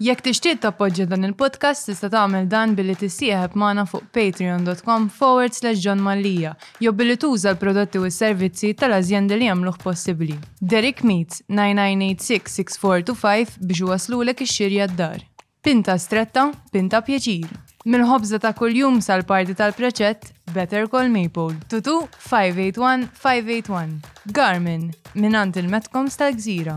Jekk tixtieq tappoġġja dan il-podcast tista' tagħmel dan billi tissieħeb magħna fuq patreon.com forward slash John Mallia jew billi tuża l-prodotti u s-servizzi tal-azjendi li jagħmluh possibbli. Derek Meats, 9986-6425 biex iwasslulek ix-xiri għad-dar. Pinta stretta, pinta pjaċir! Mill-ħobża ta' kuljum sal-party tal-preċett, Better Call Maple. 22581-581. Garmin, mingħand il-Metcoms tal-Gżira.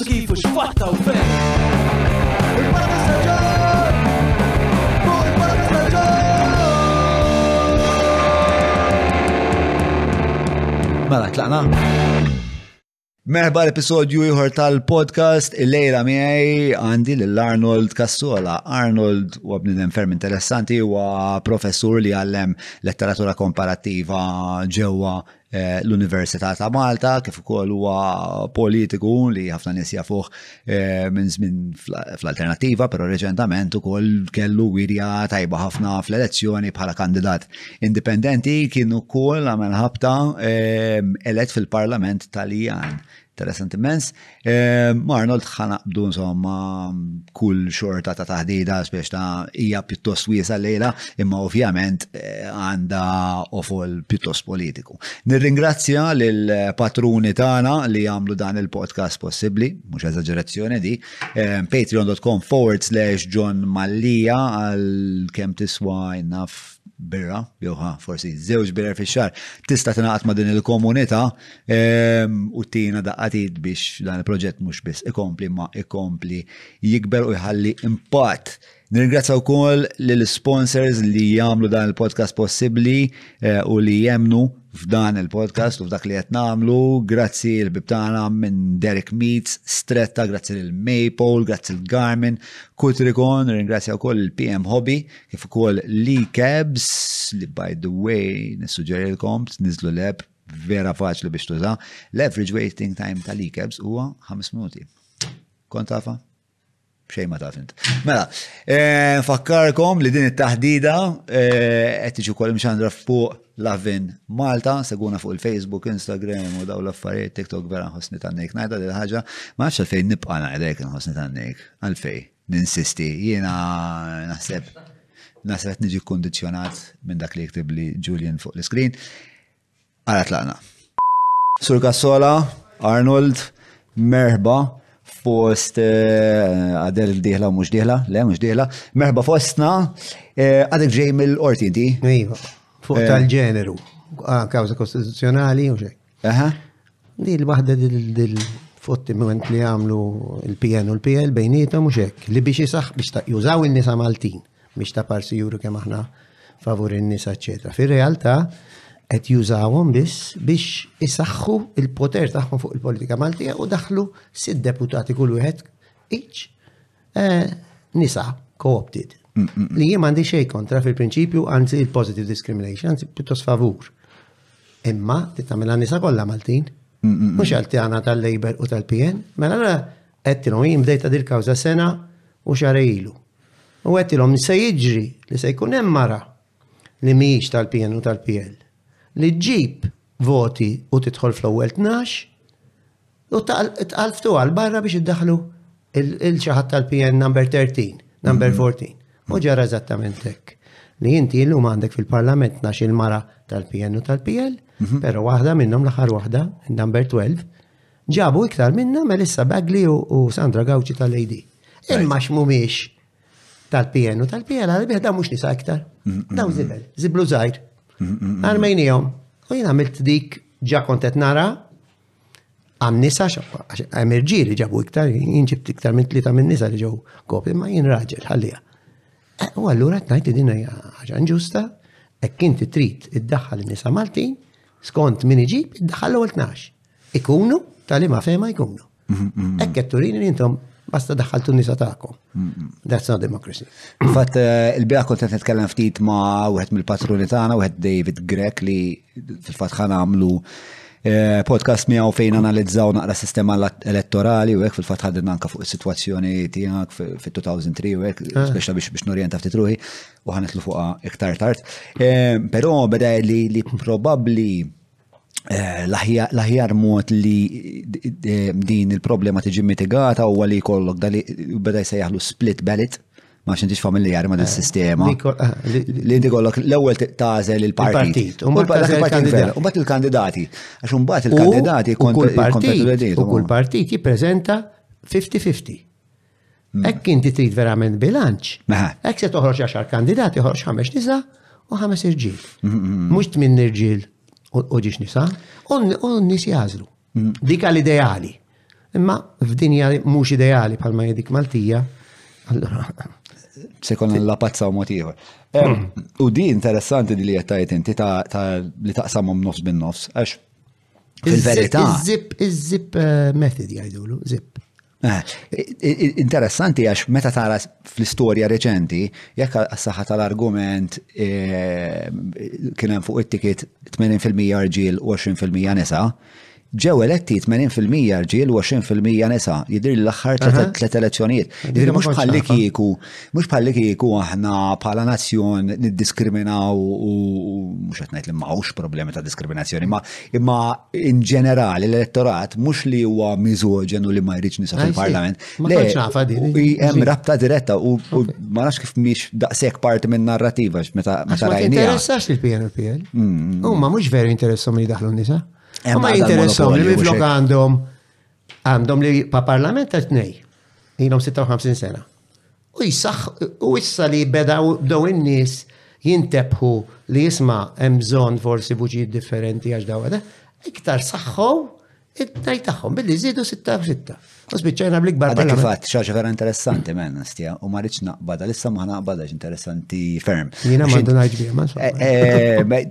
Kif u x'fatta u fejn. Il-Parti Staġġar! Fuq il-Parti Staġġar! Mela tlaqna. Merħba l-episodju ieħor tal-podcast il-lejla miegħi għandi lil Arnold Kassola. Arnold huwa bniedem ferm interessanti huwa professur li għallem letteratura komparattiva ġewwa Eh, l-Università ta' Malta, kif ukoll huwa politiku li ħafna nies jafuh eh, minn żmien fl-alternattiva, però reċentament ukoll kellu wirja tajba ħafna fl-elezzjoni bħala kandidat indipendenti kien ukoll għamel ħabta eh, elett fil-Parlament Taljan Interessant immens. Ma' eh, Arnold ħanaqbdu insomma kull xorta ta' taħdida spiex ta' hija pjuttost wiesa lejla, imma ovvjament eh, għandha ofol pjuttost politiku. Nirringrazzja lil patruni tagħna li jagħmlu dan il-podcast possibbli, mhux eżaġerazzjoni di, eh, patreon.com forward slash John Mallia għal kemm tiswa innaf birra, jowħa, forsi zewġ birra fi xar, tista' tingħaqad ma' din il-komunità Ehm, u tina daqqatit biex dan il-proġett mhux biss ikompli ma ikompli jikber u jħalli impatt. Nirringrazzja wkoll lill sponsors li jagħmlu dan il-podcast possibbli eh, u li jemnu f'dan il-podcast u f'dak li qed nagħmlu. Grazzi l bibtana minn Derek Meets, Stretta, grazzi lil Maple, grazzi l Garmin, Kutrikon, nirringrazzja wkoll il-PM Hobby kif ukoll Lee Cabs li by the way nissuġġerilkom tniżlu l-app vera faċli biex tuża, l-average waiting time tal-e-cabs huwa 5 minuti. Kont tafa? Xej ma taf int. Mela, eh, fakkarkom li din it-taħdida eh, qed tiġi wkoll imxandra fuq Lavin Malta, seguna fuq il-Facebook, Instagram u daw l-affarijiet TikTok vera ħosni tannejk. Najda li ħaġa, ma nafx għalfejn nibqa' ngħidlek ħosni tannejk. Għalfej. Ninsisti, jiena naħseb naħseb qed niġi kkundizzjonat minn dak li jiktib li Julian fuq l-iskrin. Ara tlaqna. Sur Kassola, Arnold, merħba fost eh, għadel diħla u mux diħla, le mux diħla, merħba fostna eh, għadek ġej mill-orti inti. Iva, fuq eh. tal-ġeneru, kawza kostituzjonali u xej. Aha. Di l-waħda dil-fottiment li għamlu il-PN u l-PL bejnietom u xek, li biex jisax biex ta' jużaw il-nisa Maltin, biex ta' parsi juru kem aħna favur il-nisa, eccetera. Fi realtà qed jużawhom biss biex isaxħu il-poter tagħhom fuq il-politika Maltija u daħlu sitt deputati kull wieħed iċ Eh, nisa, co-opted. Mm, mm, mm. Li jien għandi xej kontra fil-prinċipju, anzi il-positive discrimination, anzi pjuttost favur. Imma, tittamela nisa kollha Maltin. Mux għalti għana tal-Labor u tal-PN, mela għana għettilom jim bdejta dil-kawza sena u xarajlu. U għettilom se jiġri li se jkun hemm mara li miex tal-PN u tal-PL. Li ġib voti u titħol fl-ewwel 12 U tqalftu għal barra biex iddaħlu il-ċaħat tal-PN number 13, number 14. Mhm. U ġara eżattament hekk. Li inti illum għandek fil-parlament nax il-mara tal-PN u tal-PL, mhm. pero waħda minnhom l-aħħar waħda, number 12, ġabu iktar minna Melissa Bagli u Sandra Gawċi tal-AD. Imma x'mumiex tal-PN u tal-PL għal biħda mhux nisa iktar. Mhm, Daw zibel, ziblu żgħir. Għarmejnijom. U jien għamilt dik ġa kontet nara Għam nisa, għam irġili ġabu iktar, jinġibt iktar minn tlita minn nisa li ġew kopi, ma jien raġel, ħallija. Eh, u għallura t-najt li dinna ħaġa ġusta, ek kinti trit id-daħħal nisa Maltin, skont min iġib, id-daħħal l 12. Ikunu, tali ma fema ikunu. Ek turini li jintom basta daħħaltu nisa ta'kom. That's not democracy. Fatt, eh, il-bija kont t-tkellem ftit ma' wieħed mill-patruni tagħna, wieħed David Grek li fil-fatt ħan għamlu eh, podcast miegħu fejn analizzaw naqra sistema elettorali u hekk fil-fatt ħadna anka fuq is-sitwazzjoni tiegħek fit-2003 u hekk eh. speċa biex biex norjenta ftit ruħi u ħanitlu fuqha iktar tard. Eh, però beda li li probabbli l-aħjar mod li din il-problema tiġi mitigata u għalli kollok dali beda jsejjaħlu split ballot ma xintix familjari ma din eh, sistema eh, li inti kollok l-ewwel tażel il-partit. U mbagħad il-kandidati. Għax mbagħad il-kandidati kull partit u kull partit jippreżenta 50-50. Mm. Hekk inti trid verament bilanċ. Hekk se toħroġ għaxar kandidati, joħroġ ħames nisa u ħames irġiel. Mm, mm, Mhux tmien irġiel u ġiex nisa, u n-nies jażlu. Dik għal ideali. Imma f'dinja mhux ideali bħalma jedik Maltija, allora. Se konna lapazzaw mod ieħor. U di interessanti li qed tgħid inti ta' li taqsamhom nofs bin nofs għax fil-verità. Iż-zip, iż-zip eh, method jgħidulu, zip. Eh, interessanti għax meta tara fl-istorja reċenti, jekk għas-saħħa tal-argument eh, kien hemm fuq it-tiket 80% rġiel u 20% nisa, ġew eletti 80% rġiel u 20% nisa, jidir l-aħħar tliet elezzjonijiet. Jidir mhux bħalli kieku Mhux bħalli kieku aħna bħala nazzjon niddiskriminaw u mhux qed ngħid li m'hawnx problemi ta' diskriminazzjoni, ma imma in ġenerali l-elettorat mhux li huwa miżoġenu li ma jridx nisa fil-Parlament. Le, hemm rabta diretta u ma nafx kif mhix daqshekk parti minn narrativa meta meta rajni. Interessax il-PNPL. Mm, mm. Huma mhux veru interessom li daħlu nisa. Ma jinteressom li minflok għandhom Għandhom li pa' parlament għal tnej, jilom 56 sena. U jisax, u issa li bedaw bdow in-nies jintebħu li jisma' hemm bżonn forsi vuċijiet differenti għax daw għada, iktar saħħu it-tnej tagħhom billi żiedu 6-6. U spiċċajna bl-ikbar Għadek parlament. fatt, xaġa vera interessanti menna stja, u ma rridx naqbada, lissa ma naqbada interessanti ferm. Jiena Għax m'għandu ngħid biha, ma insomma. Eh, eh, ma-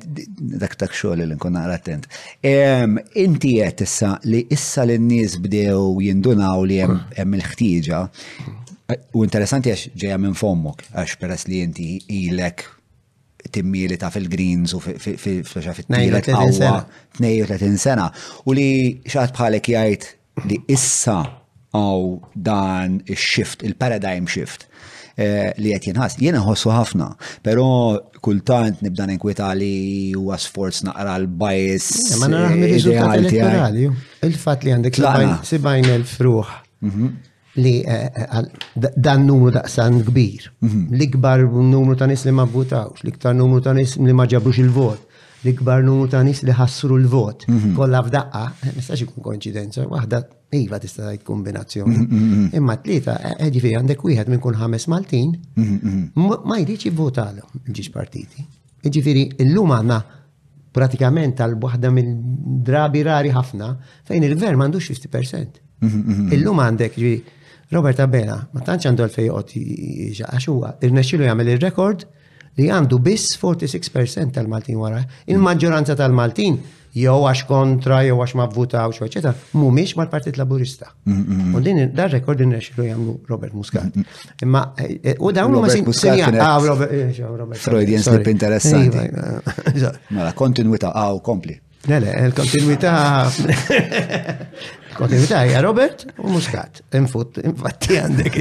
dak dak xogħol li nkun naqra attent. Inti qed issa li issa li n-nies bdew jindunaw li hemm il-ħtieġa. U interessanti għax ġejja minn fommok, għax peress li inti ilek timmili ta' fil-greens u fil-xa fit-tnejla 32 sena. U li xaħat bħalek jgħid li issa għaw dan il-shift, il-paradigm shift eh, li qed jinħas. Jiena ħossu ħafna, però kultant nibda ninkwita li huwa sforz naqra l-bajs. Eh, ma naraħ mir-riżultat elettorali. Il-fatt li għandek 70,000 fruħ mhm. li dan numru daqsan kbir, mhm. l-ikbar numru ta' nis li ma votawx, l-iktar numru ta' nis li ma ġabux il-vot, l-ikbar numru ta' nis li ħassru l-vot, mhm. kollha f'daqqa, eh, nistax ikun koinċidenza, waħda iva tista' tgħid kombinazzjoni. Mhm, Imma t-tlieta eh, eh, ġifieri għandek wieħed minn kun ħames Maltin ma jridx jivvotalhom il-ġiex partiti. Ġifieri llum għandna pratikament għal waħda minn drabi rari ħafna fejn il-gvern m'għandux 50%. Mhm, mhm. Illum għandek ġi Robert Abela, ma tantx għandu għalfej joqgħod għax huwa irnexxilu jagħmel ir-rekord li għandu biss 46% tal-Maltin wara. Il-maġġoranza tal-Maltin jew għax kontra, jew għax ma vvutawx, eċetera, mhumiex mal-Partit Laburista. U din dar rekord nexxilu jagħmlu Robert Muscat. Imma eh, u dawn huma sinja ah, Robert eh, Robert. Freudian slip interessanti. Iva. Mela kontinwità ah, u kompli. Le le, il-kontinwità kontinwità hija Robert u Muscat. Infut, infatti għandek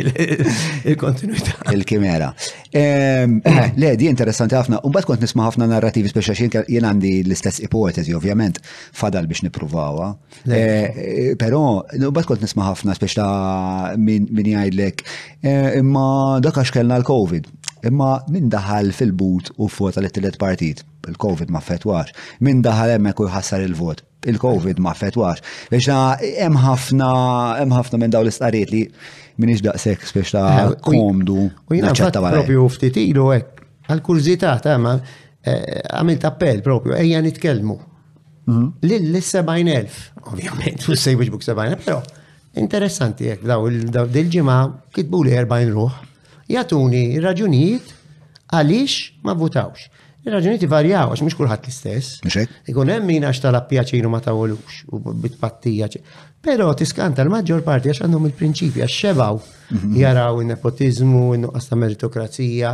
il-kontinwità. Il-kimera. Ehm, eh, le, di interessanti ħafna. U mbagħad kont nisma' ħafna narrativi speċa jien għandi l-istess ipotezi, ovvjament, fadal biex nippruvawa. Eh, però, bat kont nisma ħafna speċ ta' min jgħidlek, eh, imma dak għax kellna l-Covid. Imma min daħal fil-but u fota li t-tillet partit, il-Covid ma fetwax. Min daħal hemmhekk u jħassar il-vot, il-Covid ma fetwax. Biex ta' hemm ħafna hemm ħafna minn dawn l-istqarijiet li min iġdaqsek speċ ta' eh, komdu. U jiena propju ftit ilu hekk għal-kurżità ta' ma għamilt appell propju ejja nitkellmu Mhm. Lill-70,000, ovvjament, u se jwiġbuk 70,000, pero interessanti jek daw il-ġimgħa kitbu li 40 ruħ, jatuni raġunijiet għaliex ma votawx. Il-raġunijiet varjaw, għax mux kullħat l-istess. Ikun hemm min għax tal-appjaċinu ma tawolux u bitpattija. Pero tiskanta l-maġġor parti għax għandhom il-prinċipja, xebaw mhm. jaraw il-nepotizmu, il-nuqqas ta' meritokrazija,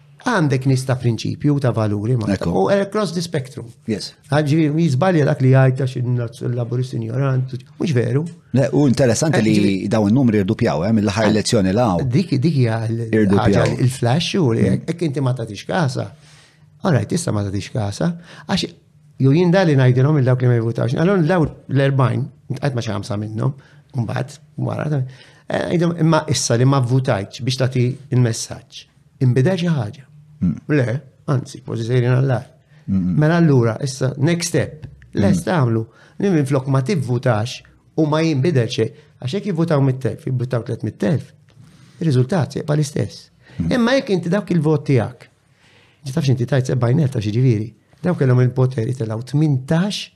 Għandek nies ta' prinċipju u ta' valuri ma' Ekku. u across the spectrum. Yes. Għagġi, jizbalja dak li għajta xin laburist ignorant, mux veru. Le, u interessanti li Ġifieri- daw il-numri irdupjaw, eh, mill-ħar elezzjoni law. Dik dik hija l- Irdu ħaġa pjaw. il-flash u li hekk inti ma tagħtix kasa. Ora tista' ma tagħtix kasa għax jew jien dali ngħidilhom il dawk li ma jivutawx. Allora daw l-40 qatt ma xi ħamsa minnhom mbagħad wara ta- eh, ngħidhom imma issa li ma vvutajtx biex tagħti il-messaġġ. Imbidel xi ħaġa. Mm. Le, anzi, forsi sejrin għallar. Mela allura, issa, next step, lest mm. għamlu, li minn flok ma tivvutax u ma jimbidel xej, għax jekk jivvutaw mit-telf, jivvutaw tlet mit-telf, il-riżultat jibqa l-istess. Mm. Imma jekk inti dawk il-vot tiegħek, ġitafx inti tajt 70,000 ta' ġiġifieri, dawk kellhom il-poteri telgħu 18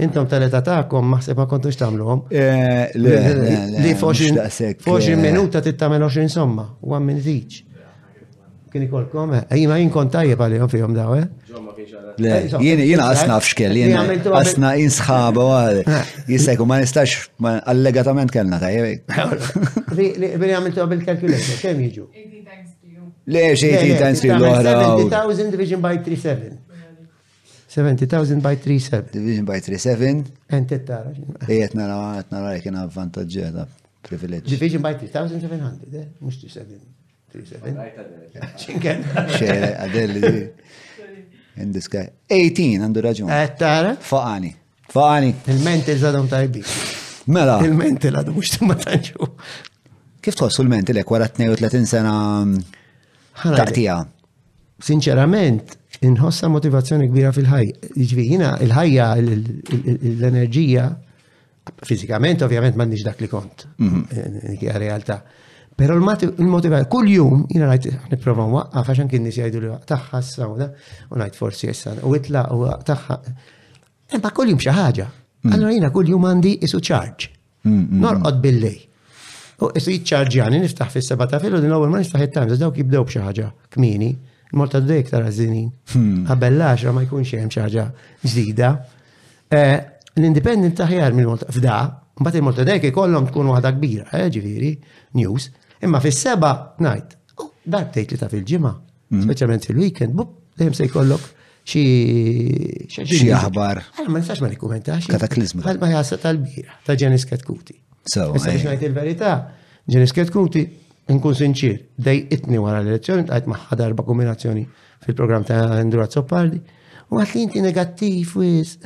Intom tal-età tagħkom maħseb ma kontux tagħmluhom. Eh, le, li foxi eh. minuta tittamel 20 somma, one minute each. Kien ikolkom, eh, jina jien kont tajjeb għalihom fihom daw, eh? Le, jien jien għasna f'xkel, jien għasna jien sħaba għal, jisajku ma nistax, allegatament kellna tajjeb. Bini għamiltu għabil calculator, kem jiġu? Le, xejn times l-oħra. 70,000 division by 37. 70,000 by 37. Division by 37. And tittara. Ejet nara, għet nara jek jena avvantagġġata, privileġġ. Division by 3700, eh? Mux 37. 37. Xere, għadelli di. In the sky. 18, għandu raġun. Għet tara? Faqani. Faqani. Il-menti zadom tajbi. Mela. Il-menti l-għadu mux timma tanġu. Kif tħossu l-menti l-ek wara 32 sena mm, taqtija? Sinċerament, inħossa motivazzjoni kbira fil-ħajja. Jiġifieri jiena il-ħajja, l-enerġija, fizikament ovvjament m'għandix dak li kont. Mhm. Eh, hija realtà. Però l-motivazzjoni kull jum jiena ngħid nipprova nwaqqaf għax anke nies jgħidu li tagħha sawda u ngħid forsi issa u itla u tagħha. Imma kull jum xi ħaġa. Mhm. Allora jiena kull jum għandi isu charge. Norqod billej. U qisu jiċċarġjani niftaħ fis-seba' ta' filu din l-ewwel ma niftaħ it-Times dawk jibdew b'xi ħaġa kmieni. Malta Today iktar għażinin. Hmm. Qabel l-10 ma jkunx hemm xi ħaġa ġdida. Eh, L-Independent taħjar minn Malta f'da, mbagħad il-Malta Today ikollhom tkun waħda kbira, eh, ġifieri, news. Imma fis-seba' ngħid, Darbtejn li ta' fil-ġimgħa, mm. speċjalment fil-weekend, bub, dejjem se jkollok xi xi aħbar. Allora ma nistax ma nikkumentax. Kataklizmu. Ma jasa tal-bira ta' Ġenis Ketkuti. So, Issa biex eh. ngħid il-verità, Ġenis Ketkuti nkun sinċir, dej itni wara l-elezzjoni, għajt maħħa darba kombinazzjoni fil-program ta' Andrew Azzopardi, u għat li inti negattiv wis,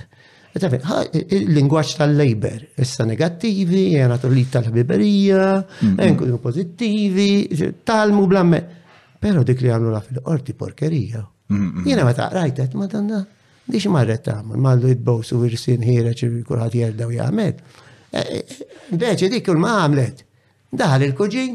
Il-lingwaċ tal-labor, issa negattivi, jena li tal-ħbiberija, nkunu pozittivi, talmu blamme. Pero dik li għamlu fil-qorti porkerija. Jena ma taqrajtet, ma danna, di marret tagħmel, mallu jitbows u virsin ħireċ kulħadd jerda u jagħmel. Deċi dik kull ma għamlet. Daħal il-kuġin,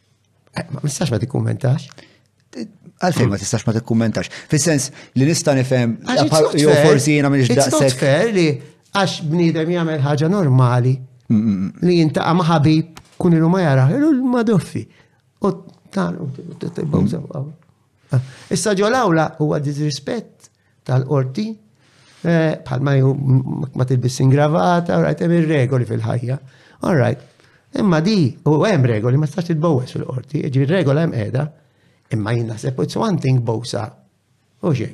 Eh, ma nistax ma tikkummentax. Għalfejn ma tistax ma tikkummentax. Fis-sens li nista' nifhem jew forsi jiena minn daqshekk. fair li għax bniedem jagħmel ħaġa normali li jintaqa' ma' ħabib kun ilu ma jaraħ, ilu ma doffi. U tagħna u tibgħu Issa ġo l-awla huwa disrispett tal-qorti eh, bħal ma ma tilbis ingravata, all right, hemm ir-regoli fil-ħajja. All right. Imma di, u hemm regoli ma stax titbowes fil-qorti, ġifieri regola hemm qiegħda, imma jien naħseb it's one thing bowsa. U xejn.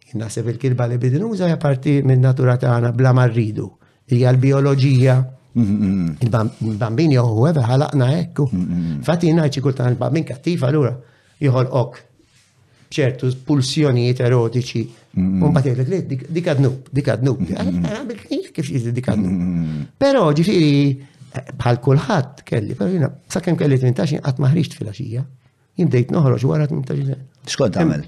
Naħseb il-kilba li bidinuża hija parti minn natura tagħna bla marridu. Hija l-bioloġija. Il-bambin jew huwa ħalaqna hekk. Fatti jien ngħid kultant il-bambin kattiv allura joħolqok ċertu pulsjonijiet erotiċi. Un bat jgħidlek li dik għadnub, dik għadnub. Kif jgħidlek dik għadnub. Però ġifieri bħal kulħadd kelli, però jiena sakemm kelli 18 qatt maħriġt fil-għaxija. Jien bdejt noħroġ wara 18 sena. Xkont tagħmel?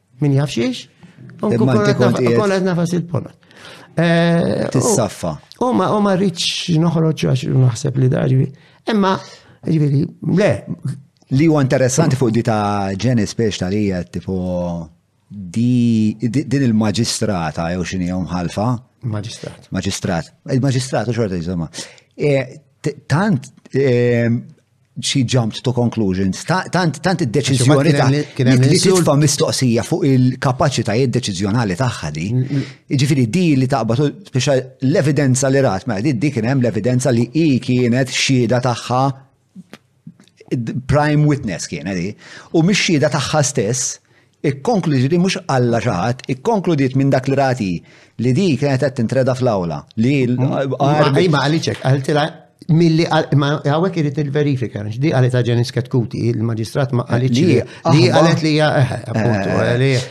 Min jaf xiex? Konna nafas il-ponot. Eh, Tissaffa. U ma, u ma rridx noħroġ għax naħseb li darġi. Emma, ġiviri, le. Li huwa interessanti fuq di ta' ġeni spiex ta' li tipo di din il-maġistrata jew xini jom ħalfa. Maġistrat. Maġistrat. Il-maġistrat u xorta jizoma. Eh, tant eh, she jumped to conclusions. Tant tant id-deċiżjoni ta' li titfa' mistoqsija fuq il-kapaċitajiet deċiżjonali tagħha di. Jiġifieri di li taqbad biex l-evidenza li rat ma' mela, di kien hemm l-evidenza li hi kienet xhieda tagħha prime witness kienet di. U mix-xhieda tagħha stess Ikkonkludiet li mhux Alla xi ħadd, ikkonkludiet minn dak li rat hi li di kienet qed tintreda fl-awla li Ma għaliex hekk, qaltilha milli hawnhekk irid il-verifika, di qalet ta' Ġenis Ketkuti, il-maġistrat ma qalet li li qalet li hija appuntu.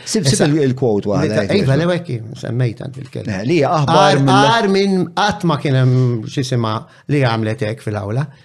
Sib sib il-kwot waħda. Iva l hekk semmejt għand il-kelma. Li aħbar minn qatt ma kien hemm xi li għamlet hekk fil-awla.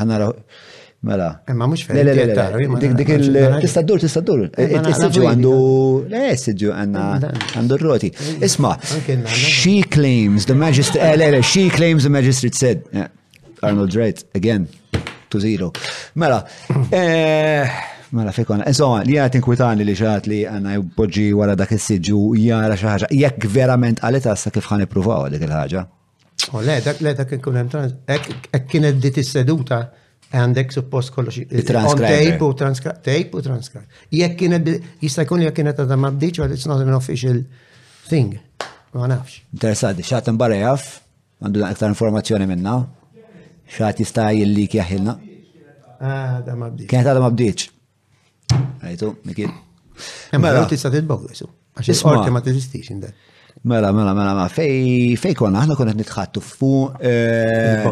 Ħanaraw. Mela. Imma mhux fejn. Le, le, le, dik il tista' ddur, tista' ddur. Is-siġġu għandu. Le, is-siġġu għandna għandu r-roti. Isma', she claims the magistrate, eh, le, le, she claims the magistrate said. Eh, Arnold Wright, again, to zero. Mela, eh, mela fikon, insomma, li għat inkwitani li xaħat li għanna jibboġi wara dak il-sidġu jara xaħġa, jekk verament għalita sa kif ħan ippruvaw dik il-ħagġa. Oh, le, dak le dak ikun hemm trans. Hekk kienet dit is-seduta għandek suppost kollox. Tape u transcribe. Tape u transcribe. Jekk kienet jista' jkun jekk kienet għadha ma bdiċ għal it's not an official thing. Ma nafx. Interessanti, xaħat imbarra jaf, għandu dan iktar informazzjoni minna, xaħat jista' jilli kjaħilna. Ah, da ma bdiċ. Kienet għadha ma bdiċ. Għajtu, Miki. Mela, tista' titbaw, jisu. Għax il-qorti ma teżistix indek. Mela, mela, mela, mela, fej, fej konna, ħna konna nitħattu fuq. Eh,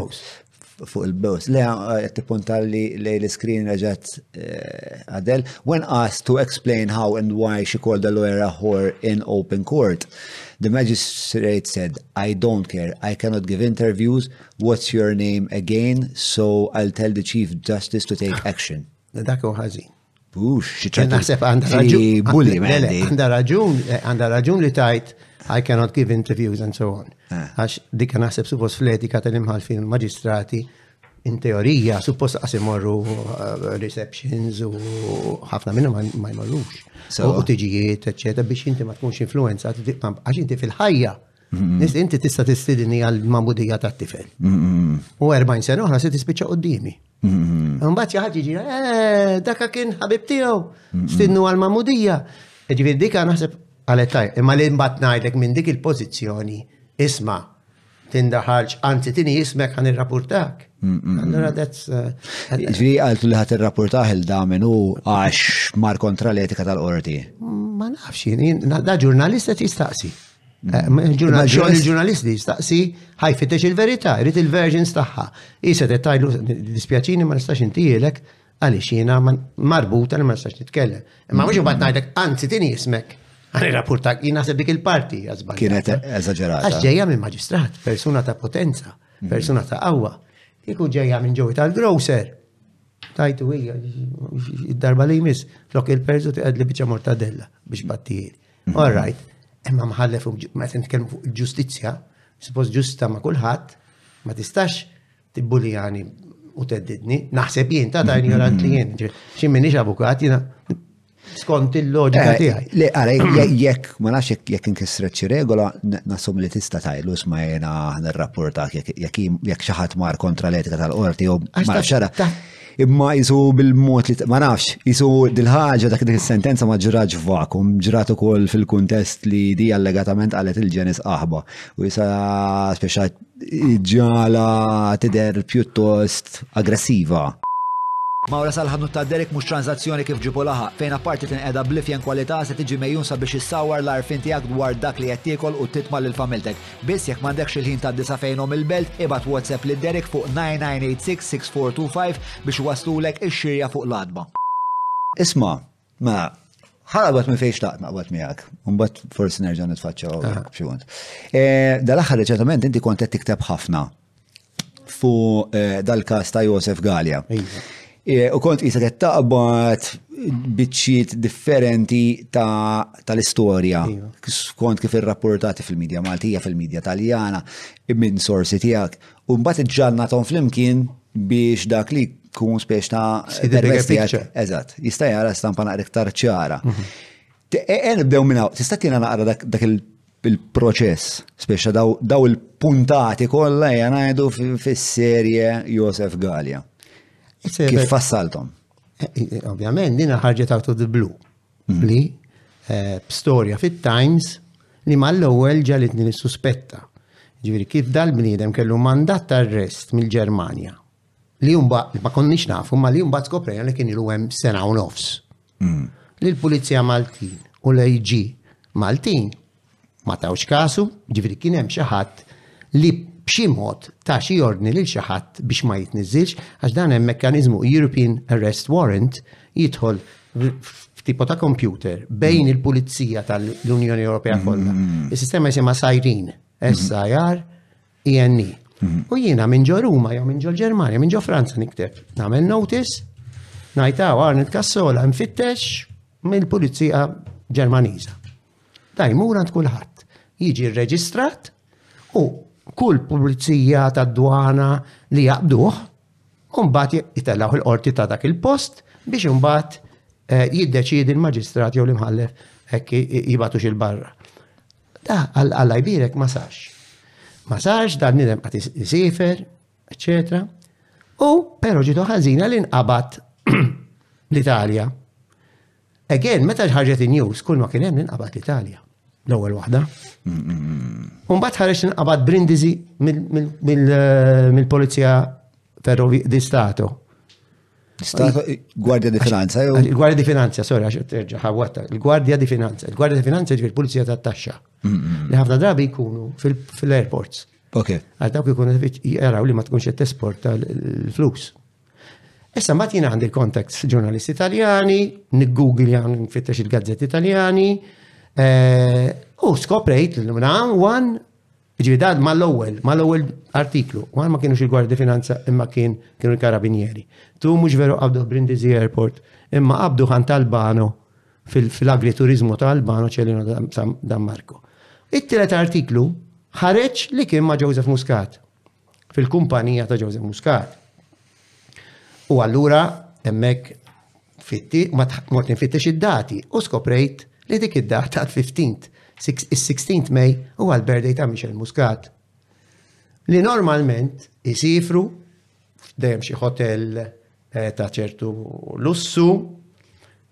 fuq il-bows. Le, eh, t-punta li l-screen reġat eh, għadel. When asked to explain how and why she called the lawyer a whore in open court, the magistrate said, I don't care, I cannot give interviews, what's your name again, so I'll tell the chief justice to take action. Dak u ħażin. Ux, xieċa. Naħseb għanda raġun. Bulli, Għanda raġun, eh, għanda raġun li tajt, I cannot give interviews and so on. Eh. Għax dikka naħseb suppost fl-etika tal-imħal fil-maġistrati, in teorija, suppost għas imorru eh, receptions u ħafna minna ma jmorrux. U tiġijiet, eccetera, biex inti ma tkunx influenza, għax inti fil-ħajja Nis inti tista' tistidini għal mamudija ta' tifel. U 40 sena oħra se tispiċċa qoddimi. Mbagħad xi ħadd jiġi eh, daka kien ħabib tiegħu, stidnu għal mamudija. Ġifieri dik naħseb għalet tajb, imma li mbagħad ngħidlek minn dik il-pożizzjoni isma' tindaħalx, anzi tini jismek għan il-rapportak. Allora that's. Uh, Ġviri għaltu li ħat il-rapportaħ il-damen u għax mar kontra l-etika tal-qorti. Ma nafx, da ġurnalista tistaqsi. Il-ġurnalisti staqsi ħajfitex il-verità, jrid il-versions tagħha. Isa qed tajlu dispjaċini ma nistax intijilek għaliex jiena marbuta li ma nistax nitkellem. Imma mhux imbagħad ngħidlek anzi tini jismek. Għani rapportak jina dik il-parti għazbal. Kienet eżagġerata. Għax ġeja minn maġistrat, persuna ta' potenza, mhm. persuna ta' qawwa. Kieku ġeja minn ġewi tal-grocer. Tajtu hija, id-darba li jmiss, flok il-perzu tiqad li biċa mortadella biex battijiet. All right, imma mħallef meta nitkellmu fuq il-ġustizzja, suppost ġusta ma' kulħadd, ma tistax tibbulijani u teddidni, naħseb jien ta' ta' ignorant li jien, xi minix avukat jiena skont il-loġika eh, tiegħi. Le, ara, jekk, ma nafx jekk inkisret xi regola, nasum li tista' tajlu sma jiena nirrapportak jekk xi ħadd mar kontra l-etika tal-qorti jew ma xara. Imma jisu bil-mod li ma nafx, jisu dil-ħaġa dak dik is-sentenza ma ġraġ vakum, ġrat ukoll fil-kuntest li di allegatament qalet il-ġenis aħba. U jisa speċa ġala tider pjuttost aggressiva. Mawra sal-ħanut ta' Derek mhux tranżazzjoni kif ġipu laħaq, fejn apparti tinqeda bl-ifjen kwalità se tiġi megħjun sabiex issawwar l-għarfien tiegħek dwar dak li qed tiekol u titma' lil familtek. Biss jekk m'għandekx il-ħin tgħaddi sa fejnhom il-belt, ibgħat WhatsApp lil Derek fuq 9986-6425 biex iwasslulek ix-xirja fuq l-għatba. Isma', mela, ħa naqbad minn fejn xtaqt naqbad miegħek, mbagħad forsi nerġa' nitfaċċaw b'xi punt. Eh, Dal-aħħar reċentament inti kont qed tikteb ħafna Fu eh, dal-kas ta' Josef Gallia. Iva. Eh, u kont jisa taqbat bitċiet differenti tal-istoria. Iva. Kont kif irrapportati fil-medja Maltija, fil-medja Taljana, minn sorsi tijak. U mbat iġġalna ton fl-imkien biex dak li kun spiex ta' Eżat, jista' jara stampa naqra iktar ċara. Mhm. Eqen eh, bdew minna, tista' tina naqra dak il- il-proċess, speċa daw il-puntati kollha hija ngħidu fis-serje Josef Gallia. Kif fassaltom? Eh, eh, ovvjament, dina ħarġet out of the blue. Mhm. Li eh, b'storja fit-Times li mal-ewwel ġalitni nissuspetta. Ġifieri kif dal-bniedem kellu mandat ta' arrest mill-Ġermanja li jumba ma konniex nafu, ma li jumba skoprejna li kien ilu hemm sena u nofs. Mm. Li l-Pulizija Maltin u l-AG Maltin ma tawx kasu, ġifiri kien hemm xi ħadd li b'xi mod ta' xi ordni lil xi ħadd biex ma jitniżilx, għax dan hemm mekkaniżmu European Arrest Warrant jidħol f'tipu ta' computer bejn mm. il-Pulizija tal-Unjoni Ewropea mm. kollha. Is-sistema jisimha Sajrin, SIR, INI. Mhm. U jiena minn ġo Ruma, jew minn ġo Ġermanja, minn ġo Franza nikteb. Nagħmel notice, ngħidtaw Arnold Kassola nfittex mill-Pulizija Ġermaniża. Da jmur għand kulħadd. Jiġi rreġistrat u kull pulizija ta' dwana li jaqduh, mbagħad jitellaw il-qorti ta' dak il-post biex imbagħad eh, jiddeċiedi l-maġistrat jew l-imħallef hekk jibatu il-barra. Da, Alla jbirek ma sarx. Ma sarx dan nidem għat jisifer, etc. U pero ġitu ħazina li nqabat l-Italja. Again, meta ħarġet in-news, kull ma kien hemm nqabat l-Italja. L-ewwel waħda. Mbagħad ħareġ nqabat Brindisi mill-Polizija Ferrovi di Stato. Gwardja di Finanza. Il-Gwardja di Finanza, sorry, għax terġa ħawwatta. Il-Gwardja di Finanza. Il-Gwardja di Finanza ġifier pulizija ta' taxxa. Li ħafna drabi jkunu fil-airports. Ok. Għal dawk jkunu jaraw li ma tkunx qed tesporta l-flus. Issa ma jien għandi l-kontakt ġurnalisti Italjani, niggugli għan nfittex il-gazzetti Italjani, eh, u skoprejt l-numna għan Ġifieri dan mal-ewwel, mal-ewwel artiklu, u ma kienux il-Gwardi Finanza imma kien kienu l-Karabinieri. Tu mhux veru qabdu Brindisi Airport, imma qabdu ħan tal-Bano fil-agriturizmu tal-Bano ċelino Dan Marko. It-tielet artiklu ħareġ li kien ma' Joseph Muscat. fil-kumpanija ta' Joseph Muscat. U allura hemmhekk fitti, ma mort infittex id-dati u skoprejt li dik id-data 15 is-16 May u għal-birthday ta' Michel Muscat. Li normalment isifru dejjem xi hotel eh, ta' ċertu lussu,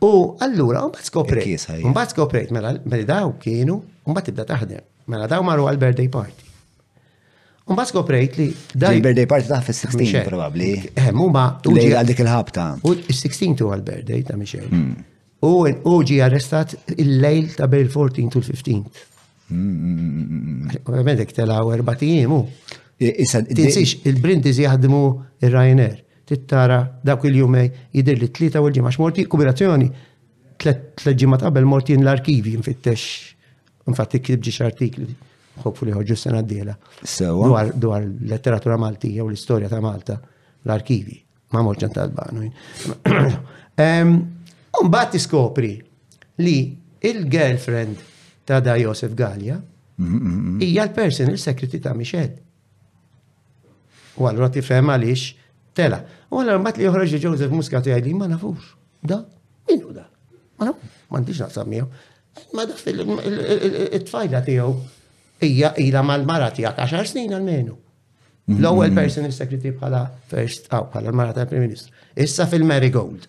U allura, un bat skoprejt. Un bat skoprejt, mela, mela daw kienu, un bat tibda taħdem. Mela daw marru għal birthday party. Un bat skoprejt li. Dal birthday party taħ fil-16 probabli. Eh, mumma. Uġi għal dik il-ħabta. U il-16 tu għal birthday ta' Michel. Hmm. U uġi arrestat il-lejl ta' bil 14 tu l-15. Ovvijament, dik telaw erbatijiem u. Tinsix, il-brindis jaħdmu il-Ryanair. Trid tara dawk il-jumej jidhirli t-tlieta u l-ġimgħa x'morti kubirazzjoni tliet ġimgħat qabel morti in l-arkivji nfittex infatti iktib ġiex artikli ħok li ħoġġu s-sena d-diela. Sewa. Dwar letteratura Malti jew l-istorja ta' Malta, l-arkivi, ma' morġan ta' l-banu. Umbat tiskopri li il-girlfriend ta' da Josef Gallia hija l-personal secretary ta' Michel. U allura tifhem għaliex tela. U allura mbagħad li joħroġ li Joseph Muscat jgħid li ma nafux. Da, minnu da. Ma nafux, ma ntix naqsam miegħu. Ma da it-tfajla tiegħu hija ila mal-mara tiegħek għaxar snin għalmenu. Mm-hmm. L-ewwel person is-sekretari bħala first aw bħala l-mara tal-Prim Ministru. Issa fil-Marigold.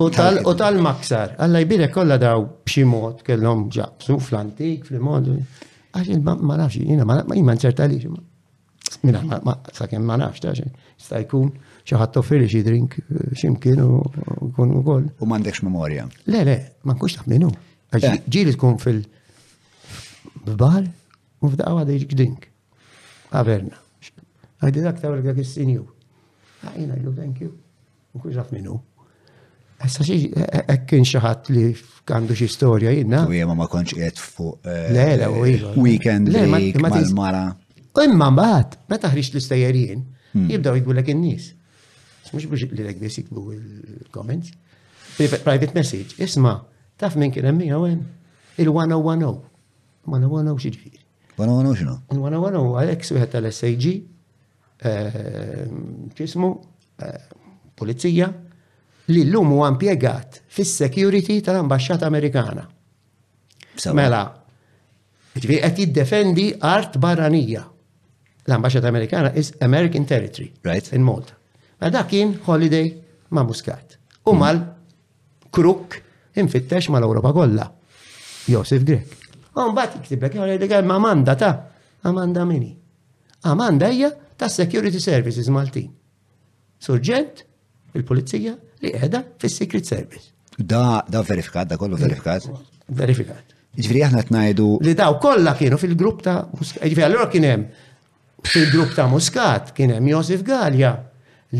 U tal- u tal-maksar, Alla jbirek kollha daw b'xi mod kellhom ġabsu fl-antik, fl-mod. Għax il- ma- ma nafx, jiena ma ma- jien ma nċerta li ma. Mina ma ma sakemm ma nafx ta' xi- jista' jkun xi ħadd offri xi drink eh, x'imkien u u jkun ukoll. U m'għandekx memorja. Le, le, ma nkunx naf minnu. Għax Eh. ġili tkun fil f'bar u f'daqqa għadha jiġik drink. Averna. Għaddi dak ta' għaddi dak il-senjur. Għajna jgħu, thank you. U kull jaf minnu. Issa xi hekk kien xi ħadd li għandu xi storja jiena. U jiema ma kontx qed fuq. Eh, le, le, u iva. Weekend break mal-mara. Imma mbagħad, meta ħriġt l-istejjer jien, hmm. jibdew jgħidulek in-nies. Mhux biex li lek biss jikbu il-comments. Private message, isma' taf minn kien hemm miegħu hemm il-1010. 1010 xi ġifieri. 1010 x'inhu? Il-1010 għalhekk wieħed tal-SAG ċismu pulizija li l-lum huwa impjegat fis-security tal-ambasċata Amerikana. Mela, ġifieri qed jiddefendi art barranija. L-ambasċata Amerikana is American Territory right. in Malta. Mela dak kien holiday ma' Muscat. U mm. mal kruk infittex mal-Ewropa kollha. Josef Grek. Mbagħad jiktibek ma' Amanda ta' Amanda Mini. Amanda hija tas Security Services Maltin. Surġent, il-Pulizija li qiegħda fis-Secret Service. Da, da verifikat, da kollu verifikat. Verifikat. Ġifiri aħna tnajdu. Li daw kollha kienu fil-grupp ta' Muscat. Ġifiri allura kien hemm fil-grupp ta' Muscat kien hemm Josef Galja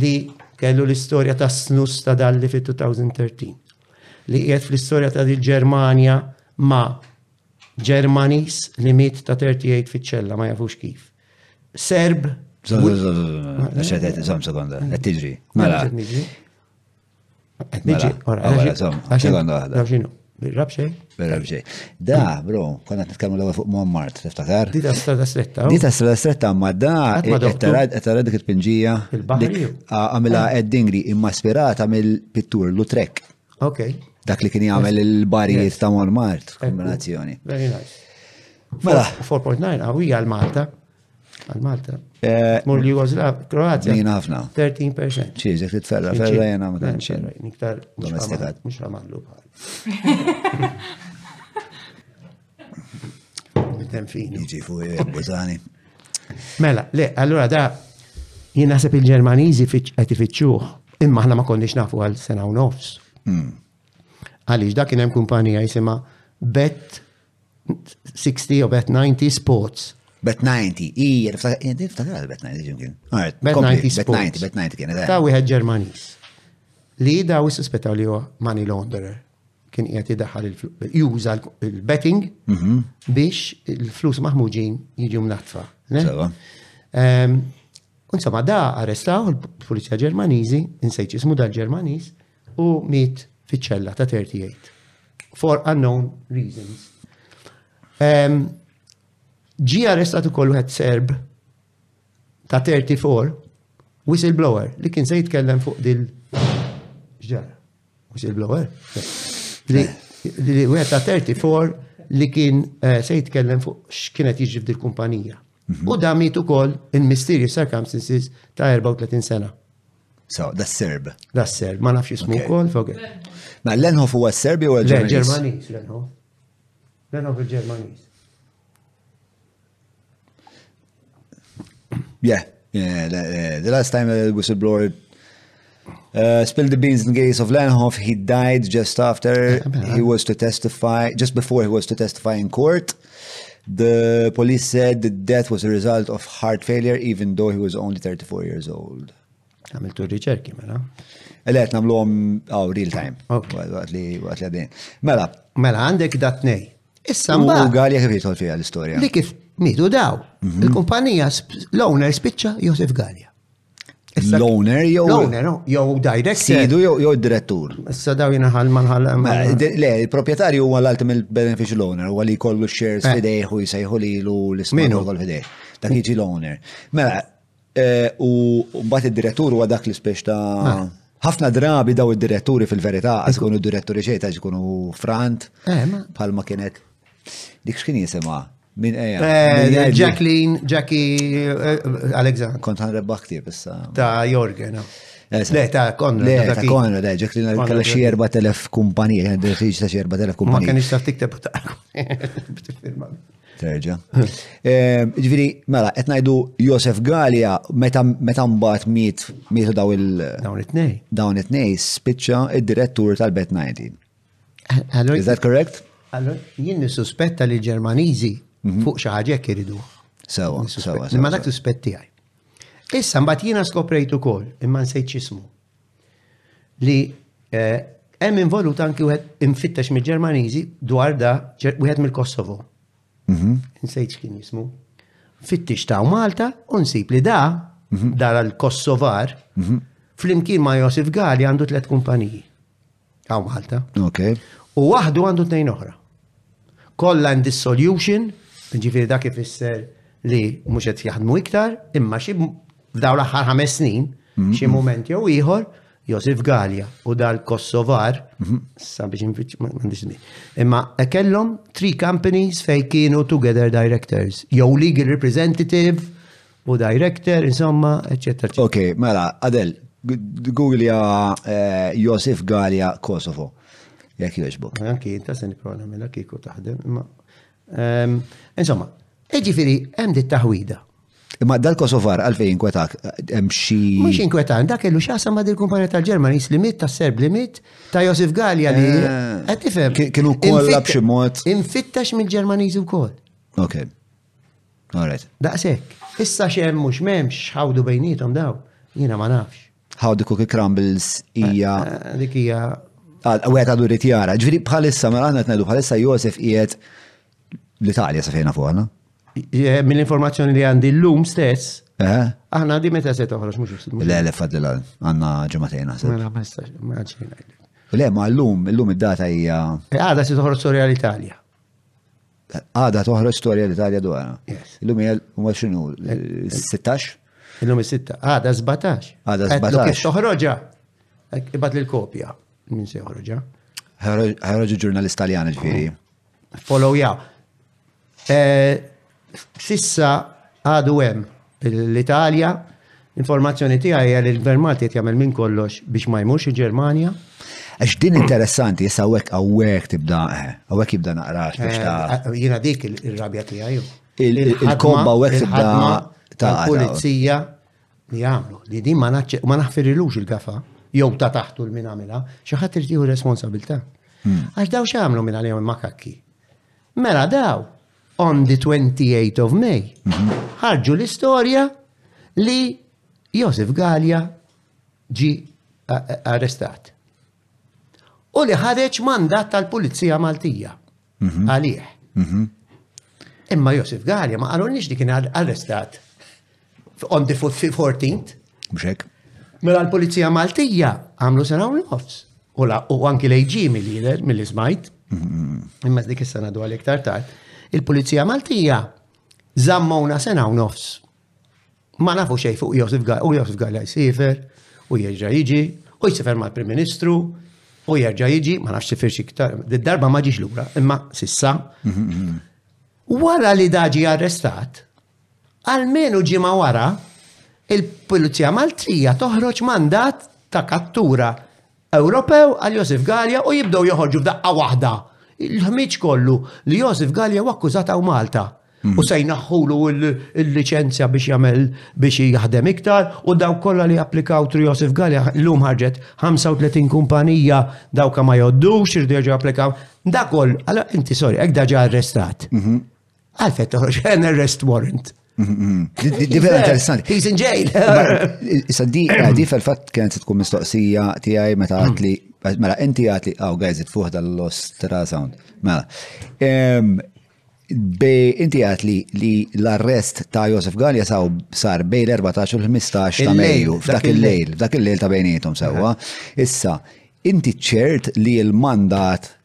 li kellu l-istorja ta' snus ta' dalli fil-2013. Li qiegħed fl-istorja ta' dil-Ġermanja ma' Ġermaniż li miet ta' 38 fiċ-ċella ma jafux kif. Serb. Zom, sekonda, qed tiġri. Mela. Niġi, ora, sekonda waħda. Birrab xej? Birrab xej. Da, bro, konna t-tkellmu l-ewwel fuq Montmartre, tiftakar? Dita strada stretta. Oh. Dita strada stretta, ma da, qed dik il-pinġija. Il-baħri. Għamilha Ed Dingri imma ispirata mill-pittur Lutrek. Ok. Dak li kien jagħmel il-barijiet ta' Montmart, kombinazzjoni. Very nice. Mela. 4.9 għawija għal-Malta. Għal-Malta. Eh, Mur li Jugoslav, Kroazja. Jina ħafna. 13%. Ċiż, jek titferra, ferra jena ma tanċin. Niktar domestikat. Mux għamallu bħal. Jiġi fuq il-bużani. Mela, le, allura da jien naħseb il-Ġermaniżi qed ifittxuh, imma aħna ma konniex nafu għal sena u nofs. Hmm. Għaliex dak kien hemm kumpanija jisimha Bet 60 u Bet 90 Sports. Bet 90, ija, niftakar għal Bet 90 ġimkien. Bet 90 Sports. Bet 90 kien. Ta' wieħed Ġermaniż. Li daw suspettaw li huwa money launderer. kien qiegħed idaħħal juża l-betting mhm. biex il-flus maħmuġin jiġu mnaħtfa. Ehm, insomma, da arrestaw il-Pulizija Ġermaniżi, insejt ismu dal-Ġermaniż, u miet fiċ-ċella ta' 38. For unknown reasons. Ehm, ġi arrestat ukoll wieħed Serb ta' 34 whistleblower li kien se jitkellem fuq dil ġara. whistleblower, li li wieħed ta' 34 li kien eh, se jitkellem fuq x'kienet jiġri f'dil kumpanija. Mhm. U da miet ukoll in mysterious circumstances ta' 34 sena. So, da serb. Da serb, ma nafx jismu ukoll, forget. Ma l-Lenhof huwa serbi u l-Ġermaniż? Ġermaniż, Lenhof. Lenhof il-Ġermaniż. Yeah, yeah. The, uh, the last time the whistleblower uh, spilled the beans in the case of Lenhoff, he died just after he was to testify, just before he was to testify in court. The police said the death was a result of heart failure, even though he was only 34 years old. Għamiltu r-riċerki, mela. Ele, għet namlu għom għaw real time. Għat li għadin. Mela. Mela, għandek dat nej. Issa mba. U għalja kif jitħol fija l-istoria. Li kif midu daw. Mhm. Il-kumpanija, l-owner spiċċa Josef Gallia. L-owner jew. L-owner, jew director. Sidu jew direttur. Issa daw jina ħal manħal. Le, il-proprietarju huwa l-ultimate beneficial owner, huwa li kollu shares eh. fidejħu jisajħu li l-isminu kol fidejħ. Dak jiġi l-owner. Mela, Eh, u mbagħad id-direttur huwa dak l-ispeċ ta' ah. ħafna drabi daw id-diretturi fil-verità għax ikunu diretturi xejn ta' ikunu frant eh, bħalma kienet dik x'kien jisimha Min eja. Eh, Jacqueline, Jackie Alexander. Kont għan rebbaħ ktieb issa. Ta' Jorgen. Le, ta' Konrad. Le, ta' Konrad, eh, ġek li kalla xie 4.000 kumpanija, għandil ta' xie 4.000 kumpanija. Ma' kanix ta' tikteb ta' Terġa. Eh, ġviri, mela, etnajdu Josef Galia, meta mbaħt miet, mietu daw il- Dawn it-nej. Dawn it-nej, spiċċa id-direttur tal-Bet 19. Eh, Is that correct? Allora, jien nissuspetta li l-Ġermaniżi mhm. fuq xi ħaġa iridu. Sewa, sewa. Ma dak suspetti għaj. Issa mbagħad jiena skoprejtu kol, imma nsejt x'ismu. li eh, hemm involut anki wieħed infittex mill-Ġermaniżi dwar da wieħed mill-Kosovo. Mhm. Nsejt x'kien jismu. Fittix ta' Malta u nsib li da mhm. dara l-Kosovar mhm. flimkien ma' Josif Gali għandu tliet kumpaniji. Għaw Malta. Ok. U waħdu għandu tnejn oħra. Kolla in dissolution, ġifiri dak ifisser li mhux qed jaħdmu iktar, imma xi f'daw l-aħħar ħames snin, mhm. xi mument jew ieħor, Josif Galja u dal-Kosovar, mhm. sa biex nfittx m'għandix Imma kellhom three companies fej kienu together directors, jew legal representative, U director, insomma, eccetera, eccetera. Ok, mela, Adel, Guglia eh, Josif Galia Kosovo. Jek joġbu. Anki, ta' sen prona mela kiku taħdem, imma. Ehm, insomma, eġifiri, hemm dit taħwida. Imma dal-Kosovar għalfej inkwetak hemm xi. Mhux inkwetak, dak kellu x'għasa ma' dil kumpanija tal-Ġermanis li mit tas-Serb li mit ta' Josif Galja li eh, qed tifhem. Kienu kollha b'xi mod. Infittex mill-Ġermaniżi wkoll. Ok. Alright. Daqshekk. Issa x'hemm mhux m'hemmx x'ħawdu bejnietom daw. Jiena ma nafx. How the Cookie Crumbles hija. Eh, eh, dik hija. Għet għadu rrit jara. Ġviri bħalissa, ma mela għanna t-najdu bħalissa Josef ijet l-Italja sa fejna fuqna. Eh, mill-informazzjoni li għandi l-lum stess, aħna di meta se toħroġ mux. Le, le, fadli l għanna ġematejn għasib. Mela, ma jistax, ma ġejna. Le, ma l-lum, l-lum id-data hija. Għada se toħroġ sorja l-Italja. Għada toħroġ storja l-Italja dwarha. Illum hija huma x'inhu 16? Illum is-sitta. Għada 17. Għada 17. Kif toħroġha? Ibad lil kopja minn se joħroġha. Ħarġu ġurnalist Taljan ġifieri. Follow ja. Eh, sissa għadu hemm l-Italja. Informazzjoni tiegħi hija li l-Gvern Malti qed jagħmel minn kollox biex ma jmurx il-Ġermanja. Għax din interessanti, issa għek għawek tibda, għawek jibda naqrax biex ta' eh, eh, Jina dik il-rabja tijaj. Il-komba għawek tibda ta' Pulizija li għamlu, li din ma naħfirilux il-gafa, jow ta' taħtu l-min għamila, xaħat irtiħu responsabilta. Hmm. Għax daw xamlu minn għalihom makakki. Mela daw, on the 28 of May, mhm. ħarġu l-istorja li Josef Gallia ġi arrestat. U li ħareġ mandat tal-Pulizija Maltija mhm. għalih. Mhm. Imma Josef Gallia ma għalunix li kien arrestat On the 14th. Mxek. Mela l-Polizija Maltija għamlu sena u nofs. U la, u anki lejġi mill-lider, mill-ismajt. Imma dik is-sena dwar iktar tard. Il-Polizija Maltija zammawna sena u nofs. Ma nafu xej fuq Josef Gaj, u Josef Gaj jsifer, u jerġa' jiġi, u jsifer mal-Prim Ministru, u jerġa' jiġi, ma nafx sifir xiktar, darba ma ġiex lura, imma sissa. Wara li daġi arrestat, Almenu ġimgħa wara, il-Pulizija Maltija toħroġ mandat ta' kattura Ewropew għal Josef Galea u jibdew joħorġu f'daqqa waħda l-ħmieġ kollu li Josef Galea huwa akkużat hawn Malta u se jneħħulu l-liċenzja biex jagħmel biex jaħdem iktar u dawk kollha li applikaw through Josef Galea llum ħarġet 35 kumpanija dawk ma jgħoddux iridu jerġgħu japplikaw. Dak kollu, allura inti sorry, hekk daġa arrestat. Għalfet toħroġ an arrest warrant. Di vera interessanti. He's in jail. Issa di di fil-fatt kienet tkun mistoqsija tiegħi meta għad li mela inti għad li għaw oh, guys it fuħ dal-ostra sound. Mela. Be inti għad li li l-arrest ta' Josef Gallia saw sar bej l-14 u l-15 ta' Mejju f'dak il-lejl, f'dak il-lejl ta' bejnietom sewwa. Issa, inti ċert li l-mandat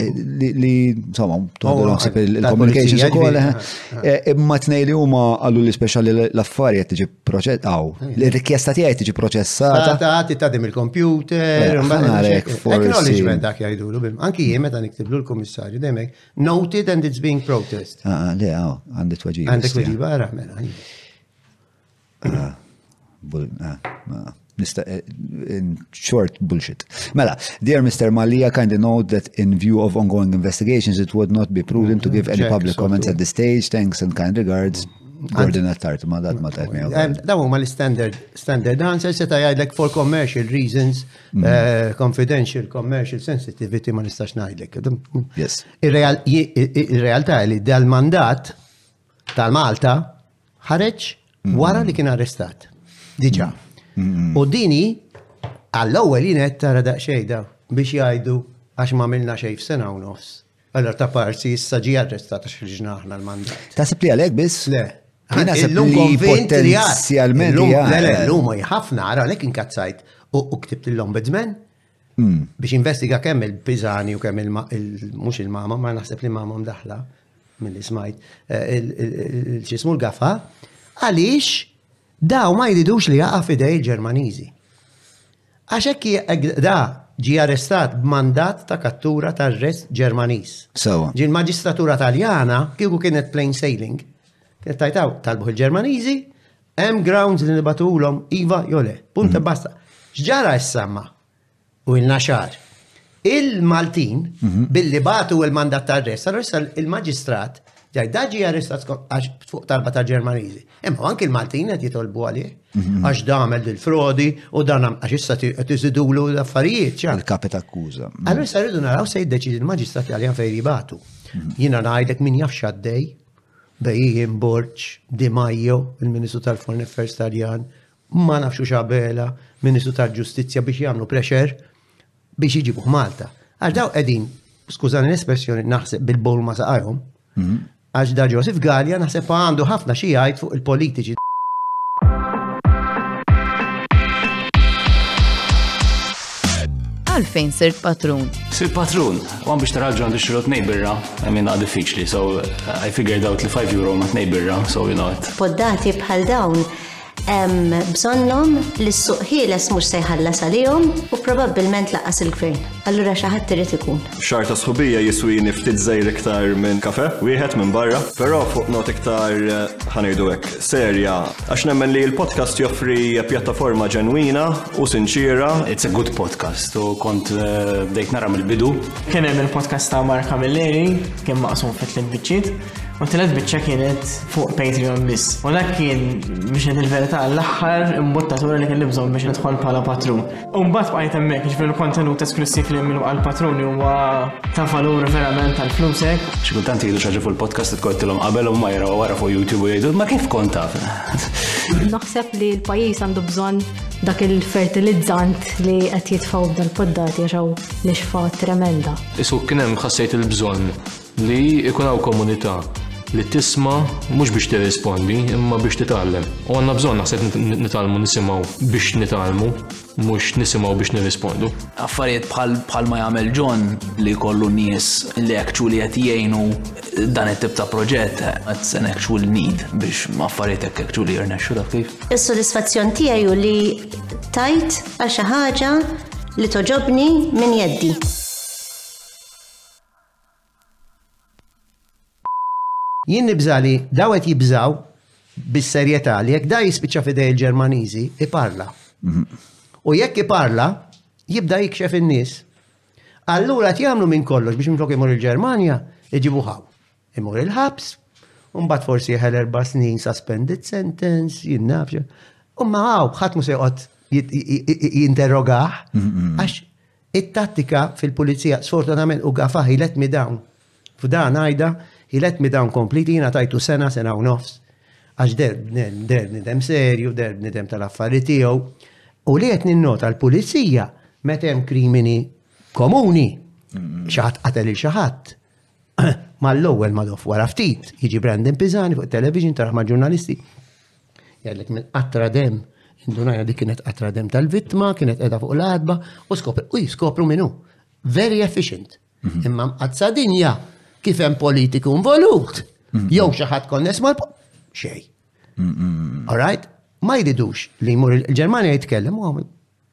li insomma toħdu oh, naħseb il-communications ukoll eh, eh, imma tnej li huma għallu li speċjali l-affari qed tiġi proċessaw. Eh. L-rikjesta tiegħi tiġi proċessata. Ta' ta' titgħadim il-kompjuter, acknowledgement dak jgħidulu bim. Anki jien meta niktiblu l-kummissarju demek noted and it's being protest. Ah, ah le, ah, għandi tweġiba. Għandek tweġiba, mela. Ah, bull, ah, ah. Mr. Eh, in short, bullshit. Mela, dear Mr. Malia, kindly note that in view of ongoing investigations, it would not be prudent to give any Check, public so comments to- at this stage. Thanks and kind regards. Gordon Attard, ma dat ma tajt miegħu. Eh, Daw huma l-standard standard answer se ta' jgħidlek for commercial reasons, Mm. eh, confidential, commercial sensitivity ma nistax ngħidlek. Yes. Ir-real- i- i- Ir-realtà li dal-mandat tal-Malta ħareġ wara li kien arrestat. Diġa. U dini għall-ewwel jien qed tara daqsxejda biex jgħidu għax ma minna xejn f'sena u nofs. Allora ta' parsi issa ġi arrestat għax ħriġna aħna l-mandat. Tasib li għalek biss? Le. Għana illum konvint li għas. L-lum ħafna għara lek inkazzajt u ktibt l-ombudsman Hmm. Biex investiga kemm il-Piżani u kemm il-mhux il-mama, ma naħseb li mama mdaħla mill-li smajt, eh, il-ġismu l-gafa, għaliex daw ma jridux li jaqa fidej il-Ġermaniżi. Għax hekk da ġi arrestat b'mandat ta' kattura ta' rest Ġermaniż. Sewa. Ġi l-Maġistratura Taljana kieku kienet plain sailing. Kienet tajtaw talbuħ il-Ġermaniżi, Hemm grounds li nibatulhom iva jew le. Punt e basta. X'ġara issa ma? U ilna xahar. Il-Maltin billi batu il-mandat ta' arrest, allura issa il-maġistrat ġaj daġi arrestat skont għax fuq talba ta' Ġermaniżi. Imma anki il-Maltin qed jitolbu għalih għax damel dil-frodi u dan għam- għax issa ti- qed iżidulu l-affarijiet ċar. Il-kapit akkuża. Allora issa rridu naraw se jiddeċidi l-maġistrat li għalija fejn jibatu. Jiena ngħidlek min jaf x'għaddej Bejjin Borg, Di Maio, il-Ministru tal-Foreign Affairs Taljan, ma nafxu xabela, Ministru tal-Ġustizzja biex jagħmlu pressure biex jiġibuh Malta. Għax daw qegħdin, skużani l-espressjoni naħseb bil-bowl ma saqajhom, mhm. għax da Joseph Gallia naħseb għandu ħafna xi jgħid fuq il-politiċi Għalfejn sirt patrun? Sir patrun, għan biex taraġu għandu xirru t nejbirra, għamin għad diffiċli, so I figured out li 5 euro ma t nejbirra, so you know it. Poddati bħal dawn, bżonnom li s-suq ħieles mux sejħalla salijom u probabbilment laqas il-gvern. Allura xaħat trid ikun. Xahar ta' sħubija jiswini ftit żgħir iktar minn kafè wieħed minn barra, però fuq nota iktar, ħa ngħidu hekk, serja, għax nemmen li l-podcast joffri pjattaforma ġenwina u sinċiera. It's a good podcast u kont bdejt nara mill-bidu. Kien hemm il-podcast ta' Mark Camilleri, kien maqsum fi tliet biċċiet, u tliet biċċa kienet fuq Patreon biss. U dak kien biex ngħid il-verità l-aħħar imbuttatura li kelli bżonn biex nidħol bħala patrun. Umbat bqajt hemmhekk, ġifieri l-kontenut esklussiv li minnu għal patruni huwa ta' valur verament għal flusek. Xi kultant jgħidu xi fuq il-podcast li tkottilhom qabel u ma jaraw wara fuq YouTube u jgħidu ma kif kont taf. Naħseb li l-pajjiż għandu bżonn dak il-fertilizzant li qed jitfgħu b'dal poddati għax li xfa tremenda. Isu kien hemm ħassejt il-bżonn Li jkun hawn komunità li tisma' mhux biex tirrispondi imma biex titgħallem. U għandna bżonn naħseb nitgħallmu nisimgħu biex nitgħallmu, mhux nisimgħu biex nirrispondu. Affarijiet bħal ma jagħmel John li jkollu nies li actually qed jgħinu dan it-tip ta' proġett that's an actual need biex affarijiet hekk actually jirnexxu dak kif. Is-sodisfazzjon tiegħi hu li tajt għal xi ħaġa li toġobni minn jeddi. Jien nibża' li dawn qed jibżgħu bis-serjetà li jekk da jispiċċa f'idej il-Ġermaniżi, iparla. U jekk iparla, jibda jikxef in-nies. Allura qed jagħmlu minn kollox biex minflok imur il-Ġermanja, iġibuh hawn. Imur il-ħabs, u mbagħad forsi jeħel erba' snin suspended sentence, jien naf. U ma hawn ħadd mhux se joqgħod jinterrogah għax It-tattika fil-Pulizija, sfortunatament u gaffa, he let me down. F'dan għidha, he let me down completely, jiena tajtu sena, sena u nofs. Għax deher bniedem serju, deher bniedem tal-affari tiegħu. U li qed ninnota l-Pulizija meta hemm krimini komuni, xi ħadd qatel il xi ħadd, mal-ewwel ma dof wara ftit jiġi Brandon Pisani fuq television taraħ ma' ġurnalisti. Jgħidlek minn qatra dem, indunajna dik kienet qatra dem tal-vittma, kienet qiegħda fuq l-adba u skopru, u jiskopru minnu. Very efficient. Mhm. Imma mqazza dinja kif hemm politiku involut. Mhm. Jew xi ħadd konness mal xej. Mhm. All right? Ma jridux li jmur il-Ġermanja jitkellem u għamil.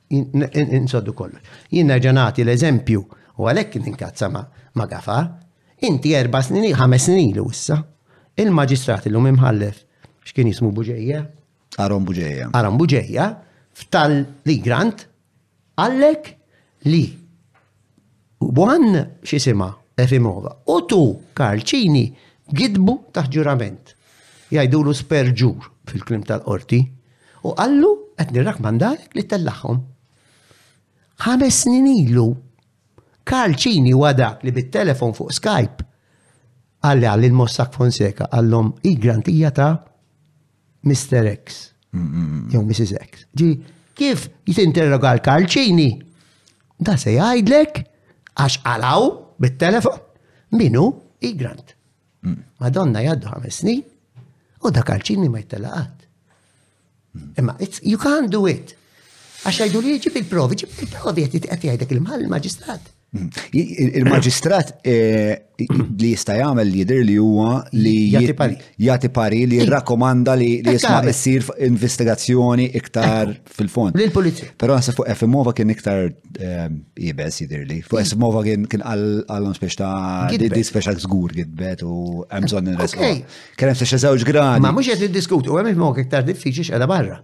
Insoddu kollox. Jien nerġa' nagħti l-eżempju u għalhekk ninkazza ma' gafa. Inti erba' snin, ħames snin ilu issa, il-maġistrat illum imħallef x'kien jismu Buġejja? Aron Buġejja. Aron Buġejja, f'tal li grant għallek li Juan xisima Efimova u tu Karlċini gidbu taħt ġurament. Jgħidulu sperġur fil-klim tal-qorti u qallu qed nirrakmandalek li tellahom. Ħames snin ilu Karlċini huwa dak li bit-telefon fuq Skype qalli għal il-Mossak Fonseca għallhom i grantija ta' Mr. X, jew Mrs. X. Ġi, kif jitinterroga l-karċini? Da se jgħidlek, għax għalaw bit-telefon, minu i grant. Mm. Madonna jaddu ħames snin, u da karċini ma jittelaqat. Imma, you can't do it. Għax għajdu li ġib il-provi, ġib il-provi, għet jgħidek il-mal, il-maġistrat. Il-maġistrat eh, li jista' jagħmel jidher li huwa li jagħti pari li jirrakkomanda li jisma' issir investigazzjoni iktar fil-fond. Lill-pulizija. Però naħseb fuq Efimova kien iktar eh, ibes jidher li. Fuq Efimova kien kien għallhom spiex ta' di speċa żgur gidbet u hemm bżonn nirresqu. Kien hemm speċa żewġ gradi. Ma mhux qed niddiskutu, hemm il-mok iktar diffiċli x'qeda barra.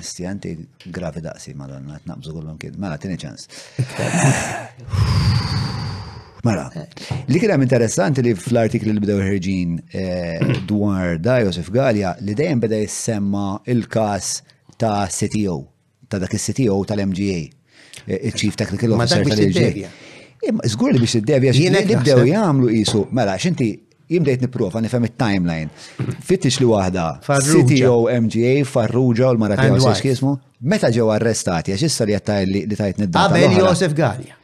Stjanti gravi daqsi madonna, qed naqbżu kullum kien. Mela, tieni ċans. Mela, li kien hemm interessanti li fl-artikli li bdew ħerġin eh, dwar da Josef Gallia li dejjem beda jissemma il-każ ta' CTO, ta' dak is-CTO tal-MGA, eh, il-Chief Technical Ma dak Officer biex tal-MGA. tiddevja. Imma Żgur li biex id-devja Jien hekk li bdew naħseb. jagħmlu qisu, mela x'inti Jien bdejt nipprova nifhem it-timeline. Fittix li waħda CTO MGA Farrugia u l-mara tiegħu xiex kismu. Meta ġew arrestati għax issa li jattaj li tajt nidda. Qabel Josef Gallia.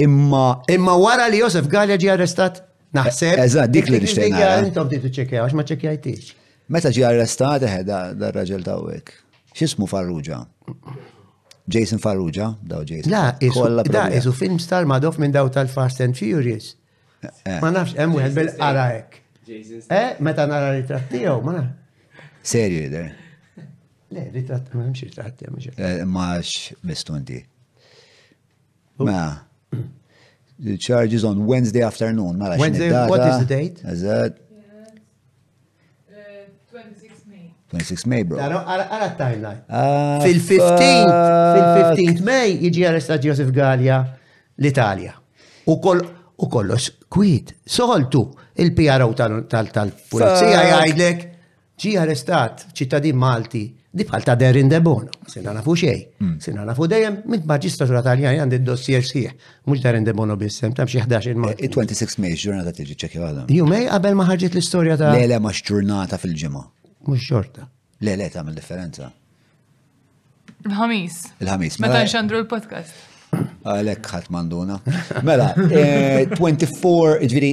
Imma imma wara li Josef Gallia ġie arrestat naħseb. Eżatt, dik li nixtieq. Intom bdejt iċċekkja għax ma ċekkjajtix. Meta ġie arrestat eħe dar raġel tawwek. X'ismu Farrugia? Jason Farrugia, daw Jason. La, isu film star madof minn daw tal-Fast and Furious. Ma nafx, hemm wieħed bil-qara hekk. Eh, meta nara ritratt tiegħu, ma nafx. Serju jidher. Le, ritratt, ma hemmx ritratt tiegħu mhux. Eh, Max mistundi. Ma. The charge is on Wednesday afternoon. Mela, Wednesday, what is the date? Eżatt. 26 May, bro. Għara t-timeline. Ah, fil-15, fil-15 May jiġi arrestat Josef Gallia l-Italja. U kollox kwit, soħoltu il-PRO tal-pulizija jgħidlek ġi arrestat ċittadin Malti Di bħal ta' Derin de Bono, sinna nafu xej, hmm. sinna nafu dejjem minn maġistratura taljani għandi d-dossier sħiħ, mux Derin de Bono bissem, tam xie 11 il-mar. Eh, Il-26 May ġurnata tiġi ċekja għadha. Jumej qabel ma ħarġet l-istorja ta' Le, le, ma ġurnata fil-ġimgħa. Mux xorta. Le, le, tagħmel differenza. Il-ħamis. Il-ħamis. Meta mela- nxandru l-podcast. Għalek ħat manduna. Mela, 24, eh, ġviri,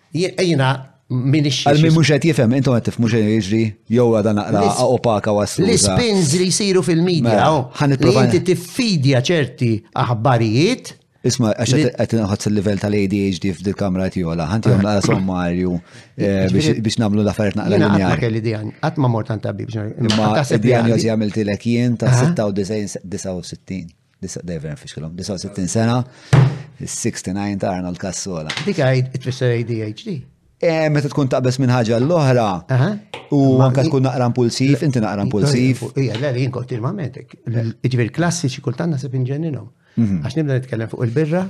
Jina minix. Għal min mhux qed jifhem, intom qed tifhmu xejn jiġri jew għadha naqra opaka waslu. L-ispins li jsiru fil-medja mela, oh, li inti tiffidja ċerti aħbarijiet. Isma, għax qed inħoss il-livell tal-ADHD f'dil kamra qed jola, ħanti jom naqra sommarju eh, biex nagħmlu l-affarijiet naqra l Qatt ma kelli dijan, qatt ma mort għand tabib. Imma dijan jożi għamiltilek jien ta' 96 69. David nfixkilhom, 69 sena, 69 ta' Arnold Kassola. Dik għajd tfisser ADHD. Eh, meta tkun taqbes minn ħaġa l-oħra, u anka tkun naqra impulsiv, inti naqra impulsiv. Ija, l jien kontinwament, ġivir klassiċi kultanna se pinġeninhom. Mhm. Għax nibda nitkellem fuq il-birra,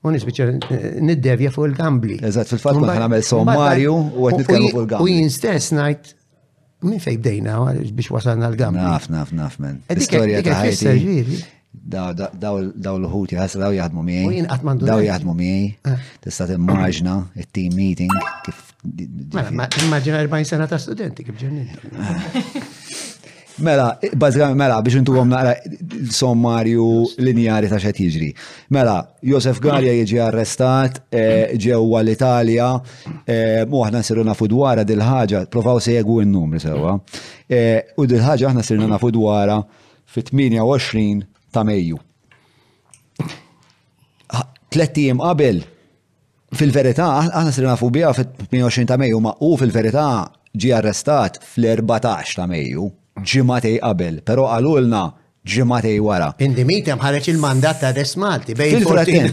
u nisbiċa eh, niddevja fuq il-gambli. Eżatt, fil-fatt kun għamel sommarju u għet nitkellem fuq il-gambli. U jien stess najt Min fejn bdejna biex wasalna l-gambi. Naf, naf, naf, men. E Storja ta' ħajti. Daw l-ħuti ħaslaw jaħdmu miegħi. Daw jaħdmu miegħi. Eh. Tista' timmaġna it-team meeting kif. Mela, immaġina 40 sena ta' studenti kif ġennin. Mela, bazzikament, mela, biex intu għom naqra sommarju linjari ta' xed jiġri. Mela, Josef Gallia jiġi arrestat eh, ġewwa l-Italja eh, u aħna nsiru nafu dwarha dil-ħaġa, provaw segwu n-numri sewwa. Eh, u dil-ħaġa aħna sirna nafu dwarha fit-28 ta' Mejju. Tlet ijiem qabel fil-verità aħna sirna nafu biha fit-28 ta' Mejju ma u fil-verità ġi arrestat fl-14 ta' Mejju ġimatej qabel, però għalulna Ġimgħatej wara. Indimitem ħareġ il-mandat ta' Rest Malti bejn il-frattemp.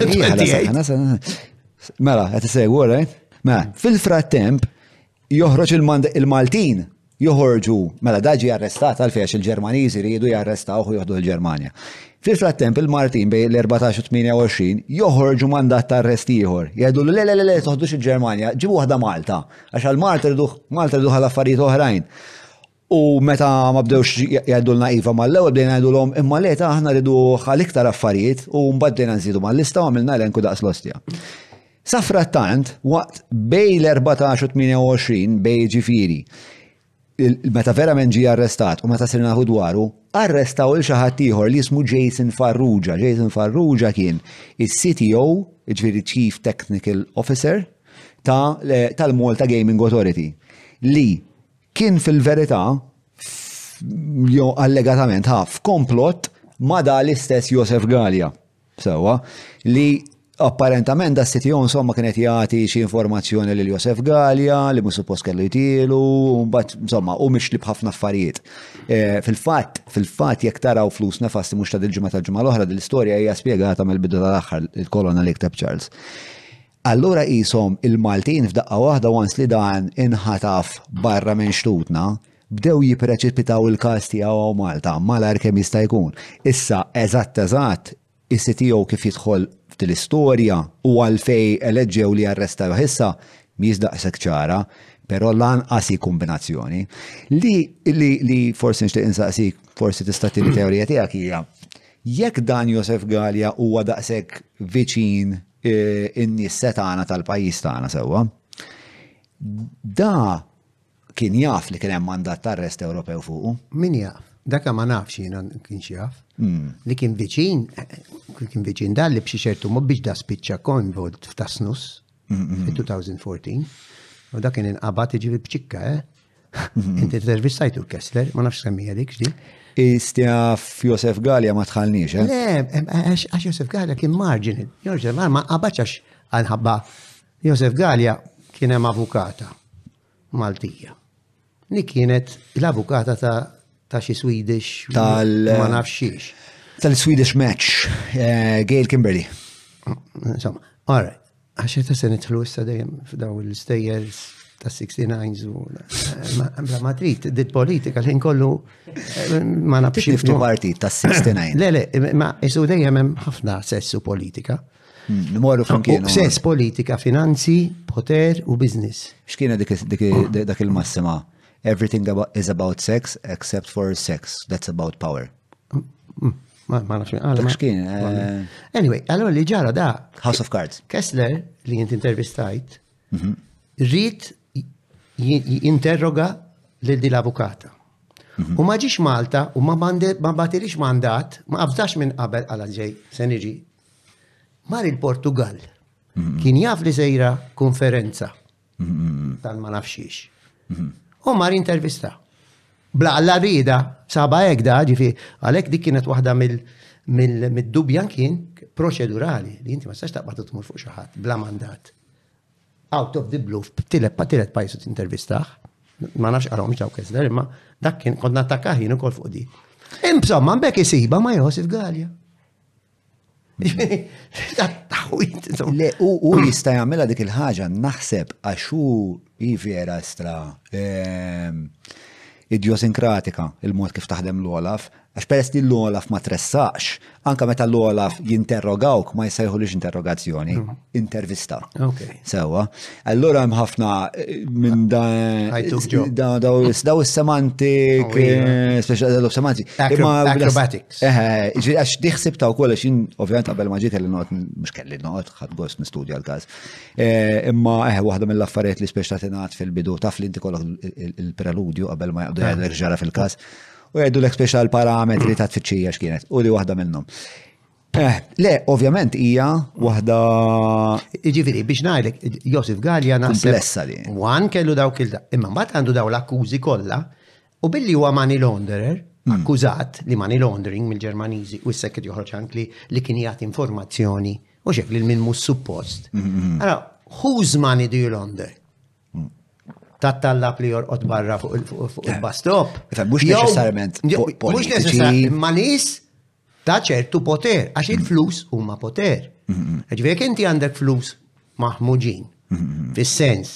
Mela, qed isegwu wara, eh? Mela, fil-frattemp joħroġ il-Maltin joħorġu, mela daġi arrestat għal fex il-Ġermaniżi li jidu jarrestaw u joħdu l-Ġermanja. Fil-frattemp il-Martin bej l-14 28 joħorġu mandat ta' arrest ieħor. Jgħidu le le le le toħdux il-Ġermanja, ġibu waħda Malta, għax għal Malta rduħ Malta rduħ għal affarijiet oħrajn. U meta ma bdewx jgħidulna iva mal-ewwel bdejna ngħidulhom imma le ta' aħna ridu għal iktar affarijiet u mbagħad bdejna nżidu mal-lista u għamilna elenku daqs l-ostja. Sa frattant, waqt bej l-14 u 28 bej ġifieri, meta verament ġie arrestat u meta sir nafu dwaru, arrestaw il xi ħadd ieħor li jismu Jason Farrugia. Jason Farrugia kien is-CTO, ġifieri Chief Technical Officer, tal-Malta Gaming Authority li kien fil-verità, jew allegatament ha, f'komplott ma' da l-istess Josef Gallia. Sewa, li apparentament da City Owns ma kienet jagħti xi informazzjoni lil Josef Gallia li mhux suppost kellu jtielu, mbagħad insomma u mixli b'ħafna affarijiet. Eh, fil-fatt, fil-fatt jekk taraw flus nefasti mhux ta' dil-ġimgħa tal-ġimgħa l-oħra dil-istorja hija spjegata mill-bidu tal-aħħar il-kolonna li kteb Charles. Allura qishom il-Maltin f'daqqa waħda once li dan inħataf barra minn xtutna, bdew jippreċipitaw il-każ tiegħu hawn Malta malajr kemm jista' jkun. Issa eżatt eżatt is-CTO kif jidħol f'din l-istorja u għalfejn eleġġew li jarrestawh issa mhijiex daqshekk ċara, però lanqas hi kumbinazzjoni. Li li forsi nixtieq insaqsik, forsi tista' tini teorija tiegħek hija, jekk dan Josef Galea huwa daqshekk viċin in-nies setgħana tal-pajjiż tagħna sewwa. Da kien jaf li kien hemm mandat ta' arrest Ewropew fuqu. Min jaf? Daka ma nafx jiena kien jaf. Hmm. Li kien viċin, kien viċin dan li b'xi ċertu mod biex da spiċċa konvolt f'tasnus hmm, hmm. fil-2014. U da kien inqabad iġibi b'ċikka, eh? Inti intervistajtu Kessler, ma nafx semmi għalik xdi. Istjaf Josef Gallia ma tħallniex, eh? Le, għax Josef Gallia kien marġin. Josef Gallia ma għabaċax għanħabba. Josef Gallia kien hemm avukata Maltija. Li kienet l-avukata ta' ta' xi Swedish tal ma nafxiex. Tal-Swedish match, eh, Gail Kimberly. Insomma, all right. Għax ta' se nidħlu issa dejjem f'daw l-istejjers ta' 69 u bla ma trid dit politika l-ħin kollu eh, ma nafx. Tiftu partit ta' 69. Le, le, ma isu dejjem hemm ħafna sessu politika. Hmm, Morru flimkien. Sess politika, finanzi, poter u biznis. X'kiena dak il-massima? Everything is about sex except for sex. That's about power. Hmm, hmm. Ma nafx minn għalma. Xkien. Eh, anyway, allora li ġara da. House of Cards. Kessler, li jint intervistajt, mhm. rrit jinterroga lil di l-avukata. Mhm. U ma ġiex Malta u ma batilix mandat, ma qabżax minn qabel għala ġej, se niġi. Mar il-Portugal. Mhm. Kien jaf li sejra konferenza tal-ma nafxiex. U mar intervista. Bla għalla rida, saba egda, ġifi, għalek dik kienet wahda mill-dubja kien proċedurali li jinti ma stax taqbad tmur fuq xaħat bla mandat. Out of the blue, tilep pa tilep pajsu t-intervistaħ, ma nafx għalom ġaw kessler, imma dak kien konna attakkaħ jien ukoll fuq di. Imsomma, mbek isiba ma josif Galja. Le, u jista' jagħmilha dik il-ħaġa naħseb għax hu vera stra ehm, idiosinkratika il-mod kif taħdem l-Olaf, għax peress li l-Olaf ma tressaqx, anka meta l-Olaf jinterrogawk ma jisajħu lix interrogazzjoni, mm. intervista. Sewa, Allura hemm ħafna eh, minn da daw is-semantik, oh, eh, speċjal daw semantik. Acrobatics. Eh, eh, għax diħsib ta' wkoll għax jien ovvjament qabel ma ġiet kelli not mhux kelli not, ħadd gost nistudja l-każ. Imma eh waħda mill-affarijiet li speċjal tingħad fil-bidu taf li inti kollok il-preludju qabel ma jaqdu jgħidlek ġara fil-każ. U jgħidu l-ek speċjal parametri ta' tfittxija x'kienet u li waħda minnhom. Eh, le, ovvjament hija waħda. Ġifieri biex ngħidlek, Josef Gallia naħseb. Komplessa li. Wan kellu dawk il Imma mbagħad għandu daw l-akkużi kollha u billi huwa money launderer, hmm. akkużat li money laundering mill-Ġermaniżi u s-sekret joħroġ anki li kien jagħti informazzjoni u xek li minn mhux suppost. Hmm, hmm, Ara, whose money do you launder? tat-tallab li jorqod barra fuq il-bastop. Mux neċessarjament. Mux neċessarjament. Manis ta' ċertu poter, għax il-flus huma poter. Ġifieri jekk inti għandek flus maħmuġin, fis-sens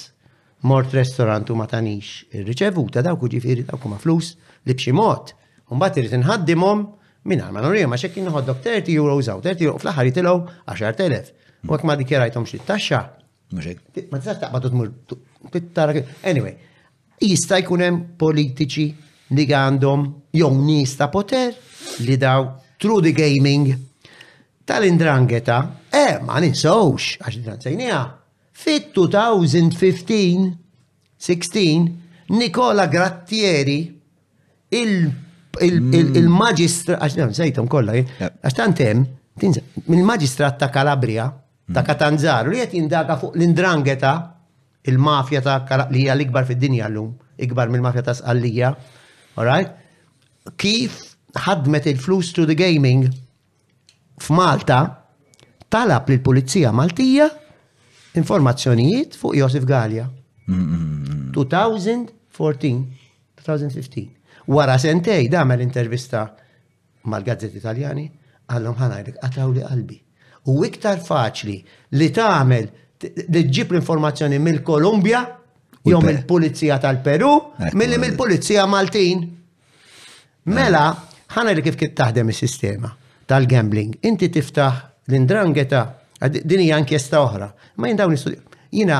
mort restorant u ma tanix ir-riċevuta dawk ġifieri dawk huma flus li b'xi mod, u mbagħad irid inħaddimhom minn ma nurija ma xekk inħoddok 30 euros aw 30 euro fl-aħħar jitilgħu 10,000. U hekk ma dikjarajthomx it-taxxa. Ma tistax taqbad tmur tittara. Anyway, Jista' jkun hemm politiċi li għandhom jew nies ta' poter li daw through the gaming tal-indrangeta, eh ma ninsawx għax dan sejnija. Fit-2015, 16, Nikola Grattieri il-maġistra, għax dan sejtom kollha, għax tant hemm, mill-maġistrat ta' Kalabria, ta' Katanzaru, li qed jindaga fuq l-indrangeta Il-mafja ta' Kara, li hija l-ikbar fid-dinja llum, ikbar mill-mafja ta' Sqallija, all right? Kif ħadmet il-flus to the gaming f'Malta, talab lill pulizija Maltija informazzjonijiet fuq Josef Gallia. 2014, 2015. Wara sentej, damel intervista mal-gazzetti Taljani, għallhom ħanajdek qataw li qalbi. U iktar faċli li tagħmel li ġib l-informazzjoni mill-Kolumbja jew mill-Pulizija tal-Peru milli mill-Pulizija Maltin. Mela, ħana li kif kif taħdem is-sistema tal-gambling, inti tiftaħ l-indrangeta, din hija inkjesta oħra, ma jindaw nistudju. Jina,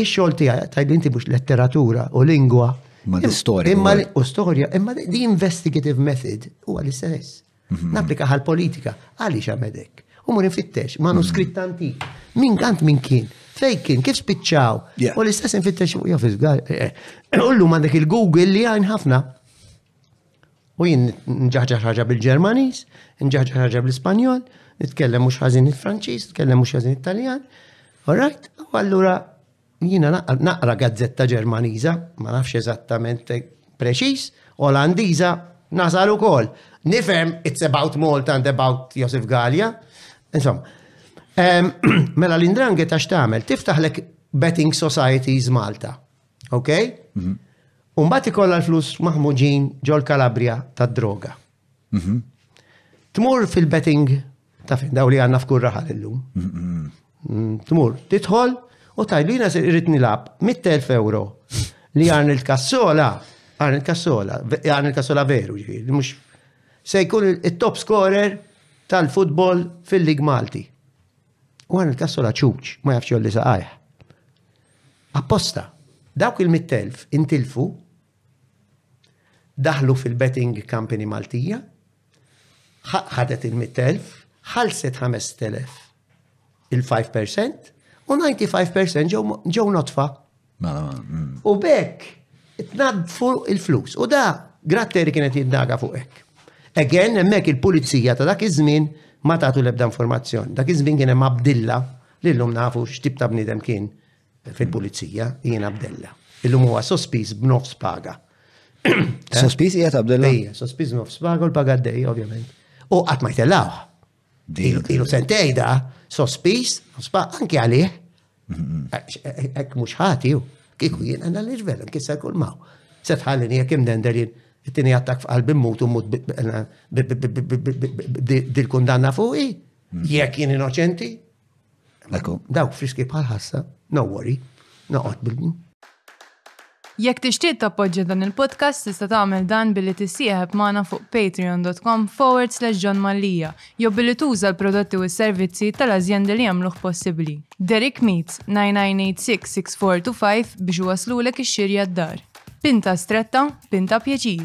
Ix-xogħol tiegħi qed tgħidli inti mhux letteratura u lingwa. Ma l-istorja. Imma u storja, imma the investigative method huwa l-istess. Mhm. Napplika għal politika għaliex għamedek. U mur infittex, manuskritt mhm. antik. Min għant min kien? Fej kien, kif spiċċaw? U l-istess infittex u jafis għal. Eh, eh. U l-lum għandek il-Google li għajn ħafna. U jien nġaħġaħ ħaġa bil-Ġermaniż, nġaħġaħ ħaġa bl-Ispanjol, nitkellem mhux ħażin il-Franċiż, nitkellem mhux ħażin it-Taljan. Alright, u allura jiena naqra gazzetta Ġermaniża, ma nafx eżattament preċiż, Olandiża nasal ukoll. Nifhem it's about Malta and about Josef Gallia. Insomma, mela l-indrange ta' x'tagħmel, tiftaħlek betting societies Malta. Ok? Mhm. U mbagħad ikollha l-flus maħmuġin ġol Kalabria tad-droga. Mhm. Tmur fil-betting ta' fin daw li għandna f'kull raħal illum. Mhm. Mm, Tmur, tidħol u tajlu jiena se irrid nilab 100,000 euro li Arnold Kassola, Arnold Kassola, ve- Arnold Kassola veru ġifieri, li mhux se jkun il- it-top scorer tal-futbol fil-Lig Malti. U għan il-kassola ċuċ, ma jafx jolli saqajh. Apposta, dawk il-mittelf intilfu daħlu fil-betting company Maltija, ħadet il-mittelf, ħalset 5,000 il-5% u 95% ġew notfa. Mela, mela, mm. U bekk, tnadfu il-flus. U da, gratteri kienet jindaga fuq hekk. Again, hemmhekk il-pulizija ta' dak iż-żmien ma tagħtu l-ebda informazzjoni. Dak iż-żmien kien hemm Abdilla li llum nafu x'tip ta' bniedem kien fil-pulizija, jien Abdilla. Illum huwa sospiż b'nofs paga. Sospiż qiegħed Abdilla? Ejja, sospiż b'nofs paga u l-paga dej, ovvjament. U qatt ma jtellawha. Ilu sentej da, sospis, sospa, anki għalih. Ek mux ħati ju, kiku jien għanna l-ġvel, kissa kull maw. Setħallini jek imdender jien, it-tini għattak f'qalbi mut u mut dil-kundanna fuqi, jek jien inoċenti, Ekku, dawk friski bħal ħassa, no worry, noqgħod bil Jekk tixtieq tappoġġja dan il-podcast tista' tagħmel dan billi tissieħeb magħna fuq patreon.com forward slash John Mallia jew billi tuża l-prodotti u s-servizzi tal-azjendi li jagħmluh possibbli. Derrick Meats, 9986-6425 biex iwasslulek ix-xirja d-dar. Pinta stretta, pinta pjaċir.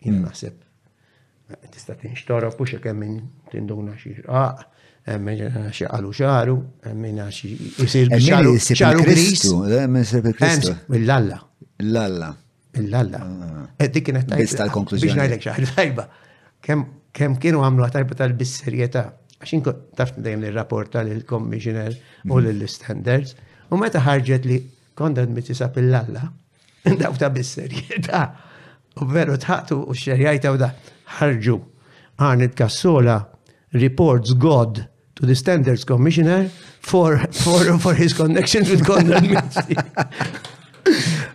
Jien naħseb tista' tinxtorob u xekem minn tinduna xi xqaq, minn xi qalu xaru, minn xi jisir xaru xaru gris. Minn sir il-Kristu. Mill-Alla. L-Alla. Mill-Alla. Ah. Eh, dik kienet tajba. Bista l-konklużjoni. Biex ngħidlek xi tajba. Kemm kienu għamlu tajba tal-bisserjetà. Għax inkun taf dejjem nirrapporta lill-commissioner u mhm. lill-standards. U meta ħarġet li kondan mit tisab l-Alla, Daw ta' bis-serjetà. U veru tħaqtu u xerjajta u da. Ħarġu Arnold Kassola reports God to the Standards Commissioner for, for, for his connection with Conrad Mizzi.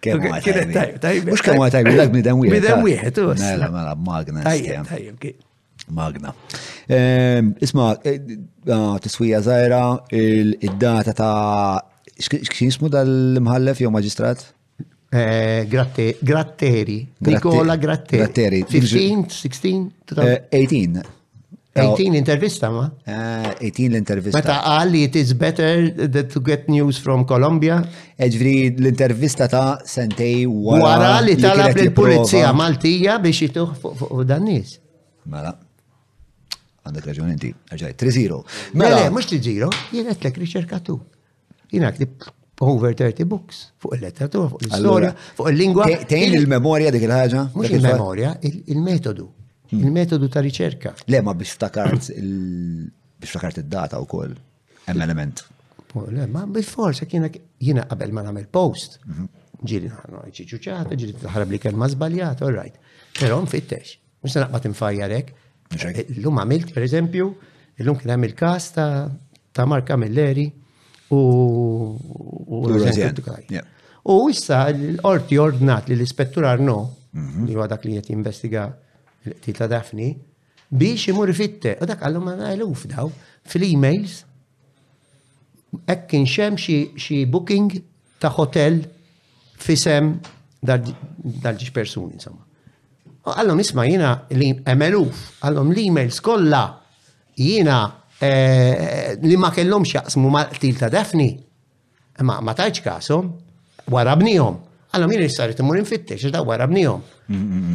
Kemm tajjeb. Mhux kemm tajjeb, dak bidem wieħed. Bidem wieħed, u. Mela, mela, magna. Tajjeb, tajjeb. Magna. Ehm, isma, eh, ah, tiswija zaħira, id-data ta' xkien jismu dal-mħallef jew maġistrat? Eh, gratteri. Nikola Gratteri. Gratteri. 15, 16, 18. 18 intervista ma? 18 eh, l-intervista. Meta għalli it is better that to get news from Colombia? Ġviri l-intervista ta' sentej wara. Wara li talab li l-pulizija Maltija biex jituħ fuq dan nis. Mela. Għandek raġun inti, għagħaj, 3-0. Mela, mela. mux 3-0, jien għetlek riċerkatu. Jien għaktib over 30 books fuq il-letteratura, fuq l-istoria, fuq il-lingwa. Tejn il-memorja dik il-ħagġa? Mux il-memorja, il-metodu. Hmm. Il-metodu ta' riċerka. Le, ma biex ftakart il- biex ftakart id-data u koll. Hemm element. Ma bil-forsa kienek jiena qabel ma nagħmel post. Mhm. Ġieli ħana ċiċuċata, ġieli taħrab li kelma żbaljat, all right. Però nfittex. Mhux se naqbad infajjarek. Illum għamilt, per eżempju, illum kien hemm il-każ ta' Marka Milleri u U issa l-qorti ordnat li l-ispettur Arno, mhm. li huwa dak li qed jinvestiga l-qtil ta' Daphne, Biex imur fitte, u dak għallu ma eluf daw, fil-emails, hekk kien xem xi booking ta' hotel fisem dal-ġiġ persuni, insomma. U għallom isma jina li emeluf, għallom l-emails kolla jina eh, li ma kellom xaqsmu mal-qtil ta' Daphne, Ma, ma tajċ kasom, wara bnijom. Għallam jina jistarit imur infittex, da wara bnijom.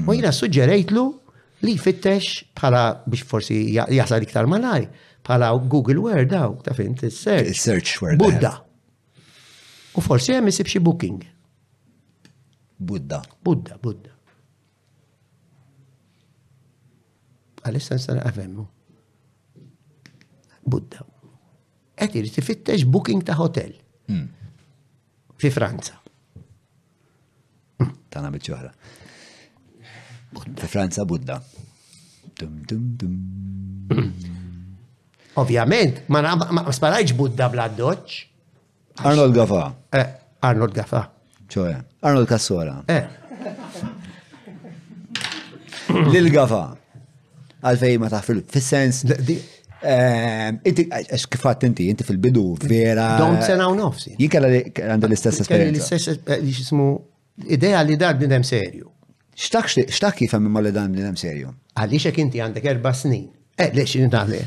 U jina suġġerejtlu li fittex bħala biex forsi jasal iktar malaj, bħala Google Word daw, ta' fin, search. Search word. Buddha. U forsi jem isib xi booking. Buddha. Buddha, Buddha. Għalissa nistan għafemmu. Buddha. Qed irid ifittex booking ta' hotel. Hmm. Fi Franza. Tana biċċi oħra. Fi Franza Budda. Dum dum dum. Ovvjament, ma sparajġ Budda bla doċ. Arnold Gafa. Eh, Arnold Gafa. ċoħe, Arnold Kassora. Eh. L-gafa. Għalfej ma taf fil-sens. Ehm, inti, għax kifat inti, inti fil-bidu, vera. Dom sena u nofsi. Jikala għandu l-istess esperienza. L-istess, eh, jismu, idea li dar bnidem serju. X'dak jifhem imma li dan bniedem serju? Għaliex hekk inti għandek erba' snin. Eh, le, xini taħli.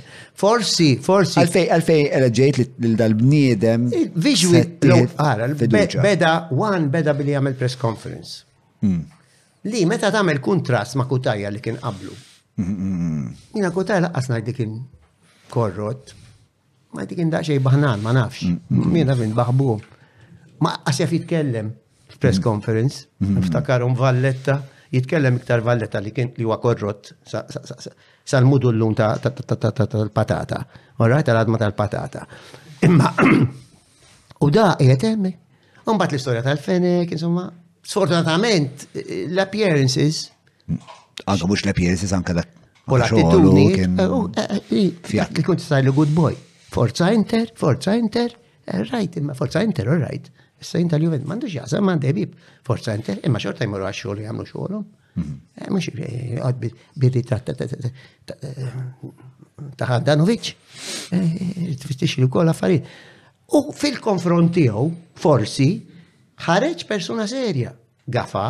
Forsi, forsi. Għalfej, għalfej, eleġġejt li dal-bniedem. Viġwi, għara, beda, one beda billi għamil press conference. Hmm. Li, meta tagħmel kontrast ma' kutajja li kien qablu. Hmm, hmm, Jina kutajja laqqas ngħid kien korrot. Ma jti kien daqxej baħnan, ma nafx. Mina minn baħbu. Ma għasef jitkellem f'press conference, nftakarum Valletta, jitkellem iktar Valletta li kien li huwa korrott sal-mudullun tal-patata. Orraj tal-adma tal-patata. Imma, u da jgħetem, unbat l-istoria tal-fenek, insomma, sfortunatament, l-appearances, Anka mux l-appearances, anka dak. U l-attitudni. Fjat. Li kunt stajlu good boy. Forza inter, forza inter, eh, right, imma forza inter, all right. Issa jinta li juvent, mandu xaħza, ma debib. Forza inter, imma xorta jmuru għax xogħol jagħmlu xogħolhom. Mhm. Eh, mhux eh, għad birri ta' Ħaddanovic. Tfittix li wkoll affarijiet. U fil-konfront tiegħu, forsi, ħareġ persuna serja. Gafa,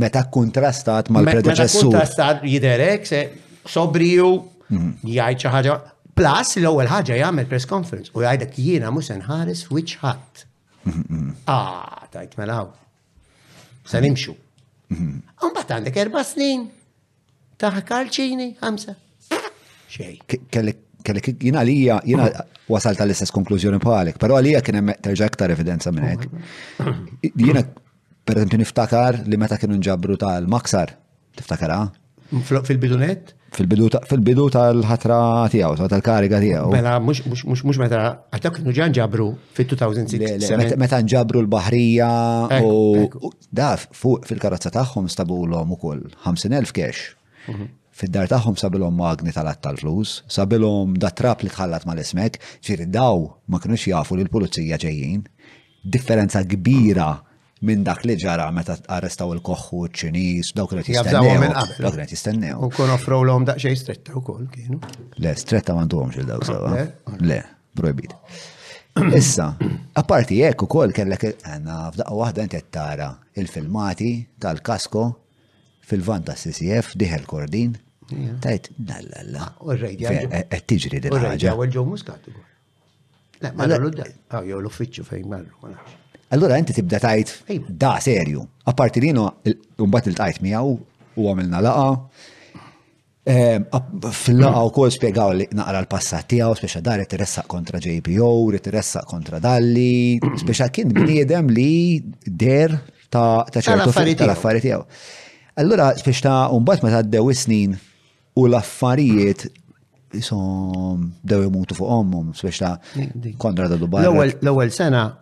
Meta kkuntrastat mal-predeċessur. Meta kkuntrastat jidher hekk se sobriju mhm. jgħid xi ħaġa. Plus l-ewwel ħaġa jagħmel press conference u jgħidek jiena mhux se nħares wiċċ ħadd. Mhm, mhm. Ah, tajt melaw. Se nimxu. Mbagħad għandek erba' snin Taħ kalċini, ħamsa. Xej. Kellek kellek jina għalija jina wasal tal-istess konklużjoni bħalek, pero għalija kien hemm terġa' aktar evidenza minn hekk. Jina per eżempju niftakar li meta kienu nġabru tal-maksar, tiftakarha? Fil-bidunet? Fil-bidu tal-ħatra tijaw, tal-kariga tijaw. Mela, mux meta, għatak nġan ġabru fil-2006. Meta nġabru l-bahrija u Daf, fuq fil-karozza tagħhom stabulhom ukoll 50,000 cash. Fid-dar tagħhom sabilhom magni tal-għadd tal-flus, sabilhom da trap li tħallat mal-ismek, ġifieri daw ma kinux jafu li l-pulizija ġejjin. Differenza kbira minn dak li ġara meta arrestaw il-koħħu, ċ-Ċiniż, dawk li jistennew. Dawk li jistennew. U kun offrowlhom daqsxejn stretta wkoll kienu. Le, stretta m'għandhomx il-dawk sewa. Le. Projbit. Issa, apparti jekk u koll kellek għanna f'daqqa wahda inti tara il-filmati tal-kasko fil-van ta' CCF diħel kordin. Tajt, nallalla. U rrejja. Għed tiġri din. U rrejja u ġo muskat. Le, ma l dan. Għaw, ah, jow l-uffiċu fejn marru. Allora, inti tibda tajt da serju. Apparti li jino, un-bat il-tajt miegħu u għamilna laqa, Fil-laqa u kol spiegaw li naqra l-passat tijaw, speċa dar it-ressaq kontra JPO, it-ressaq kontra Dalli, speċa kien bniedem li der ta' ċertu affarijiet tal-affarijiet tijaw. Allura, speċa unbat ma ta' dew snin u l-affarijiet jisom dew imutu fuq ommum, speċa kontra da' Dubai. L-ewel sena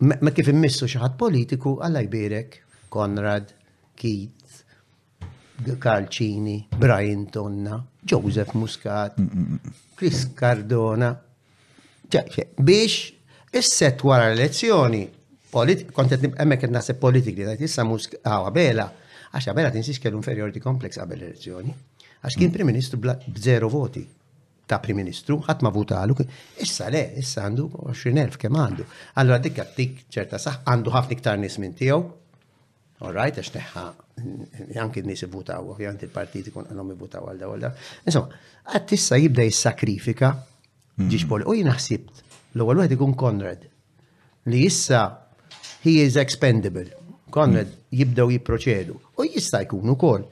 Ma kif immissu xi ħadd politiku, Alla jbierek, Konrad, Keith, Karl Cini, Brian Tonna, Joseph Muscat, Chris Cardona. Biex is-set wara l-elezzjoni, kont qed hemmhekk qed naħseb politik li issa Muscat bela, għax bela tinsiex kellu inferiority complex qabel l-elezzjoni, għax kien Prim Ministru b'zero voti. ta' Prim Ministru, ħadd ma votalu, issa le, issa għandu 20,000 kemm għandu. Allora dik għattik ċerta saħ għandu ħafna iktar nies minn tiegħu. All right, għax neħħa anki n-nies ivvutaw, ovvjament il-partiti kun għandhom ivvutaw għal dawla. Insomma, għadd issa jibda jissakrifika mm. ġiex poli u jinaħsib l-ewwel wieħed ikun Konrad li issa he is expendable. Konrad mm. jibdew jipproċedu u jista' jkun ukoll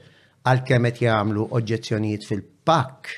għal kemm qed jagħmlu oġġezzjonijiet fil-pakk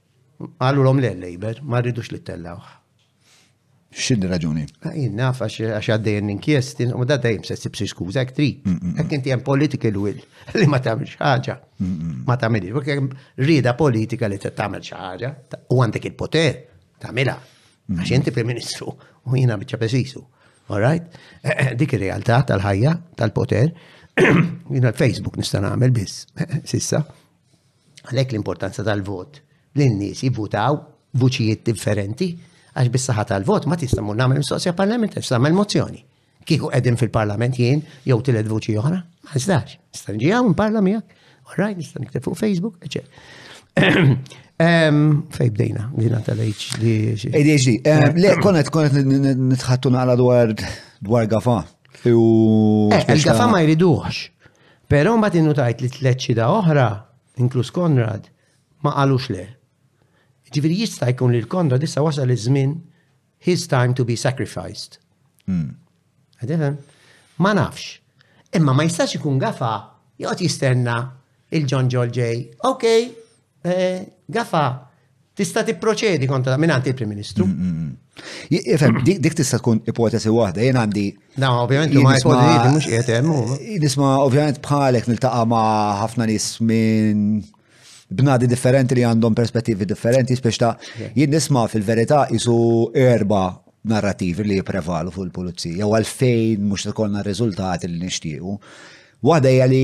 Għallu l-om le l-Labor, ma rridux li tellawħ. X'inhi raġuni? Jien naf għax għaddejjen inkjesti, u da dejjem se ssib xi skuża hekk trid. Hekk inti hemm political will li ma tagħmilx ħaġa. Ma tagħmilx, u kemm rieda politika li tagħmel xi ħaġa u għandek il-poter tagħmilha. Għax inti Prim Ministru u jiena biċċa besisu. All right? Eh, eh, dik ir-realtà tal-ħajja, tal-poter, jiena l-Facebook nista' nagħmel biss, sissa. Għalhekk l-importanza tal-vot li n-nies jivvutaw vuċijiet differenti għax bis-saħħa tal-vot ma tista' mur nagħmel mistoqsija parlament għax tagħmel mozzjoni. Kieku qegħdin fil-parlament jien jew tielet vuċi oħra, ma nistax. Nista' nġi hawn parla miegħek, orajn nista' nikteb fuq Facebook, eċċetera. Fej bdejna, dina tal-HD. ADHD. Eh, le, konet, konet nitħattu naqra dwar dwar gafa. U. Eh, il-gafa ma jriduħx. Però mbagħad innutajt li tliet xhieda oħra, inkluż Konrad, ma qalux le. Ġifieri jista' jkun li l-Konrad issa wasal iż-żmien his time to be sacrificed. Hmm. Għadifem? Ma nafx. Imma ma jistax ikun gafa joqgħod jistenna il-John Ġol ġej. Ok, eh, gafa tista' tipproċedi kontra mingħand il-Prim Ministru. Mm, mm, mm. Ifhem, dik tista' tkun ipotesi waħda, jien għandi. Na, ovvjament, ma ipotesi mhux qiegħed hemm. Nisma' ovvjament bħalek niltaqa' ma' ħafna nies minn bnadi differenti li għandhom perspettivi differenti, spiex ta' jien nisma' fil-verità isu erba narrativi li jiprevalu fuq il-pulizija, u għalfejn mhux tkollna r-riżultati li nixtiequ. Waħda hija li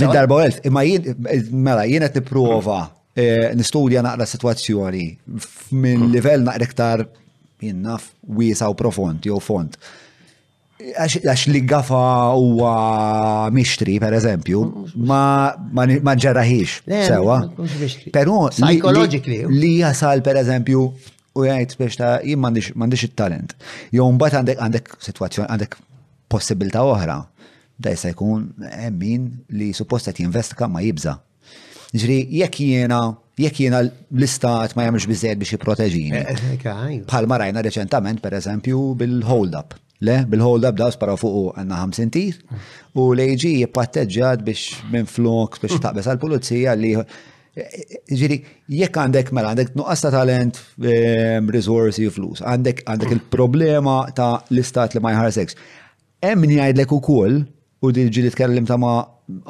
Darba u elf, imma jien, mela, jien qed nipprova eh, nistudja naqra situazzjoni minn mm. livell naqra iktar jien naf wiesa u profond jew fond. Għax li gafa huwa mixtri, per eżempju, ma ġarraħix sewa. Pero li jasal, per eżempju, u jgħid biex ta' jien m'għandix it-talent. Jew mbagħad għandek għandek sitwazzjoni għandek possibilità oħra. Da jista' jkun hemm min li suppost qed jinvestika ma jibża. Ġri jekk jiena jekk jiena l-istat ma jagħmilx biżejjed biex jipproteġini. Eh, eh, Bħal ma rajna reċentament pereżempju bil-hold up. Le, bil-hold-up da sparaw fuqu għanna 50 tir, u l-AG jippatteġġat biex minn flok biex taqbes għal-pulizija li ġiri, jekk għandek mela, għandek nuqqas ta' talent, ehm, resorsi u flus, għandek għandek il-problema ta' l-istat li ma jħarsek. Hemm jgħidlek ukoll u diġi li tkellim ta' ma'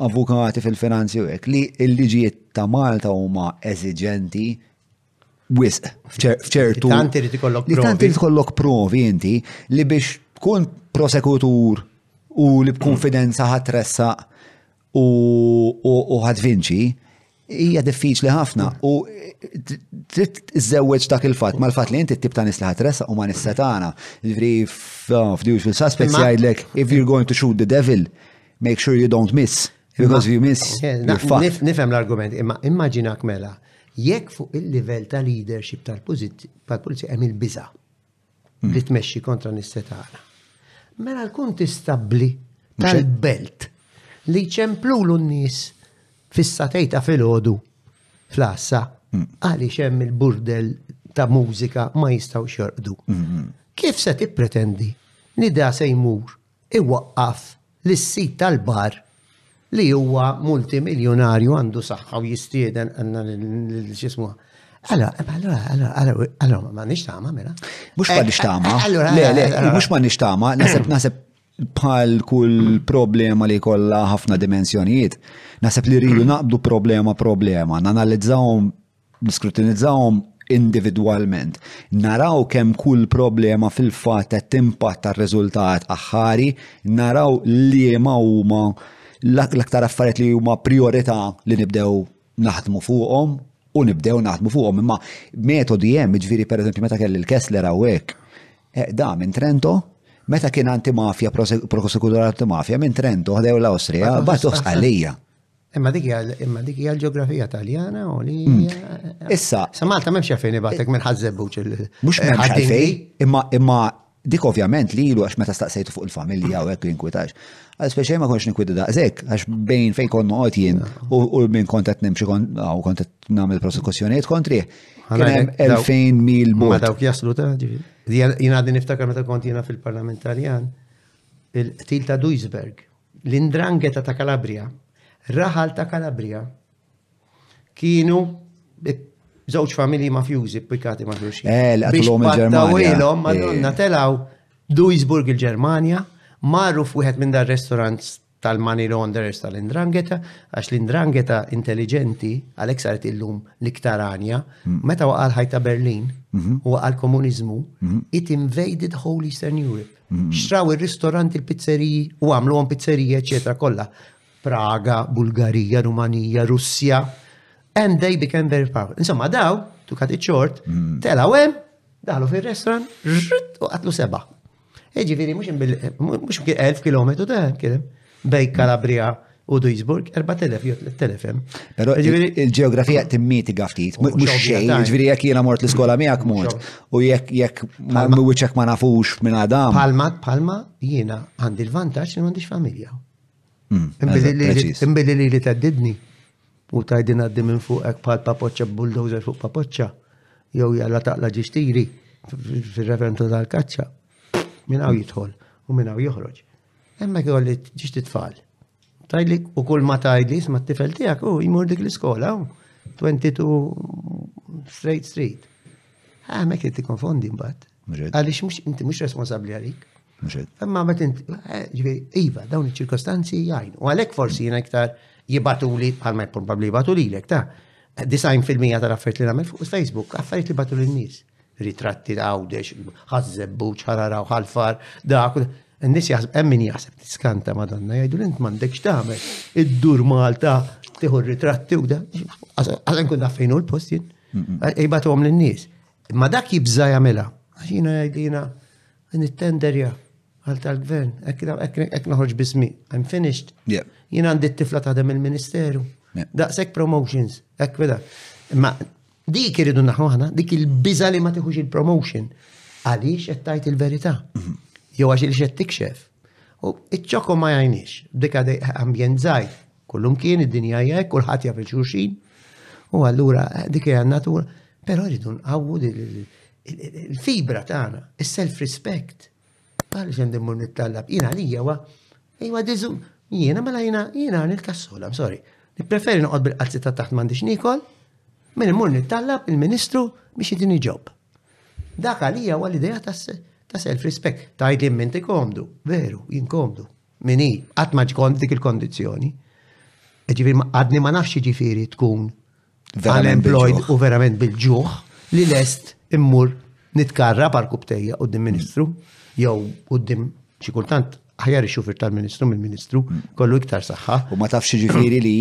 avukati fil-finanzi u hekk li l-liġijiet ta' Malta huma eżiġenti wisq f'ċertu. Tant irid ikollok provi. Tant irid ikollok provi inti li biex tkun prosekutur u li b'konfidenza ħatressa u ħadvinċi hija diffiċli ħafna u trid iżewweġ dak il-fatt mal-fatt li inti t-tip ta' nisla ħatressa u ma nissetana. Ġifri f'dewx fil-suspects jgħidlek if you're going to shoot the devil, make sure you don't miss. Because you miss. Eh, nifhem l-argument, imma immaġinak mela, jekk fuq il-livell ta' leadership tal-pulizija hemm il-biża hmm. li tmexxi kontra nistetana. Mela l-kun tistabli tal-belt li ċemplu l-nis fissatejta fil-ħodu fl-assa hmm. għaliex hemm il-burdel ta' mużika ma jistaw xorqdu. Hmm. Kif se tippretendi li da se jmur iwaqqaf lis-sid tal-bar li huwa multimiljunarju għandu saħħa u jistieden x'ismuha. Allora, allora, allora, allora, allora, ma nix tama, mela. Mux ma nix tama. Le, le, mux ma nix tama, nasib, nasib bħal kull problema li kolla ħafna dimensjonijiet, nasib li rridu naqbdu problema problema, nanalizzawhom Niskrutinizzahom individwalment. Naraw kemm kull problema fil-fatt qed timpatt tar-riżultat aħħari, naraw liema huma l-aktar affarijiet li huma priorità li nibdew naħdmu fuqhom u nibdew naħdmu fuqhom. Imma metodi hemm, jiġifieri pereżempju meta kelli l-Kessler hawnhekk, eh, da minn Trento, meta kien antimafja, prosekutur antimafja minn Trento, ħdew l-Awstrija, bagħtuh għalija. Imma dik hija imma dik hija l-ġeografija Taljana u li hmm. Issa. Sa Malta m'hemmx xafejn ibatek minn ħażebbuċ il. Mhux eh, m'hemmx xafejn, imma imma dik ovvjament li ilu għax meta staqsejtu fuq il-familja u hekk jinkwitax. Għal speċjal ma konx nikwita daqshekk għax bejn fejn kont noqgħod jien u minn kont qed nimxi u kont qed nagħmel prosekuzzjonijiet kontri. Kien hemm 2000 mil mod. Ma dawk jaslu ta' Jien għadni niftakar meta kont jiena fil-Parlament Taljan il-qtil ta' Duisberg L-'Ndrangheta ta' Calabria, raħal ta' Calabria, kienu żewġ familji mafjużi ppikati ma' xulxin. Eh, li qatlhom il-Ġermanja. Madonna eh. telgħu Duisburg il-Ġermanja, marru f'wieħed minn dar restaurants tal-money launderers tal-indrangeta, għax l-indrangeta intelligenti, għalek saret illum l-iktar għanja, mm. meta waqal ħajta Berlin, mhm. u għal komunizmu, mhm. it invaded whole Eastern Europe. Xtraw ir-ristoranti, il-pizzeriji u għamluhom pizzeriji, eċetera kollha. Praga, Bulgarija, Rumanija, Russja. And they became very powerful. Insomma, daw, tu kat iċ-ċort, mm. tela u hemm, daħlu fil-restaurant, u qatlu seba. Eġi veri, mux mux kien 1000 km, da, kien Bej Kalabria u Duisburg, 4.000 jew 3.000 hemm. Però Jiġifieri- il-ġeografija timmitiga ftit, mhux Xogħol xejn, ta' jiġifieri jekk jiena mort l-iskola miegħek mort. U jekk jekk ma wiċċek ma nafux minn għadam. Palma, palma, jiena għandi l-vantaġġ li m'għandix familja. Hmm, Imbidi li- Preċiż. Imbidi li li teddidni u tajdin għaddi minn fuqek bħal papoċċa bulldozer fuq papoċċa jew jalla taqla ġistiri fil-referentu tal-kaċċa. Min hawn jidħol u min hawn joħroġ. Hemmhekk jolli ġiex titfal. Tajli u kull ma tajli isma' t-tifel tiegħek u jmur dik l-iskola u 22 straight street. Hemmhekk qed tikkonfondi mbagħad. Għaliex mhux inti mhux responsabbli għalik. Imma meta inti eh, iva dawn iċ-ċirkostanzi jgħin. U għalhekk forsi jiena iktar jibatuli bħalma jpun babli jibatuli lek ta' 90% tal-affarijiet li nagħmel fuq Facebook, affarijiet li batu lin-nies. Ritratti l-għawdex, ħaż-żebbuġ, ħarara u ħalfar, dak. N-nis jaħseb, hemm min jaħseb tiskanta madonna, jgħidu l-int m'għandekx tagħmel id-dur Malta tieħu ritratti u da. Għazan kun daffejn u l-post jien. Ejbat għom l-nis. Ma dak jibża jamela. Għaxina jgħidina, nittenderja għal tal-gvern, ek naħorġ bismi, I'm finished. Jien għandi t-tifla ta' dem il-ministeru. Daqsek promotions, ek veda. Ma Dik irridu naħu aħna, dik il-biża li ma tiħux il-promotion. Għaliex qed tajt il-verità. Mhm. Jew għax il-xed tikxef. U iċ-ċoko ma jajnix. Dika ambjent zaħir. Kullum kien id-dinja jgħek, kullħat jaf il-xurxin. U għallura dik hija natura. Però rridu nqawwu il-fibra tagħna, is-self-respect. Għaliex għandimmu nittallab. Jina għalija wa Ejwa diżu, jiena mela jiena jiena għan il-kassola, I'm sorry. Nippreferi noqgħod bil-qalzi ta' taħt m'għandix nikol, minn immur nittallab il-Ministru biex jidini ġob. Dak għalija huwa l-idea ta' self-respect. Tajt li minti komdu, veru, jien komdu. Mini, qatt ma ġkont dik il-kondizzjoni. Ġifieri għadni ma nafx ġifieri tkun unemployed u verament bil-ġuħ li lest immur nitkarra parku btejja u ministru jew u dim xikultant ħajar ixufir tal-ministru mill-ministru kollu iktar saħħa. U ma tafx ġifiri li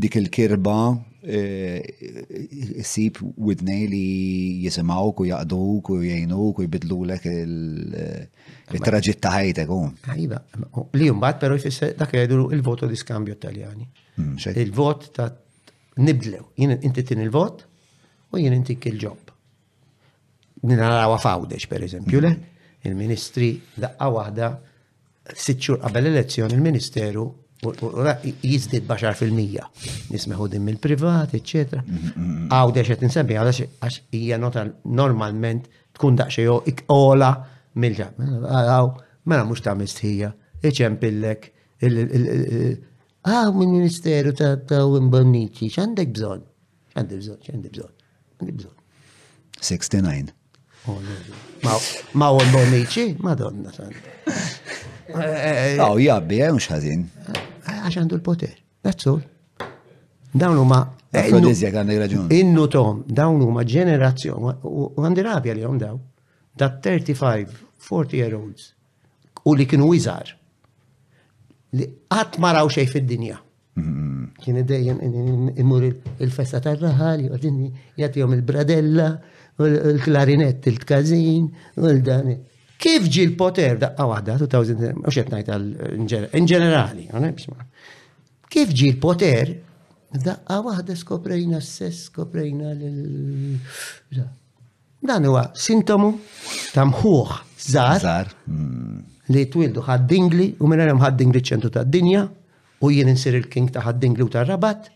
dik il-kirba eh, sib widnej li jisimaw ku jaqdu ku jgħinu ku jbidlu lek il-traġit eh, ta' ħajtek un. Iva, li jumbat pero jfisser dak jgħidu il-voto di skambju italjani. Mm, il-vot ta' nibdlew, jien inti tin il-vot u jien inti kill ġob. Ninarawa fawdex, per eżempju, le, il-ministri daqqa waħda sitxur qabel elezzjoni il-ministeru jizdid baxar fil-mija. Nismeħu din mill-privat, etc. Għawdex qed nsemmi għax hija nota normalment tkun daqxie jo ola mill-ġa. Għaw, mela mhux ta' mistħija, iċempillek Ah, minn ministeru ta' ta' imbonniċi, x'għandek bżonn? X'għandek bżonn, x'għandek bżonn? Għandek bżonn. 69. Ma' u imbonniċi, madonna san. Aw, jabbi, eh, mhux ħażin. Għax għandu l-poter, that's all. Dawn huma Afrodizja għandek raġun. Innu tom, dawn huma ġenerazzjoni, u għandi rabja li hom daw, da 35, 40 year olds, u li kienu iżar li qatt ma raw xejn fid-dinja. Kien dejjem imur il-festa tar-raħal, jgħodini jagħtihom il-bradella, il-klarinett, il-tkazin, u l-dan. Kif ġi l-poter daqqa waħda 2000, u xed ngħid in ġenerali, Kif ġi l-poter daqqa waħda skoprejna s-sess, skoprejna l- Dan huwa sintomu ta' mħuħ żgħar mm. li twildu ħaddingli u minn hemm ħaddingli ċentru tad-dinja u jien insir il-king ta' ħaddingli u ta' rabat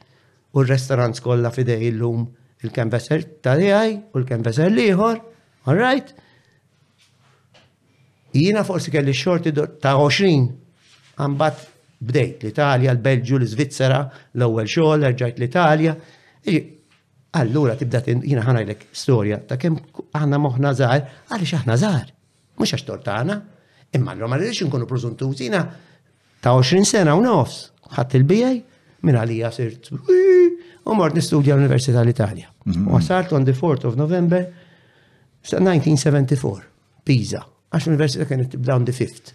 u r-restaurants kollha fidej illum il-canvasser tal-AI u l-canvasser liħor, all right? Jiena forsi kelli xorti ta' 20 għambat bdejt l-Italja, l-Belġu, l-Svizzera, l-ewwel xogħol, rġajt l-Italja. Allura tibda jiena ħanajlek storja ta' kemm aħna moħħna żgħar għaliex aħna żgħar. Mhux għax tortana, imma allura ma rridx inkunu preżuntużi jiena ta' 20 sena u nofs ħadd il-BA minn għalija sirt u mort nistudja l-Università l-Italja. Mhm. Wasalt on the 4th of November 1974, Pisa, għax l-Università kienet tibda on the 5th.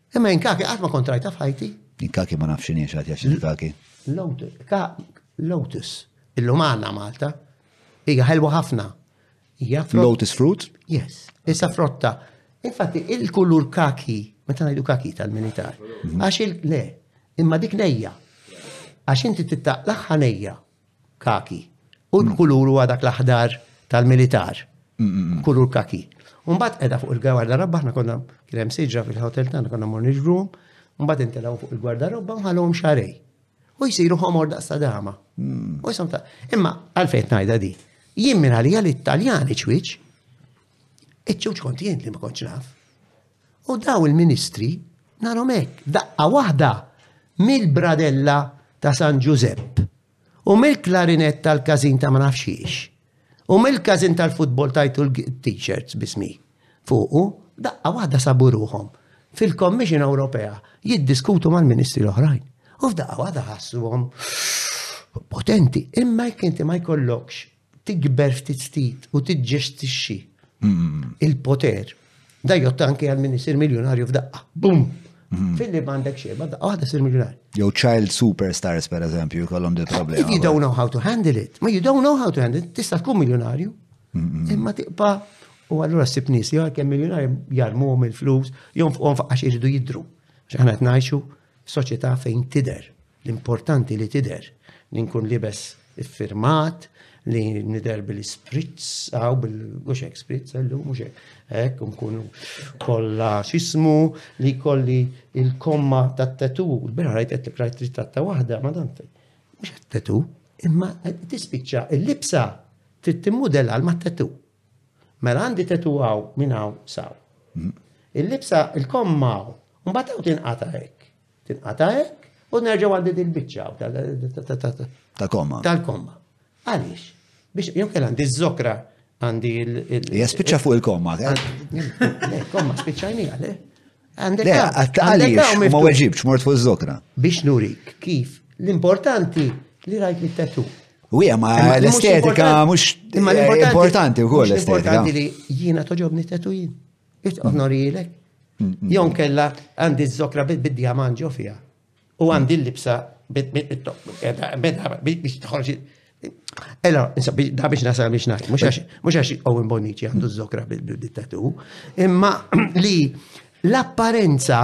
Imma inkaki qatt ma kont rajta f'ħajti. Inkaki ma nafx x'inhi x'għad jax inkaki. Lotus, illum għandna Malta, hija ħelwa ħafna. Lotus fruit? Yes, issa frotta. Infatti, il-kulur kaki, meta ngħidu kaki tal-militar, mhm. għax il-le, imma dik nejja, għax inti tittaqlaħ ħanejja, Kaki. U l-kulur huwa dak l-aħdar tal-militar. Kulur kaki. Umbat edha fuq il-gwarda rabba, ħna konna kien hemm siġra fil-hotel tagħna konna mor niġbruhom, umbat intelgħu fuq il-gwarda rabba u ħalhom xarej. U jsiru ħomor daqsa dama. U jisom ta' imma għalfejn ngħidha di. Jien minn għalija li t-Taljani ċwiċ Iċċewċ kont jien li ma kontx naf. U daw il-ministri narhom hekk daqqa waħda mill-bradella ta' San Ġużepp u mill-klarinett tal-każin ta' ma nafxiex u mill-każin tal-futbol tajtu l-t-shirts bismi fuqu daqqa waħda saburuhom fil-Commission Ewropea jiddiskutu mal-ministri l-oħrajn. U f'daqqa waħda ħassuhom potenti, imma jekk inti ma jkollokx tikber ftit ftit u tiġġestixxi il-poter, da jotta anke għal min isir miljonarju f'daqqa. Bum! Mm-hmm. Filli għandek xeba, għada sir miljonar. Jow child superstars, per eżempju, kollom di problema. If you don't know how to handle it, ma you don't know how to handle it, tista' tkun miljonarju, mm-hmm. imma tiqpa u għallura s-sib nis li għalkem miljonari jarmu għom il-flus, jom f'għom f'għax irridu jidru. Xaħna t-najxu soċieta fejn tider. L-importanti li tidher, li nkun liebes iffirmat, li nidher bil-ispritz, aw bil mhux hekk spritz illum, mhux hekk, hekk nkun kollha x'ismu li kolli il-komma tat-tetu, l-bera rajt qed rajt ritratt ta' waħda, ma dan mhux tetu, imma tispiċċa l-libsa trid timmudella ma' tetu. Mela għandi tetu għaw minn hawn saw. Mm. Il-libsa il-komma hawn, mbagħad hawn tinqata' hekk. Tinqata' hekk u nerġgħu għandi dil-biċċa ta' komma. Tal-komma. Għaliex? Biex jew kellha għandi żokra għandi il. Hija spiċċa fuq il-komma. Eh? Komma spiċċajni għale. Għandek għaliex ma weġibx mort fuq iż-żokra. Biex nurik kif l-importanti li rajt li t-tatu. U hija ma l-estetika mhux importanti wkoll l-estetika. Importanti li jiena toġobni t-tatu jien. Biex onorilek. Jon kella għandi z-zokra bid-diamant ġo fija. U għandi l-libsa biex tħorġ. Ela, da biex nasal biex naħi, mux għax Owen Bonici għandu z-zokra bil-dittatu, imma li l-apparenza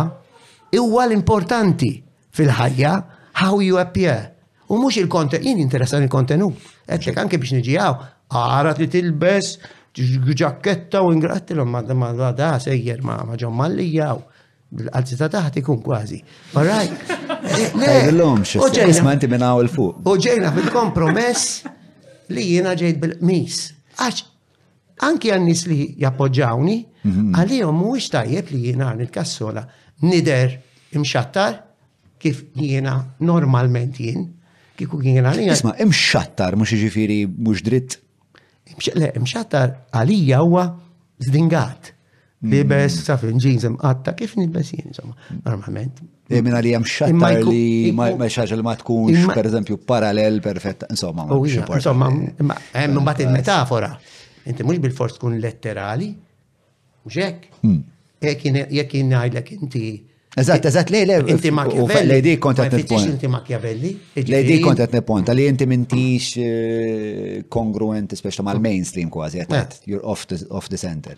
huwa l-importanti fil-ħajja how you appear. U mhux il-kontenut, jien interessan il-kontenut. Għedlek anke biex niġi għaw, għara li tilbes, ġakketta u ingrattilhom ma da sejjer ma ġon mallija u bil-qalzi ta' taħt ikun kważi. Barraj. Għedlom, xisma inti minna u l-fuq. U ġejna bil-kompromess li jiena ġejt bil-mis. Għax anki għan nis li jappoġġawni, mhm. għalihom mhuwiex tajjeb li jiena għan il-kassola nider imxattar kif jiena normalment jien, kif jiena li. Isma, imxattar mhux jiġifieri mhux dritt. Le, imxattar għalija huwa zdingat. Libes, taf, ġinż imqatta, kif nibes jien, insomma, normalment. E minna li jem xattar li ma xaġa li ma tkunx, per eżempju, parallel perfetta, insomma. Oh, insomma, imma hemm mbagħad il-metafora. Inti mhux bil-fors tkun letterali, mhux hekk. Hmm. Jekk jien ngħidlek inti Eżatt, eżatt, lej, lej. Inti Machiavelli. Lej di konta t-nepont. Inti Machiavelli. Lej di konta t-nepont, għalli inti mintix eh, kongruenti speċta mal-mainstream kważi, għetat, eh. you're off the center.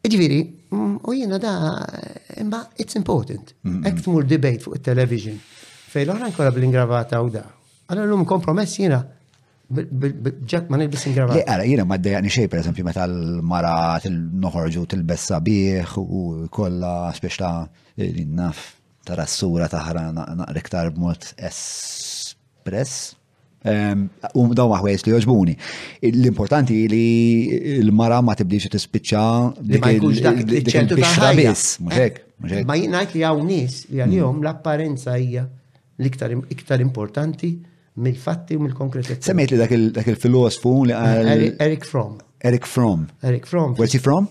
Ġviri, mm, u jina da, imma it's important. Ek tmur debate fuq il-television. Fej l-oħra nkolla bl-ingravata u da. Għalla l-lum kompromess jina, ġat ma nilbis ingravata. Le, għara, jina ma d-dajani xej, per eżempju, meta l-mara noħorġu til-bessa bieħ u kolla spiex ta' naf ta' rassura taħra naqriktar b'mod espress. Ehm, u dawn maħwejs li joġbuni. L-importanti li l-mara ma tibdix tispiċċa li ma jkunx dak il-ċentru ta' biss, muxek. Eh, ma jingħid li hawn nies li għalihom mm. l-apparenza hija l-iktar importanti mill-fatti u mill-konkretezza. Semmejt li dak il-filosfu li għal. Eric Fromm. Eric Fromm. Eric Fromm. Where's he from?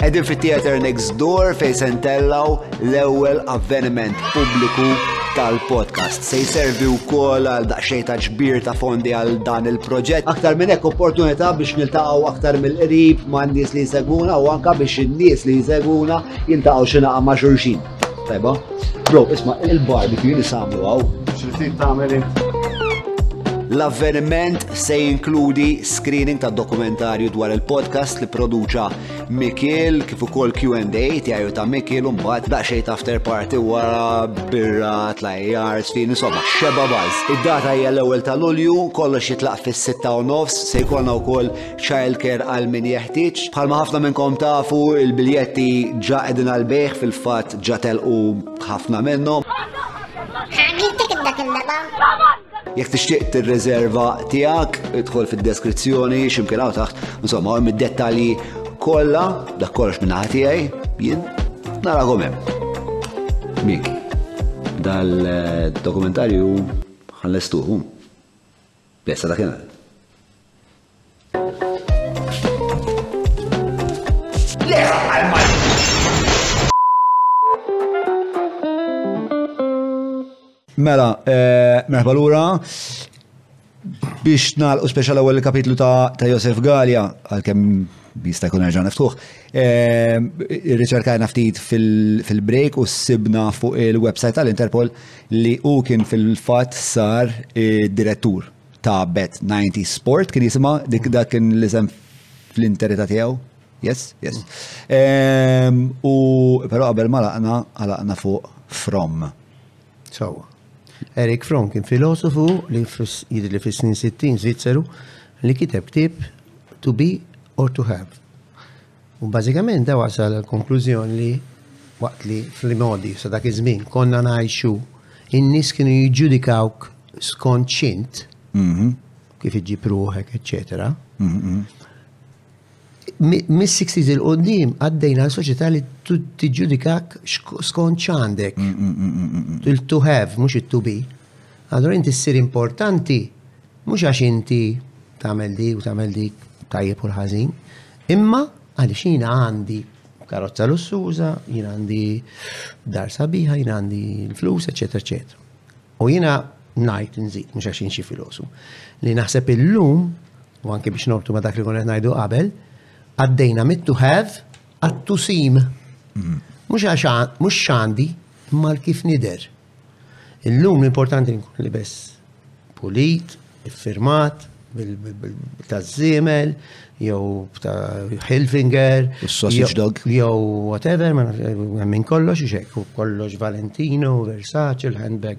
Edin fit theater Next Door fej sentellaw l-ewwel avveniment pubbliku tal-podcast. Se jservi wkoll għal daqsxej ta' ġbir ta' fondi għal dan il-proġett. Aktar minn hekk opportunità biex niltaqgħu aktar mill-qrib ma' nies li jseguna u anka biex in-nies li jseguna jiltaqgħu xi naqa' ma' xulxin. Tajba. Bro, isma' il-barbecue li samlu għaw. Xil-sit tagħmel L-avveniment se jinkludi screening ta' dokumentarju dwar il-podcast li produċa Mikil kif ukoll Q&A tiegħu ta' Mikil u mbagħad daqsxejn ta' after party wara birra tlajjar sfin insomma xeba baż. Id-data hija l-ewwel ta' Lulju, kollox jitlaq fis-6 u nofs se jkollna wkoll Childcare għal min jeħtieġ. Bħalma ħafna minnkom tafu, il-biljetti ġa qegħdin għal bejħ fil-fatt ġa telqu ħafna minnhom. Jekk tixtieq tirriserva tiegħek, idħol fid-deskrizzjoni x'imkien hawn taħt, insomma, hemm id-dettalji kollha, dak kollox minn ħati tiegħi, jien narakom hemm. Mik, dal-dokumentarju ħallestuhum. Le, sa dakinhar. Le, Mela, eh, merħba lura biex nalqu speċjal ewwel kapitlu ta' Josef Galja għalkemm jista' jkun nerġa' niftuħ. Ehm, Riċerkajna ftit fil-break u sibna fuq il-website tal-Interpol li u kien fil-fat sar eh, direttur ta' Bet 90 Sport, kien jisima dik dak kien l-isem fl-interita tiegħu. Yes, yes. Ehm, u però qabel ma laqna, għalaqna fuq From. Sawa. Eric Fromm kien filosofu li jidri li fis-snin 60 Zvizzeru li kiteb ktib To Be or To Have. U bażikament da wasal l-konklużjoni li waqt li fl-modi sa dak iż-żmien konna ngħixu in-nies kienu jiġġudikawk skont xint mhm. kif iġib ruħek, eċċetera. Mhm, mhm. mis-60s il-qoddim għaddejna soċjetà li tiġġudikak skont x'għandek. Mm, mm, mm, Il-to have, mhux it-to be. Allora inti ssir importanti mhux għax inti tagħmel dik u tagħmel dik tajjeb u l-ħażin, imma għaliex jiena għandi karozza lussuża, jiena għandi dar sabiħa, jiena għandi l-flus, eċetera, eċetera. U jiena ngħid nżid mhux għax xi filosu li naħseb illum u anke biex nortu ma dak li konet najdu qabel, għaddejna mit to have għattu sim. Mhm. Mux għax mux xandi, mal kif nider. Illum l-importanti li bess pulit, iffirmat, ta' zimel, jew ta' Hilfinger, sausage dog, jew whatever, minn kollox, kollox Valentino, Versace, l-handbag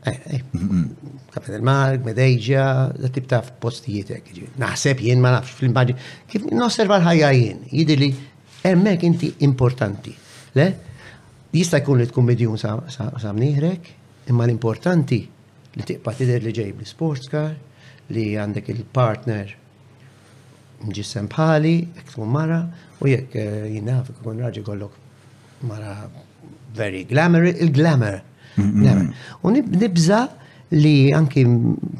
Kapet il-Mark, Medejġa, tip ta' postijiet hekk. Naħseb jien ma nafx fl-imbaġi. Kif nosserva l-ħajja jien, jidili hemmhekk inti importanti. Le? Jista' jkun li tkun midjun sa mnieħrek, imma l-importanti li tiqpa' tidher li ġej bl-sports car, li għandek il-partner Ġisem bħali, jekk tkun mara, u jekk eh, jinnaf ikun raġi kollok mara very glamour, il-glamour. U nibza li anki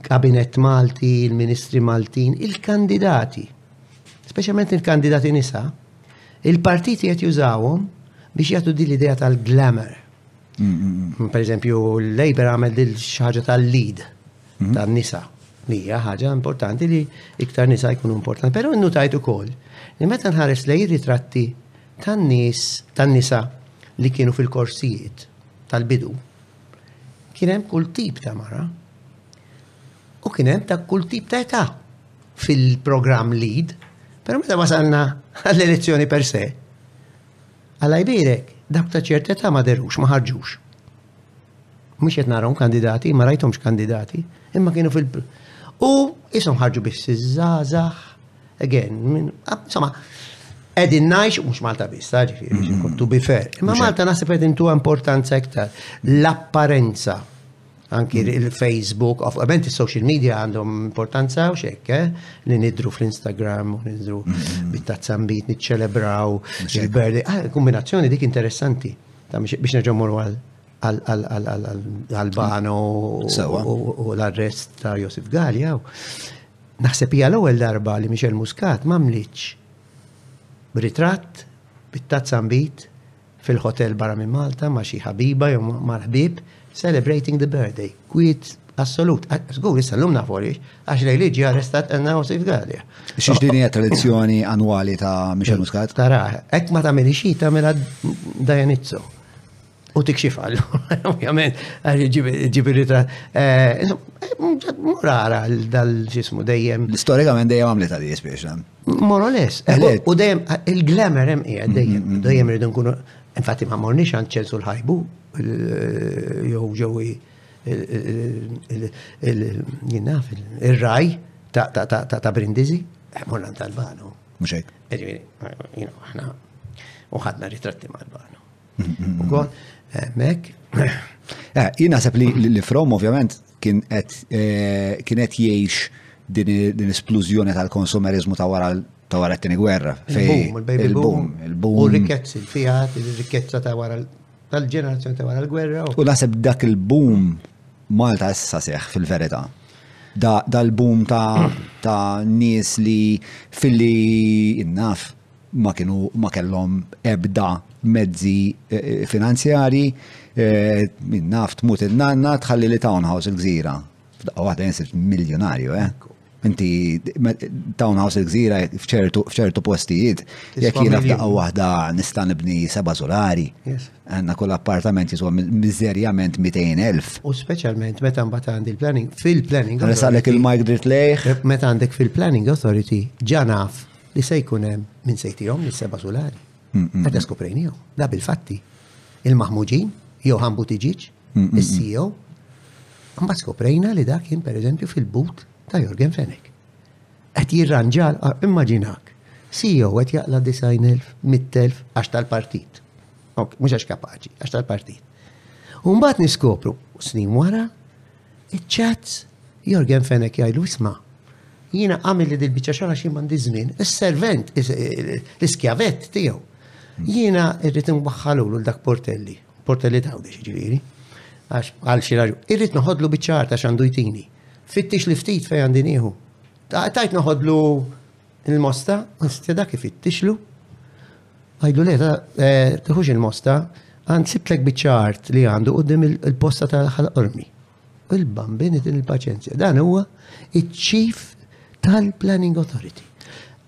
kabinet Malti, il-ministri Maltin, il-kandidati, specialment il-kandidati nisa, il-partiti qed jużawhom biex jagħtu din l-idea tal-glamour. Mm-hmm. Per eżempju, l-Labor għamel dil ħaġa tal-lead mm-hmm. tan-nisa li hija ħaġa importanti li iktar nisa jkunu importanti. Però nnutajt ukoll li meta nħares lej ritratti tan-nies tan-nisa li kienu fil-korsijiet tal-bidu kien hemm kull tip ta' mara u kien hemm ta' kull tip ta' età fil-programm lead, però meta wasalna għall-elezzjoni per se, Alla jbierek, dawk ta' ċerteta' ma dherux, ma ħarġux. Mhux qed narahom kandidati, ma rajthomx kandidati, imma kienu fil U ishom ħarġu biss iż-żgħażagħ, again, insomma, qegħdin ngħix mhux Malta biss, ta' ġifieri, mm-hmm. to be fair. Imma Malta naħseb qed intuha importanza iktar. L-apparenza Anki mm. il-Facebook, ovvjament il-social media għandhom importanza u xekke, eh? li nidru fl-Instagram, u nidru mm. bit-tazzambit, nitċelebraw, il-berdi, ah, kombinazzjoni dik interessanti, biex neġomur għal għal-bano u l-arrest ta' Josef Gallia. Naħseb hija l-ewwel darba li Michel Muscat m'għamlitx ritratt bit-tazzambit fil-ħotell barra minn Malta ma' xi ħabiba jew mal-ħbieb celebrating the birthday. Kwiet assolut. Żgur issa llum nafu għaliex għax lejli ġie arrestat għandna u sifgalja. Xiex din hija tradizzjoni annwali ta' Michel Muscat? Tara, hekk ma tagħmel xi tagħmilha Dajanizzo. U tikxif għallu, ovvjament, ġibi ritra. Eh, eh, murara dal-ġismu dejjem. Storikament dejjem għamlet għalli jispiex. More or less. U dejjem il-glamour hemm qiegħed dejjem, mm, mm, dejjem mm. irridu nkunu infatti ma morniex għand Ċelsu l-ħajbu jew ġewi il-naf il-raj ta' Brindisi, eh, morna tal-banu. Muxek. Ġifieri, aħna uħadna ritratti mal-banu. Mek. Eh, jien naħseb li li From ovvjament kien qed eh, kien qed jgħix din l-esplużjoni tal-konsumerizmu ta' wara ta' wara t-tieni gwerra. Il-boom, il-baby boom. Il-boom. U rikkezzi, fiħat, il-rikkezza ta' wara tal-ġenerazzjoni ta' wara l-gwerra. U naħseb dak il-boom Malta issa seħ fil-verità. Dal-boom ta' nies li fil-li innaf ma kienu ma kellhom ebda mezzi finanzjari, naf tmut in-nanna tħalli li townhouse il-gżira. F'daqqa waħda jinsirt miljonarju, eh? Inti townhouse il-gżira f'ċertu postijiet, jekk jiena f'daqqa waħda nista' nibni seba' żurari. Għandna kull appartament jiswa miżerjament 200,000. U speċjalment meta mbagħad għandi l-planning, fil-planning. Għalhekk il-mike dritt lejh. Meta għandek fil-planning authority, ġa naf. li se jkun hemm min se jtihom mis-seba' sulari. Għadda skoprejnihom, da bil-fatti. Il-maħmuġin, jew ħambu tiġiġ, is-CEO, mbagħad skoprejna li dak kien pereżempju fil-but ta' Jorgen Fenek. Qed jirranġal, immaġinak, CEO qed jaqla' 90,000, 100,000 għax tal-partit. Mhux għax kapaċi, għax tal-partit. U mbagħad niskopru snin wara Iċ-chats, Yorgen Fenech jgħidlu isma' jiena għamil li dil-biċċa xogħol għax jien m'għandi żmien, is-servent, l-iskjavett tiegħu. Jiena irrid inwaħħalu l dak portelli, portelli ta' għawdex ġifieri, għax għal xi raġu, irrid noħodlu biċċar ta' xandu jtini. Fittix li ftit fejn għandi nieħu. Tajt noħodlu il-mosta, nistja dak ifittixlu, Għajdu le, tiħux il-mosta, għand sibtlek biċċart li għandu qoddim il-posta tal-ħalqormi. Il-bambini din il-paċenzja. Dan huwa il-ċif tal-Planning Authority.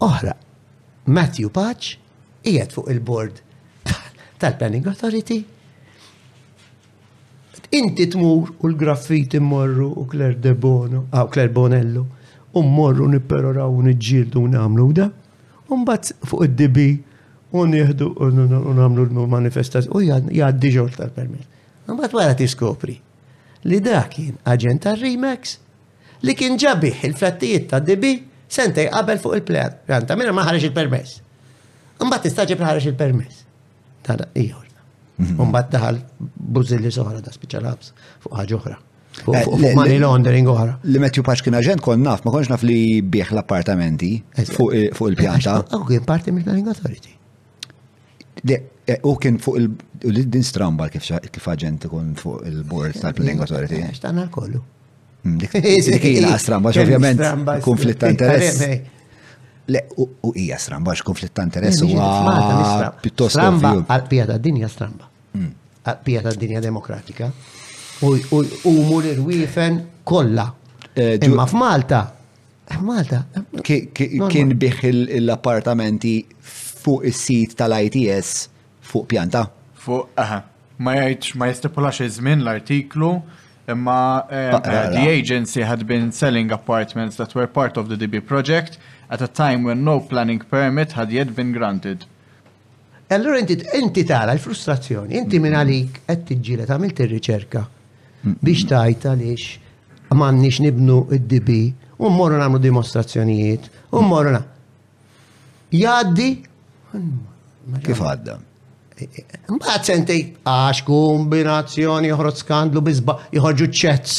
Oħra, Matthew Paċ, ijed fuq il-bord tal-Planning Authority, Inti tmur u l-graffiti morru u Claire Debono, għaw Claire Bonello, u morru nipperoraw u nġildu u namlu da. U mbagħad fuq id-DB u nieħdu u nagħmlu l-manifestaz u jgħaddi xogħol tal-permess. Mbagħad wara tiskopri li dak kien aġent tar-Remax li kien ġabih il-flattijiet ta' DB sentej qabel fuq il-plan. Ranta, minna ma ħareġ il-permess. Mbagħad tistaġib li ħareġ il-permess. Tara, hija mhm. Mbagħad daħal bużilli soħra ta' spiċċa fuq ħaġa oħra. Eh, money laundering oħra. Li Matthew Paċ kien aġent kon naf, ma konx naf li bieħ l-appartamenti fuq il-pjanta. U kien parti mill planning authority. Eh, u kien fuq il- u li din stramba kif aġent ikun fuq il-board eh, tal-planning authority. Xtana l-kollu. Mm, dik hija stramba, ovvjament konflitt ta' interess. Le, u hija stramba, konflitt ta' interess huwa pjuttost stramba għal-pija ta' dinja stramba. Għal-pija ta' dinja demokratika. U mur irwifen kolla. Eh, Imma f'Malta, eh, Malta. Eh, kien biħ l-appartamenti fuq is-sit tal-ITS fuq pjanta. Fuq, aha. Ma jgħidx, ma jistipulax iż-żmien l-artiklu, imma the agency had been selling apartments that were part of the DB project at a time when no planning permit had yet been granted. Allura inti, inti tara l-frustrazzjoni, inti minn għalik qed tiġġieled għamilt ir-riċerka biex tajt għaliex m'għandniex nibnu id-DB u mmorru nagħmlu dimostrazzjonijiet u mmorru na. Jgħaddi kif għadda? Mbagħad sentej għax kombinazzjoni joħroġ skandlu bizba joħorġu ċets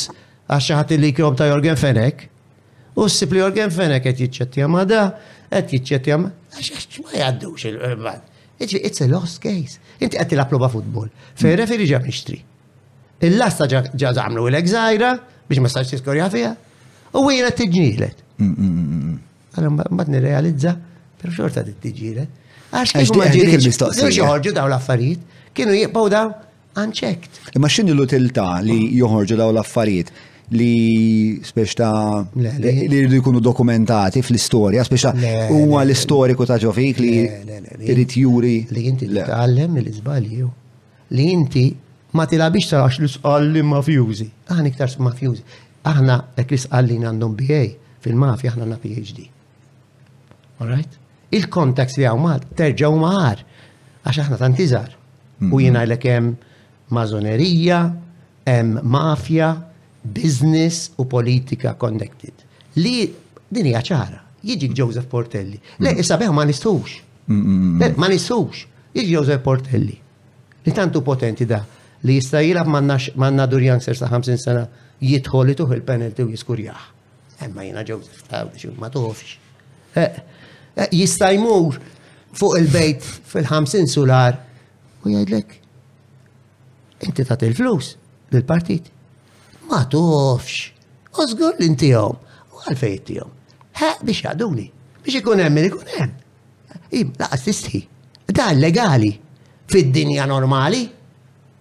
għax ħadd li kjob ta' Jorgen Fenek. U ssib li Jorgen Fena qed jiċċettja ma' da, qed jiċċettja ma' ma jgħaddux il-bad. Iġi, it's a lost case. Inti qed tilab logħba futbol. Fejn referi ġa mixtri. Il-lasta ġa żamlu il egżajra biex ma sarx tiskorja fiha. U jiena tiġġielet. Mm, mm, mm, Allora mbagħad nirrealizza, per xorta tiġġielet. Għax kif ma ġieli. Kienu joħorġu daw l-affarijiet, kienu jibqgħu daw Unchecked. Imma x'inhi l-utilità li joħorġu daw l-affarijiet li spiex ta' li jridu jkunu dokumentati fl-istorja, spiex ta' huwa l-istoriku ta' ġofik li jrid juri. Li inti tgħallem li l-iżbalji li inti ma tilabix tarax li sqalli mafjużi. Aħna iktar mafjużi. Aħna hekk li sqallin għandhom BA fil-mafja aħna na PhD. Alright? Il-contacts li għaw Malta terġaw maħar, għax aħna tant iżar. U mm-hmm. jina l hemm mażonerija, hemm mafja, business u politika connected. Li din hija ċara. Jiġi Joseph Portelli. Le, mm. issa beħ ma nistux. Mm-hmm. Ma nistux. Jiġi Joseph Portelli. Li tantu potenti da li jista' jilab manna Durjan Sersa 50 sena jidħol li tuħ il-penalty u jiskurjaħ. Emma jina Joseph Tawdi xi ma tofx. Eh, eh, jista' jmur fuq il-bejt fil-50 sular u jgħidlek inti tat il-flus lill-partit. Ma tofx. Osgur li ntihom u għalfejn tihom. Ha biex jgħaduni. Biex ikun hemm ikun hemm. Im laqas tisti. Da legali fid-dinja normali.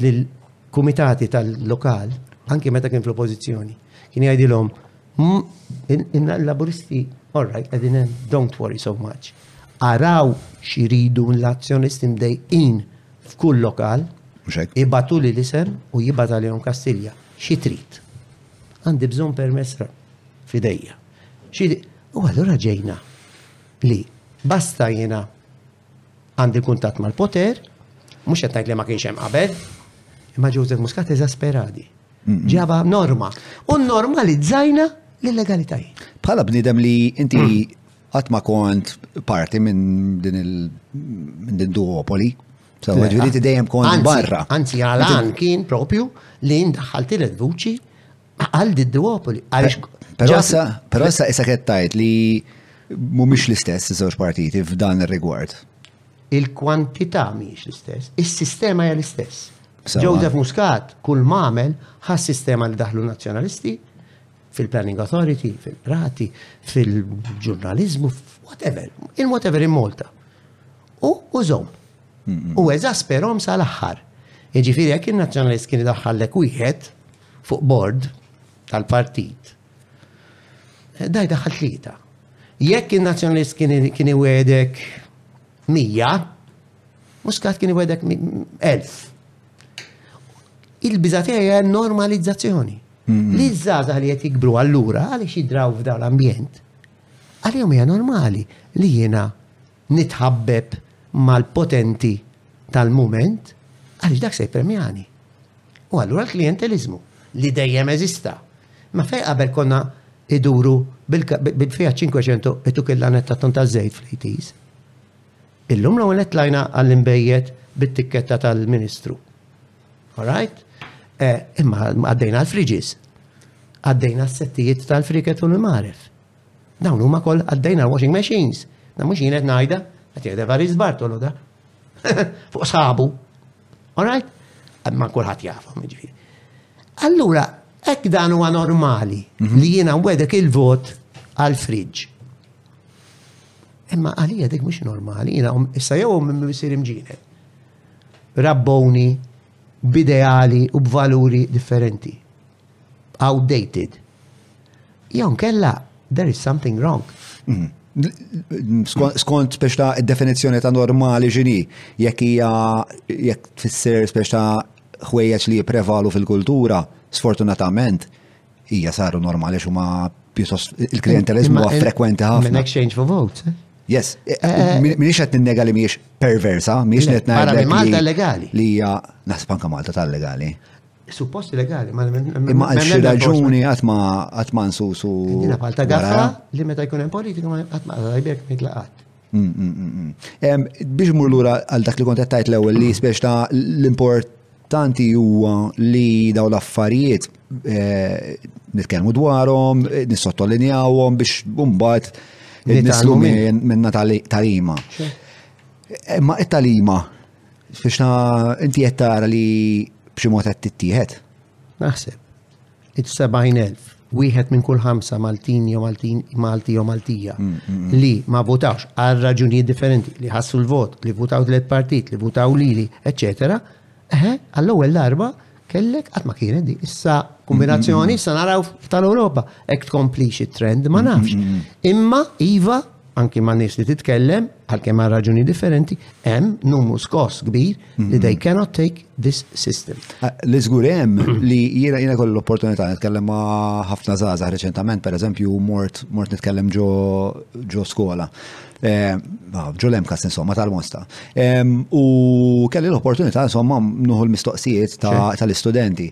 li l-kumitati tal-lokal, anke meta kien fl-oppożizzjoni, kien jgħidilhom il-laburisti, all right, qegħdin hemm, don't worry so much. Araw xiridu l-azzjonisti mdejqin f'kull lokal, ibatu li l-isem u jibat għalihom Kastilja. Xi trid? Għandi bżonn permessra fidejja. U allura ġejna li basta jena Għandi kuntatt mal-poter, mhux qed ngħid li ma kienx hemm qabel, imma Joseph Muscat eżasperadi. Ġaba norma. U normalizzajna l-legalitajt. Bħala bnidem li inti qatt ma kont parti minn din il-duopoli, Sawa, ġviri ti dejjem kont barra. Anzi, għalan kien propju li ndaħħalti l-vuċi Għal di duopoli. Però issa issa kettajt li mumiex l-istess iż-żewġ partiti f'dan ir-rigward. Il-kwantità mhijiex l-istess, is-sistema hija l-istess. Joseph Muscat kull mamel ħas sistema li daħlu nazzjonalisti fil-Planning Authority, fil-Rati, fil-ġurnalizmu, whatever, in whatever in Malta. U użom. U eżasperom sal-aħħar. Iġifiri, jek il-nazjonalist kien daħħallek wieħed, fuq bord tal-partit. Daj daħal tlieta. Jekk il-nazjonalist kien iwedek mija, muskat kien iwedek elf. Il-bizateja normalizzazzjoni. Mm-hmm. Li z-zazah li jett jikbru għallura, għalix jidraw f'daw l-ambjent, għalihom hija normali li jiena nitħabbeb mal-potenti tal-mument għaliex dak se jippremjani. U allura l-klijenteliżmu li dejjem eżista. Ma fejn qabel konna iduru bil-fija 500 etu killa netta ton ta' żejt fl-80s. Illum l għonet lajna għall-imbejjet bit-tikketta tal-Ministru. Alright? Eh, imma għaddejna l-friġis, għaddejna s-settijiet tal-friket u l-maref. Dawn huma koll għaddejn għal washing machines. Da mhux jien qed ngħidha, qed jgħidha Varis Bartolo da. Fuq sabu. Alright? Ma kulħadd jafhom jiġifieri. Allura, hekk dan huwa normali mhm. li jiena wedek il-vot għal fridġ. Imma għalija dik mhux normali, jiena um, issa jew um minn misir imġinet. Rabboni, b'ideali u b'valuri differenti. outdated, jew nkella there is something wrong. Mm. Skont biex ta' definizjoni ta' normali ġini, jekk hija jekk tfisser biex ta' ħwejjeġ li jipprevalu fil-kultura, sfortunatament, hija saru normali xuma pjuttost il-klientelizmu huwa frekwenti ħafna. Minn exchange for votes. Eh? Yes, eh, eh, minix qed ninnega li miex perversa, miex qed ngħid. Malta legali. Li hija naħseb anke Malta tal-legali. Suppost legali, ma Imma għal xi raġuni qatt ma qatt ma nsusu. Jiena bħal ta' gaffa li meta jkun hemm politika ma qatt ma għajbek ma jitlaqat. Mm, mm, mm, biex mur lura għal dak li kont qed l-ewwel li spiex ta' l-importanti huwa li daw l-affarijiet eh, nitkellmu dwarhom, eh, nissottolinjawhom biex mbagħad nislu minna tal-ima. Ma it-talima Biex na inti qed tara li b'xi mod qed tittieħed. Naħseb. It-70,000 wieħed minn kull ħamsa Maltin jew Maltin Malti jew Maltija mm, mm, mm. li ma votawx għal raġunijiet differenti li ħassu l-vot, li votaw tliet partit, li votaw lili, eċetera, eħe, għall-ewwel darba Kellek, qatt ma kienet di, issa kombinazzjoni, issa naraw tal-Europa, ek tkompli xi trend, ma nafx. Imma, Iva, anki ma nis li titkellem, għalkemm ma raġuni differenti, hemm numru skoss kbir li they cannot take this system. Ah, li żgur hemm li jiena jiena kollu l-opportunità nitkellem ma' ħafna żgħażagħ reċentament, pereżempju mort mort nitkellem ġo ġo skola. Eh, ah, Ġulem kas insomma tal-Mosta. U kelli l-opportunità insomma nuħu l-mistoqsijiet tal-istudenti.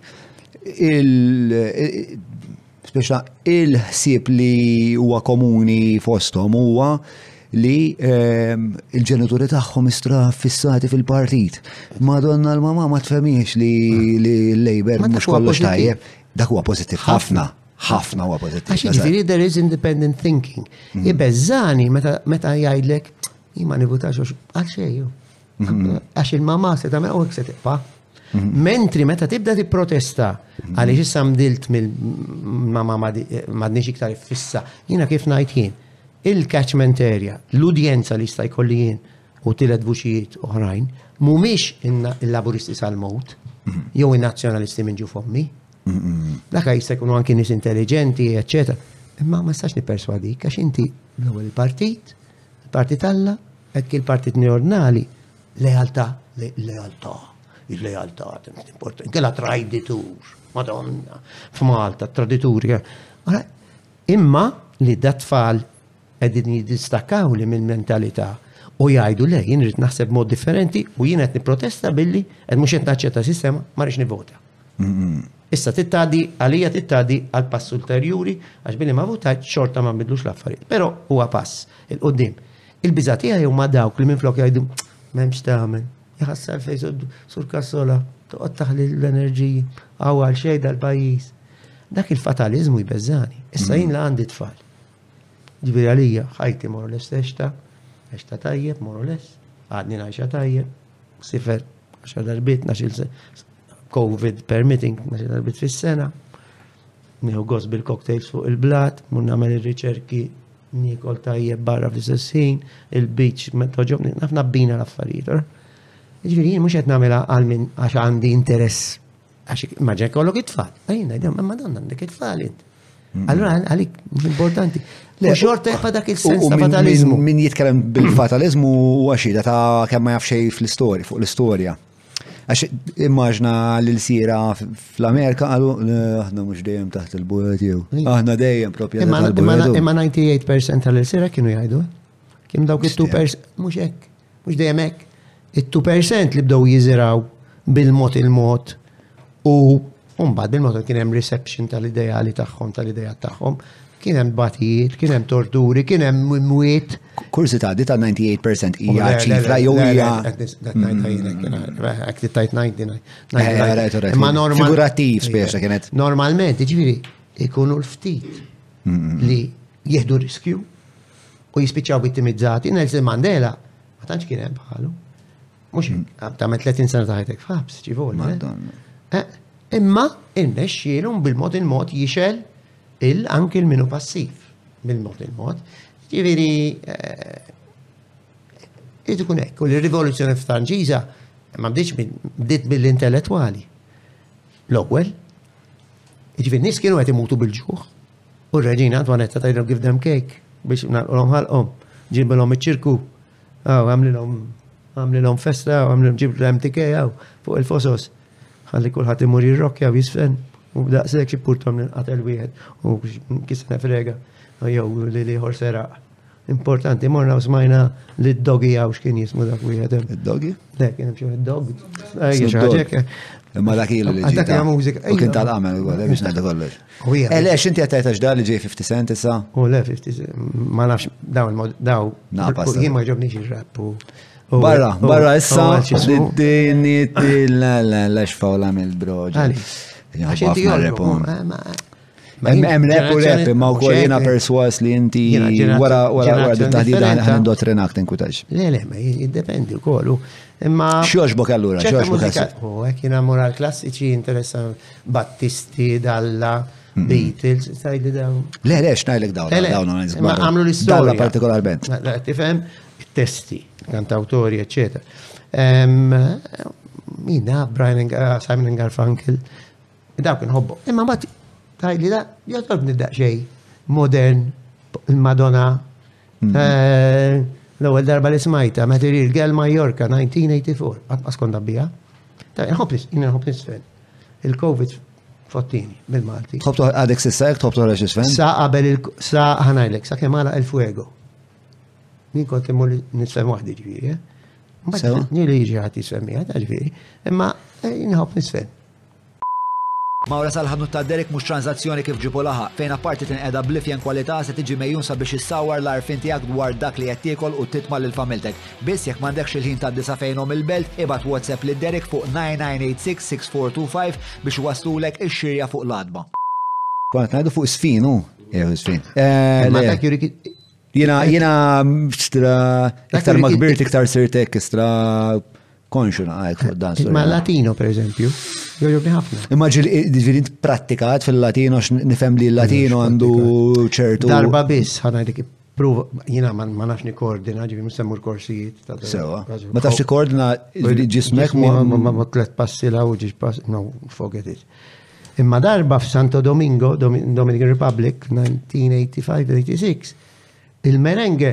Speċa il-ħsieb li huwa komuni fostom huwa li il-ġenituri tagħhom istra fissati fil-partit. Madonna l-mama ma tfemiex li l-Labor mhux kollox tajjeb. Dak huwa pożittiv ħafna. ħafna huwa pożittiv. Għax jiġifieri there is independent thinking. Mhm. Ibeżżani meta jgħidlek ma nivutax għal xejju. Mhm. Għax il-mama se tagħmel u se tibqa'. Mhm. Mentri meta tibda tipprotesta għaliex issa mdilt mill-mama m'għadniex iktar fissa, jiena kif ngħid jien, il-catchment area, l-udjenza li jista' jkolli jien u tilet vuċijiet oħrajn, mhumiex il-laburisti sal-mowt, jew in-nazzjonalisti minn ġu fommi, Daka jista' jkunu anki nis intelligenti, eccetera. Imma ma nistax nipperswadik għax inti l-ewwel partit, il-partit Alla, hekk il-partit neornali, lealtà, lealtà, il-lealtà, kella trajditur, madonna, f'Malta, tradituri. Imma li dat tfal Qegħdin jiddistakkaw li mill-mentalità u jgħidu le jien rrid naħseb mod differenti u jien qed nipprotesta billi qed mhux qed naċċetta sistema ma rridx nivota. Issa tittadi għalija tittadi għal pass ulterjuri għax billi ma votajt xorta ma nbidlux l-affarijiet. Però huwa pass il-qudiem. Il-biża' tiegħi huma dawk li minflok jgħidu m'hemmx tagħmel. Jħassar fejn sur kassola toqgħod taħli l-enerġiji għaw għal xejn dal-pajjiż. Dak il-fataliżmu jbeżżani. Issa jien la għandi tfal Ġifieri għalija ħajti more or less għextha, għextha tajjeb more or less, għadni ngħixha tajjeb, sifer għaxar darbiet, naxil COVID permitting, naxil darbiet fis-sena, nieħu gos bil-cocktails fuq il-blat, mun nagħmel ir-riċerki nikol tajjeb barra fl-istess ħin, il-beach, meta ġobni, nafna bina l-affarijiet. Ġifieri jien mhux qed nagħmilha għal minn għax għandi interess Għax ma ġek kollok it-tfal. Ejna, jdem, ma dan għandek it-tfal. Mm. Allora għalik, importanti. Le, xorta jibqa dak il-sens ta' fatalizmu. Min jitkellem bil-fatalizmu u għaxida ta' kemm ma jafxej fl-istorja, fuq l-istorja. Għax immaġna l-sira fl-Amerika għalu, aħna mux dejjem taħt il-buħet jew. Aħna dejjem propja. Imma 98% tal-sira kienu jgħidu. Kim dawk il-2% mux hekk. Mhux dejjem hekk. It-two percent li bdew jiżirgħu bil-mod il-mod u mbagħad bil-mod kien hemm reception tal-ideali tagħhom, tal-idejat tagħhom, kien hemm tbatijiet, kien hemm torturi, kien hemm imwiet. Kursità di ta' 98% hija ċifra jew hija. Hekk tittajt 99. Ma normal. Figurattiv speċa kienet. Normalment, ġifieri, ikunu l-ftit li jieħdu riskju u jispiċċaw vittimizzati, Nelson Mandela ma tantx kien hemm bħalu. Mhux mm. tagħmel 30 sena ta' ħajtek f'ħabs, ġivol. Eh? Eh, imma irnexxielhom bil-mod il-mod jixel il anki l-minu passiv bil-mod il-mod. Ġifieri eh, irid ikun hekk u l-rivoluzzjoni f'Tanġiża ma bdiċ bdiet mill-intellettwali. L-ewwel, jiġifieri nies kienu qed imutu bil-ġuħ u r-Reġina Antoinetta tgħidhom give them cake biex nagħlqulhom ħalqhom, ġibilhom iċ-ċirku, għamlilhom għamlilhom festa, għamlilhom ġib l-empty kejaw fuq il-fosos. Għalli kullħat imur jirrokja u jisfen u daqsek xipurtom l-inqatel wieħed u kisna frega jew li liħor seraq. Importanti, morna u smajna li d-dogi għaw xkien jismu dak u jgħedem. Id-dogi? Le, kien xo id-dog. Imma dak il li ġiet. Dak mużika. U kien tal-għamel, għadem biex najda kollox. E le, xinti għattajta ġdar li ġej 50 cent issa? U le, 50 cent. Ma nafx, daw il-mod, daw. Naqpas. Jien ma ġobni xie rap u. Barra, barra issa, d-dini, la, la, la, xfaw la mil bro. Għax inti Hemm rep u rep, ma wkoll jiena perswas li inti wara wara dit-taħdida ħan indottrinak tinkutax. Le, le, ma jiddependi wkoll. Imma. X'joġbok allura, x'joġbok għasib. U hekk jiena moral klassiċi interessa Battisti, Dalla, mm-hmm. Beatles, tajdi dawn. Le, le, x'najlek dawn, dawn Ma għamlu l-istorja. Dalla partikolarment. Tifhem, testi, kantawtori, eccetera. Mina, Brian, Simon Garfunkel, Dawk inħobbu. Imma mat tajli da jotolbni daqsxejn modern il-Madonna. Mhm. Eh, l-ewwel darba li smajta meta il Gel Majorka 1984 qatt ma skonda biha. Ta' inħobb inħobb nisfen. Il-COVID fottini bil-Malti. Tħobb għadek sissa jek tħobb toħroġ isfen? Sa qabel il sa ħanajlek sa kemm għala il-fuego. Min kont immur nisfen waħdi ġifieri. Eh? Nili jiġi ħadd jisfemmi, ġifieri. Imma eh, inħobb nisfen. Mawra sal-ħanut ta' Derek mhux tranżazzjoni kif ġipu laħaq, fejn apparti tinqeda bl-ifjen kwalità se tiġi megħjun sabiex issawwar l-għarfien tiegħek dwar dak li qed tiekol u titma' lil familtek. Biss jekk m'għandekx il-ħin tgħaddi sa fejn omm il-belt, ibgħat WhatsApp lil Derek fuq 9986-6425 biex iwasslulek ix-xirja fuq l-għatba. Konna qed ngħidu fuq is-sfin hu? Ew is-sfin. Jiena jiena iktar ma kbirt iktar sirtek istra konxu naqajt fuq dan. Ma latino, per eżempju, joġobni ħafna. Imma ġirin prattikat fil-latino, nifem li l-latino għandu ċertu. Darba biss, ħana dik prova, jina ma nafx nikordina, ġivi msemmur korsijiet. Sewa. Ma tafx nikordina ġismek ma. Ma ma tlet passi la u ġiġ pass, no, forget it. Imma darba f'Santo Domingo, Dominican Republic, 1985-86, il-merengue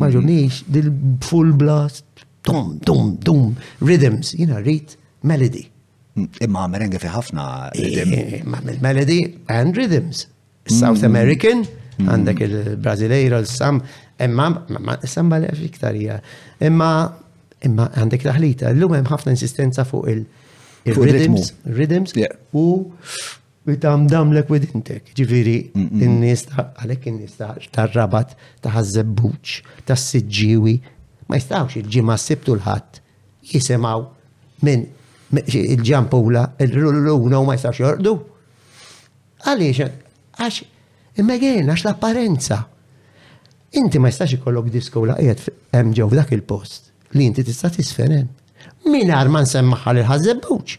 Ma ġunix, dil full blast, tum, tum, tum, rhythms, jina rrit melody. Imma merengue fi ħafna rhythm. Eh, eh, ma melody and rhythms. South mm. American, mm. għandek il-Brasileiro, l-Sam, imma samba li iktar hija. Imma imma għandek taħlita, l-lum hemm ħafna insistenza fuq il-rhythms, rhythms u Meta mdamlek widintek, ġifiri n-nies għalhekk in-nies tar-rabat ta' ħażebbuċ, tas-siġġiewi, ma jistgħux il-ġimgħa sibtu l-ħadd jisimgħu minn il-ġampula, il-rulluna u ma jistgħux jorqdu. Għaliex, għax, immegħin, għax l-apparenza. Inti ma jistax ikollok disko laqjet hemm ġew dak il-post li inti tista' tisferen. Minar ma nsemmaħħa li ħażebbuċ.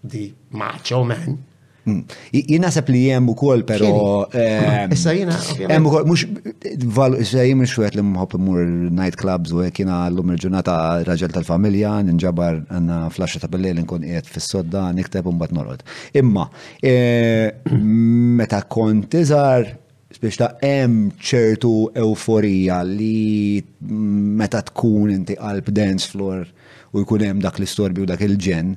di macho man. Mm. Jina sepp li jem u kol, pero. Ehm, issa jina. Jem u kol, mux, issa jem mux li mħob mur night clubs u jek jina l-lum il-ġurnata raġel tal-familja, ninġabar għanna flasġa ta' bellel nkun jiet fis-sodda, nikteb un bat norqod. Imma, eh, meta kont iżar, Spiss ta' hemm ċertu ewforija li meta tkun inti qalb dance floor u jkun hemm dak l-istorbju dak il-ġen,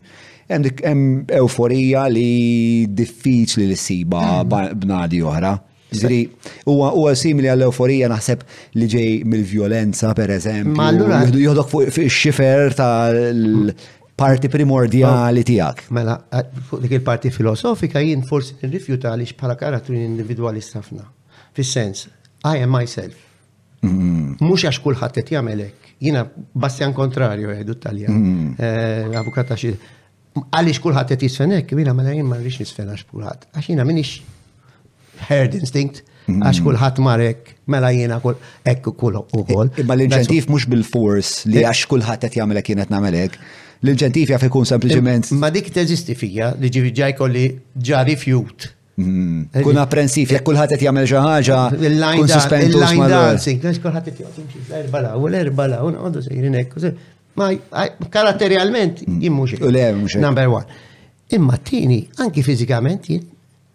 hemm ewforija li diffiċli li ssiba mm. b'nadi oħra. Ġri, huwa simili għall-euforija naħseb li ġej mill-violenza, per eżempju. Joħdok fuq xifer tal parti primordjali tiegħek. Mela, eh, fuq dik il-parti filosofika jien forsi nirrifjuta għaliex bħala karattru individwalist ħafna. Fis-sens, I am myself. Mm. Mhux għax kulħadd qed jagħmel hekk. Jiena Bastian Kontrarju jgħidu Taljan, mm. eh, avukata xi għaliex kulħadd qed jisfen hekk, jiena mela jien ma rridx nisfen għax kulħadd. Għax jiena minix herd instinct, għax mm. kullħat marek, mela jiena kull ekk kull ukoll. Imma l-inċentiv mhux bil-fors li eh. għax kulħadd qed jagħmel hekk jien qed nagħmel hekk. L-inċentiv jaf ikun sempliċement. Ma dik teżisti fija li ġifi ġaj kolli ġa rifjut. Mm. Eh, kun apprensiv, jekk kulħadd qed jagħmel xi ħaġa, kun suspendu line dancing, għax kulħadd qed jimxi l-erba' la, u l-erba' la, u nqogħdu sejrin hekk. Ma karatterialment mm. jien mhux. Number one. Imma t-tieni, anki fiżikament jien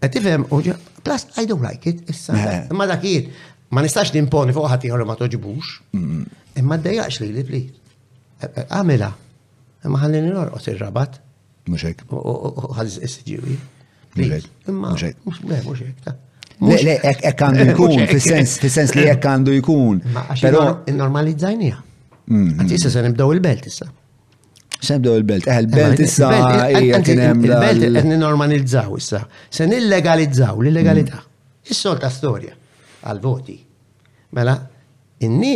Qed tifhem plus I don't like it issa. Eh. Imma dak jien ma nistax nimponi fuq ħadd ieħor ma toġibux. Mm. Imma ddejjaqx li li pli. Eh, eh, għamilha. Imma ħallini norqos ir-rabat. Mhux hekk. Ħaż is-siġiwi. Imma mhux hekk. Mhux hekk. Le, le, hekk għandu jkun, fis-sens li hekk għandu jkun. Però normalizzajnija. Mm. Għatissa se nibdew il-belt issa. Xemdu il-belt, eh, il-belt issa il-belt qed normalizzaw issa. Se nillegalizzaw l-illegalità. Mm. Is-solta storja għal-voti. Mela, inni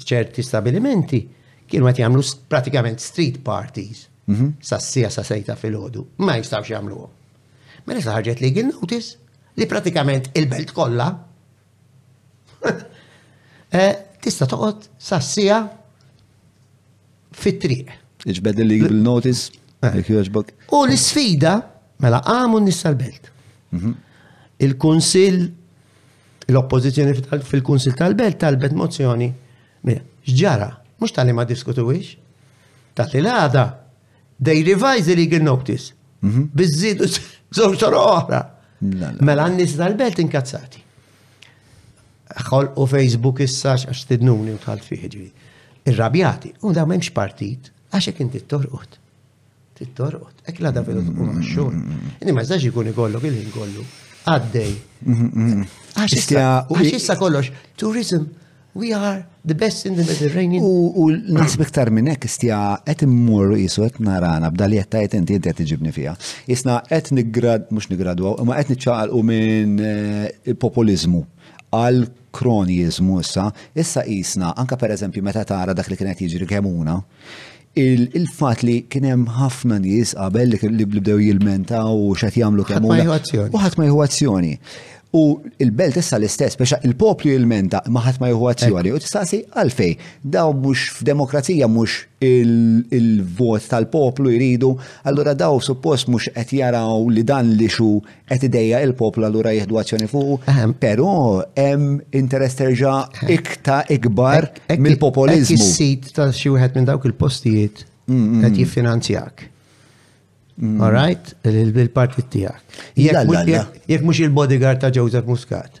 ċerti stabilimenti kienu għet jamlu pratikament street parties mhm. sa' sija sa' sejta fil-ħodu. Ma jistawx jamlu. Mela saħarġet legal notice li pratikament il-belt kollha Eh, tista' toqgħod sa sija fit-triq. Iġbed li jgħid il-notice, eh. jekk jogħġbok. U l-isfida, mela qamu n-nisa l-belt. Mhm. Il-Kunsill l-oppożizzjoni fil-Kunsill tal-Belt talbet mozzjoni. X'ġara? Mhux tal-li ma diskutuwix. Tal-li l-għada They revise the legal notice. Mhm. Bizzid u żewġ toroq oħra. Mela n-nies tal-belt inkazzati. Xol u Facebook issa għax tidnuni u tħalt fih ġivi. Irrabjati, u da memx partit, għax hekk inti torqod. Tittorqod, hekk la davel u tkun xogħol. Inni ma żax ikun ikollok il-ħin kollu. Għaddej. Mhm, mhm. Għax issa kollox, tourism We are the best in the Mediterranean. U nasib iktar minn hekk istja qed immur isu qed narana b'da li qed tajt inti qed iġibni fiha. Isna qed nigrad mhux nigradwaw, imma qed niċċaqalqu minn eh, il-populiżmu għal kronjiżmu issa, issa qisna anke pereżempju meta tara dak li kien qed jiġri kemuna, il-fat li kien hemm ħafna nies qabel li bdew jilmentaw u x'qed jagħmlu kemm u ħadd ma jieħu azzjoni. U il-belt issa l-istess, biex il-poplu jilmenta ma ħadd ma jieħu azzjoni. U tistaqsi għalfej, daw mhux f'demokrazija mhux il-vot tal-poplu jridu, allura daw suppost mhux qed jaraw li dan li xu qed idejja il-poplu allura jieħdu azzjoni fuqu. Però hemm interess terġa' ikta ikbar mill-populizmu. Is-sit ta' xi wieħed minn dawk il-postijiet mm, mm, qed mm. jiffinanzjak. All right, il-partit tiegħek. Jekk mhux il-bodyguard ta' Joseph Muscat.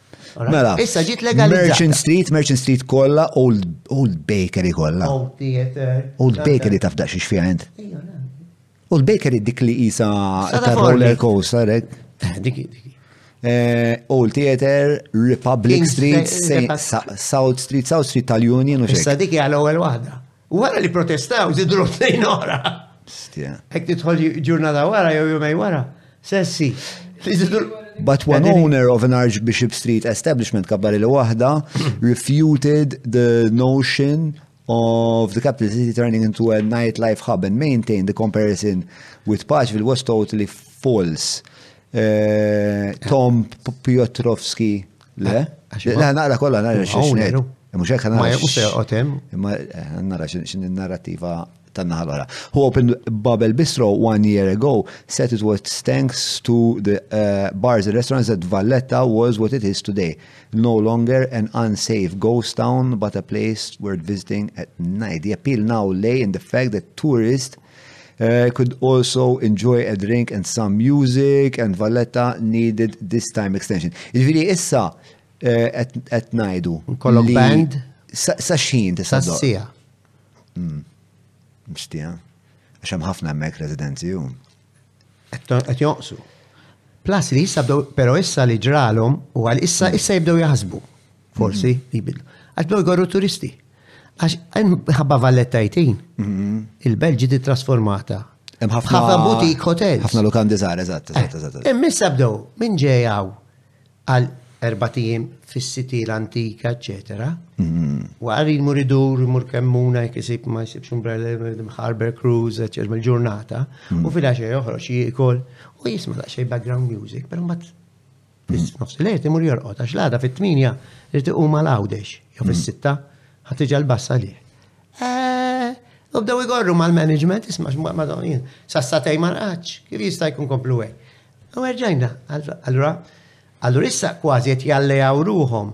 Mela, issa ġiet legalizzata. Merchant Street, Merchant Street kollha, Old, old Bakery kollha. Old Theater. Old Bakery taf daqsiex fiha int. Old Bakery dik li isa ta' roller coaster, eh? eh, dik eh, Old Theater, Republic Street, South Street, South Street tal-Union u xejn. Issa dik hija l-ewwel waħda. Wara li protestaw, zidru t-tnejn oħra. Hekk titħol ġurnata wara jew jumej wara. Sessi. But one owner of an Archbishop Street establishment kabbar li waħda refuted the notion of the capital city turning into a nightlife hub and maintained the comparison with Pachville was totally false. Uh, Tom Piotrowski Le, le, naqra kollha nara x'ngħid. Mhux hekk nara. Ma jaqgħu se joqgħod hemm. Imma eh, nara x'in in-narrattiva tan-naħa l-oħra. Who opened Babel Bistro one year ago said it was thanks to the uh, bars and restaurants that Valletta was what it is today. No longer an unsafe ghost town, but a place worth visiting at night. The appeal now lay in the fact that tourists Uh, could also enjoy a drink and some music and Valletta needed this time extension. Ġviri issa eh, qed ngħidu. Kollok band? Sa xħin tista' Sa sija. Hmm. Mstija. Għax hemm ħafna hemmhekk residenzi hu. Qed jonqsu. Plus li issa bdew però issa li ġralhom u għal issa hmm. issa jibdew jaħsbu. Forsi mhm. jibidlu. Għax bdew jgorru turisti. Għax ħabba Valletta 18, mhm. il-Belġi di trasformata. ħafna butik hotel. Ħafna lukan dizar, eżatt, eh, eżatt, eżatt. Imma issa bdew minn ġejaw għal erbatijim fis-siti l-antika, eccetera. Mhm. U għarri jmur idur, jmur kemmuna, jkisib ma jisibx umbrella, harbor cruise, eccetera, il-ġurnata. U fil-għaxej joħroġ jiekol u jisma' daqsxejn background music, pero mbagħad Fis nofs il-lejl imur jorqod, għax l-għada fit-tminja irid iqum għal għawdex, jew fis-sitta, ħadd iġa l-bassa li. Eh, u bdew igorru mal-management, isma' madon jien, sassatej ma rqadx, kif jista' jkun komplu għej. U erġajna, allura, allura issa kważi qed jallejaw ruhom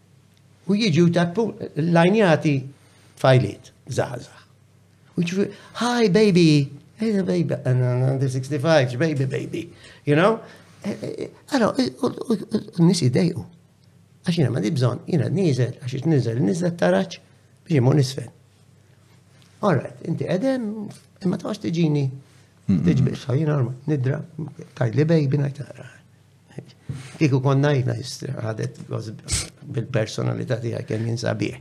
u jiġu tappu lajnjati fajliet, zazax. U ġifu, hi baby, hey the baby, and uh, the 65, baby baby, you know? Għara, eh, eh, n-nis jiddejqu. Għax jina ma di bżon, jina nizel, għax jit nizel, nizel taraċ, biex jimu nisfen. Alright, inti edem, imma taħx tiġini, tiġbiex, jina arma, nidra, tajli baby, najtara. Kiku konna jina jistra ħadet bil-personalità tiegħi kemm jinsabiħ.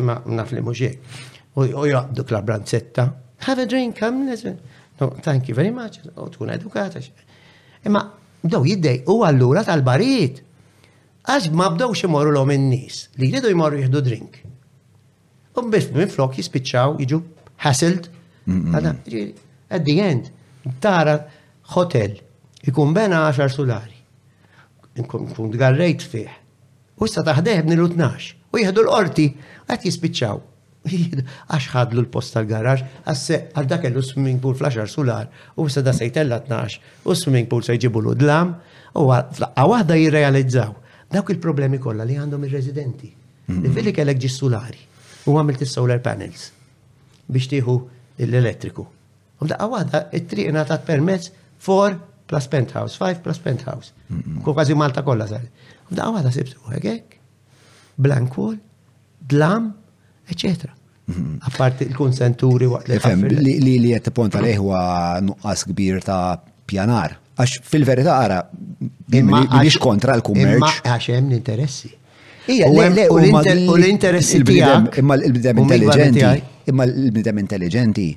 Imma naf li mhux U jaqdu klabranzetta. Have a drink, come, listen. No, thank you very much. U tkun edukata. Imma bdew jiddej u allura tal-barijiet. Għax ma bdew ximorru l-om in-nies li jridu jmorru jihdu drink. U biss minflok jispiċċaw jiġu hassled. At the end, tara hotel ikun bena 10 sulari. Nkun tgarrejt fih. U issa taħdeħ bnilu 12. U jihdu l-qorti, għat jispiċċaw. Għax ħadlu l-post tal-garax, għasse għal dak kellu swimming pool fl-10 sular, u issa da sejtella 12, u swimming pool sejġibu l dlam u għawahda jirrealizzaw dawk il-problemi kollha li għandhom ir-residenti. Li kellek ġis sulari u għamilt is-solar panels biex tieħu l-elettriku. U daqqa waħda it-triq ingħatat permezz 4 plus penthouse, 5 plus penthouse. Ku kważi Malta kollha sar. U daqqa waħda sibt u hekk, blank wall, dlam, eċetera. Apparti il-konsenturi waqt li. Fem, li li jett ponta li huwa nuqqas kbir ta' pjanar. Għax fil-verità għara, biex kontra l-kummerċ. Għax hemm l-interessi. Ija, u l-interessi. Imma l-bidem intelligenti. Imma l-bidem intelligenti.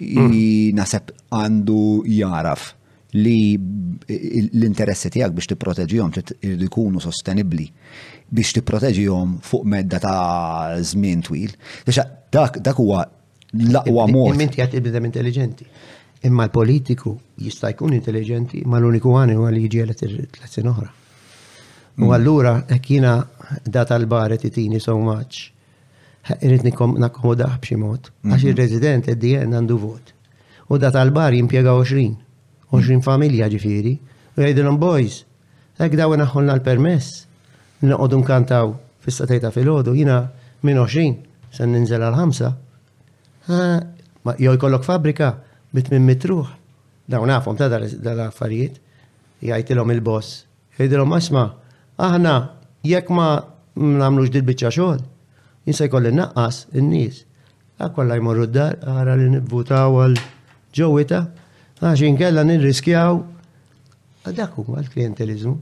Naseb għandu jaraf li l-interessi tiegħek biex tipproteġihom irridu jkunu sostenibbli biex tipproteġihom fuq medda ta' żmien twil. Dak dak huwa l-aqwa mod. Minti qed ibidem intelligenti. Imma l-politiku jista' jkun intelligenti ma l-uniku għani huwa li jiġi għalet il-tletzin oħra. U mm. allura hekk jiena da tal-baret itini so much Irrid nakkomodah b'xi mod, għax mhm. ir-resident at the end għandu vot. U da tal-bar jimpjega 20, 20 mhm. familja ġifieri, u jgħidilhom boys, hekk daw naħħolna l-permess, noqogħdu nkantaw fis-satejta fil-ħodu, jiena minn 20 se ninżel għal 5. Jew jkollok fabrika bit minn mitruħ. Dawn nafhom ta' dal-affarijiet, jgħidilhom il-boss Għidilhom asma, aħna jekk ma nagħmlux dil-biċċa xogħol, jinsa jkolli naqqas in-nies. Kollha jmorru d-dar, ara li nivvutaw għal ġewwita, għax inkella nirriskjaw dak huma l-klientelizmu.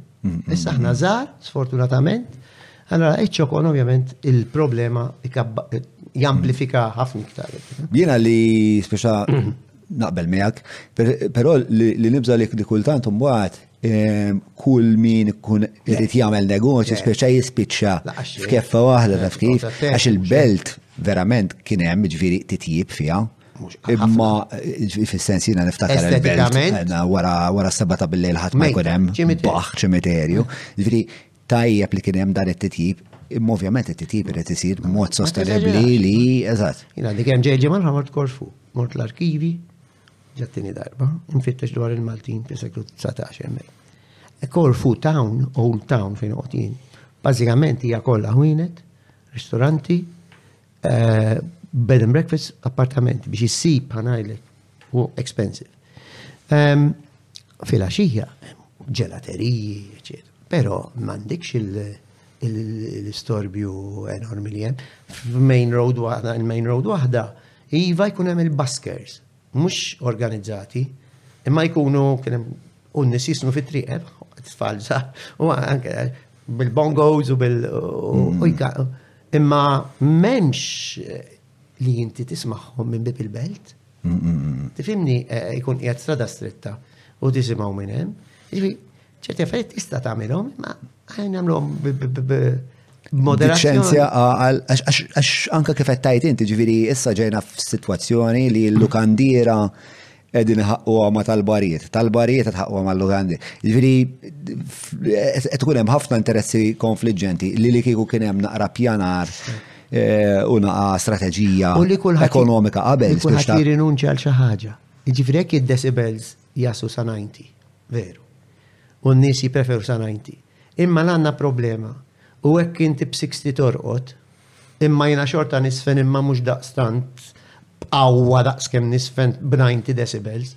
Issa aħna żgħar, sfortunatament, allora iċ-ċokon ovvjament il-problema jamplifika ħafna iktar. Jiena li speċa naqbel miegħek, però li nibża li kultant imbagħad kull min kun irid jagħmel negozju speċa jispiċċa f'keffa waħda taf kif għax il-belt verament kien hemm ġifieri titjib fiha. Imma fis-sens jiena niftakar il-belt eh, wara wara s-seba ta' billejl ħadd ma jkun hemm baħ ċimiterju. Ġifieri tajjeb li kien hemm dan it-titjib imma ovvjament it-titjib irid isir b'mod sostenibbli li eżatt. Jiena dik hemm ġejġi mal-ħamar korfu, mort l-arkivi, Ġattini darba, nfittex dwar il-Maltin fi seklu 19 hemmhekk. Korfu town, old town fejn qotin, bażikament hija kollha ħwienet, ristoranti, eh, bed and breakfast, appartament biex issib ħanajlek u expensive. Ehm, Fil-axija, ġelateriji, eccetera. Pero m'għandikx l-istorbju enormi li hemm. F'main road waħda, il-main road waħda, Iva jkun hemm il-buskers, mhux organizzati, imma jkunu kien hemm u n-nies jisnu fit-triq, eh, tfal żgħar, u anke bil-bongos u bil mm. imma m'hemmx eh, li inti tismagħhom minn bib il-belt. Mm, mm, Tifimni eh, jkun qiegħed strada stretta u tisimgħu minn hemm. ċerti affarijiet tista' tagħmilhom, ma ħajn nagħmluhom b'moderazzjoni. Ċenzja għal għax anke kif qed tajt inti ġifieri issa ġejna f'sitwazzjoni li l-lukandira edin ħaqqu ma tal-barijiet, tal-barijiet qed ħaqqu ma l-lukandi. Ġifieri qed ikun hemm ħafna interessi konfliġġenti li li kieku kien hemm naqra pjanar eh, u naqa strateġija ekonomika qabel. Kulħadd jirinunċa għal xi ħaġa. Jiġifieri jekk id-decibels Jasu sa ninety, veru. U n-nies jippreferu sa ninety. Imma l-għandna problema, u hekk inti b'sixty torqod, imma jiena xorta niżfen imma mhux daqstant b'qawwa daqs kemm niżfen b'ninety decibels.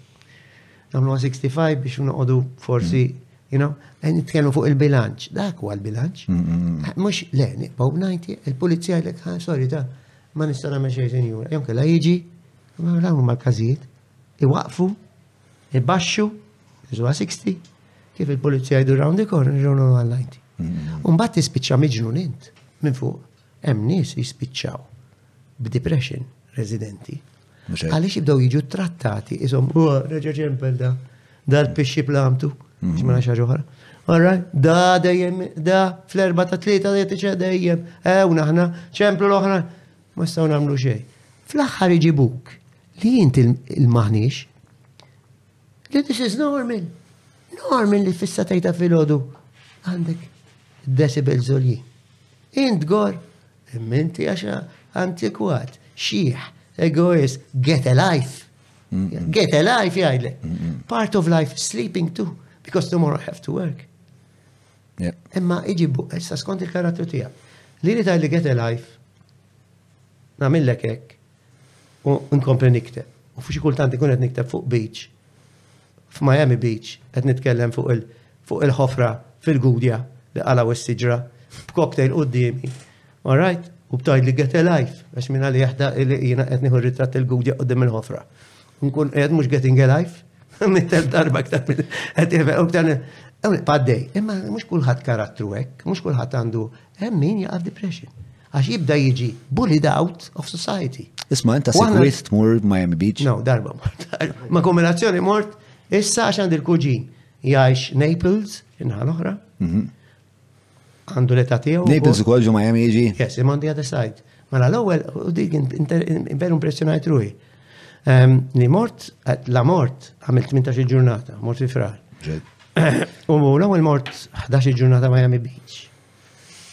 Nagħmluha sixty five biex noqogħdu forsi mm. You know, eh, nitkellmu fuq il-bilanċ, dak huwa l-bilanċ. Mm, mm, eh, mhux le, nibqgħu b'najti, il-pulizija jgħidlek, ah, sorry ta, ma nista' nagħmel xejn sinjura. Jew kellha jiġi, ma l-hawn mal-każijiet, Iwaqfu, ibaxxu, iżwa 60, kif il-pulizija jdu round the corner, ġonu għallajti. Mm-hmm. Umbat tispiċċa miġnun int, minn fuq, hemm nies jispiċċaw b'depression residenti. Għaliex jibdew jiġu trattati, isom, u reġa ġempel da, dal-pixxi plamtu, mm-hmm. ġmana xaġoħra. Għarra, da dejjem, da fl-erba ta' tlieta li tiċe dejjem, ew naħna, ċemplu l-oħra, ma staw namlu xej. Fl-axħar iġibuk, Li jinti l-maħnix. Li this is normal. Normal li fissa tajta fil-ħodu. Għandek decibel zolji. Int gor, imminti għaxa antikwat, xieħ, egoist, get a life. Get a life jgħidle. Part of life, sleeping too, because tomorrow I have to work. Imma iġibu, issa skont il-karattru tijak. Li li tajli get a life, namillek ek, U nkompli nikteb. U fuxi kultant ikun qed nikteb fuq beach, f'Miami Beach, qed nitkellem fuq il- fuq il-ħofra fil-Gudja li qalaw is-siġra, b'cocktail quddiemi. All right? U btajt li get a life, għax minna li jahda li jina qed nieħu ritratt il-Gudja qudiem il-ħofra. Nkun qed mhux getting a life, mittel darba ktar qed u ktar. Paddej, imma mhux kulħadd karattru hekk, mhux kulħadd għandu Hemm min jaqa' depression. Għax jibda jiġi bullied out of society. Isma' inta segwit tmur Miami Beach? No, darba mort. Ma' kombinazzjoni mort issa għax għandi l-kuġin jgħix Naples, inħa l-oħra. Mhm. Għandu l-età tiegħu. Naples ukoll ġu Miami jiġi? Yes, imma għandi għadha side. Mela l-ewwel u dik veru impressjonajt ruħi. Ehm, li mort, la mort, għamil 18 ġurnata, mort fi frar. U l-ewwel mort 11 ġurnata Miami Beach.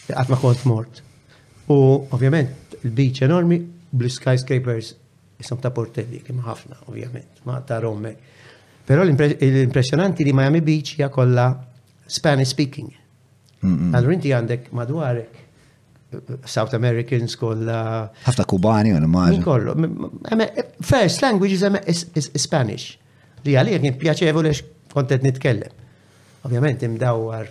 Qatt ma kont mort. U ovvjament il-beach enormi bl-skyscrapers jisom ta' portelli, kim ħafna, ovvjament, ma ta' Rome. Pero l-impressionanti li Miami Beach hija kollha Spanish speaking. Allura inti għandek madwarek South Americans kollha. Ħafna Kubani u l-Mali. Kollu. First language is Spanish. Li għalih kien pjaċevoli kontet nitkellem. Ovvjament imdawwar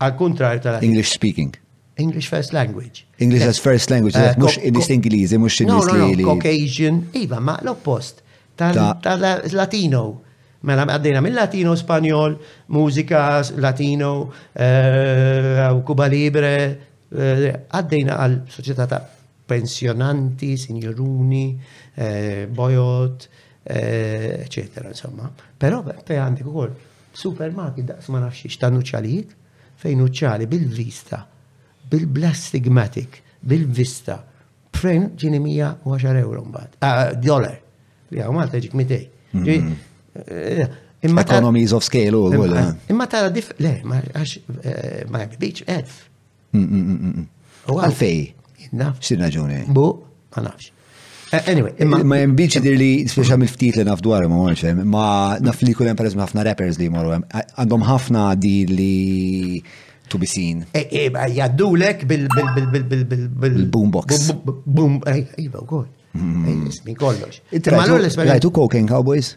Għall-kuntrarju tal-Latin. English speaking. English first language. English as first language, eh, mux id-dist Ingliżi, mux id-dist li. Caucasian, iva, ma l-oppost. Tal-Latino. Mela għaddejna minn Latino, Spanjol, mużika, Latino, eh, Kuba Libre, eh, għaddejna għal soċjetà ta' pensjonanti, sinjoruni, bojot, eccetera, insomma. Però għandek ukoll Supermarket daqs ma nafx xiex ta' nuċċalijiet fejn nuċċali bil-vista, bil-blastigmatic, bil-vista, b'frejn ġini 110 euro mbagħad. Ah, dollar. Ja, Malta ġik 200. Mm-hmm. Eh, imma Economies of scale u eh. Imma tara dif, le, ma għax eh, ma jibdiċ edf. U għalfej? Naf. Xi raġuni? Bu, ma nafx. Eh, anyway, imma. Ma jembiċi dir li, speċa mill-ftit li naf dwar, ma għonx, eh, ma naf li kunem per ħafna rappers li jmorru, eh, għandhom ħafna di li to be seen. Jaddulek bil boombox Boom, iva, u kol. Min kollox. Rajtu Cocaine Cowboys?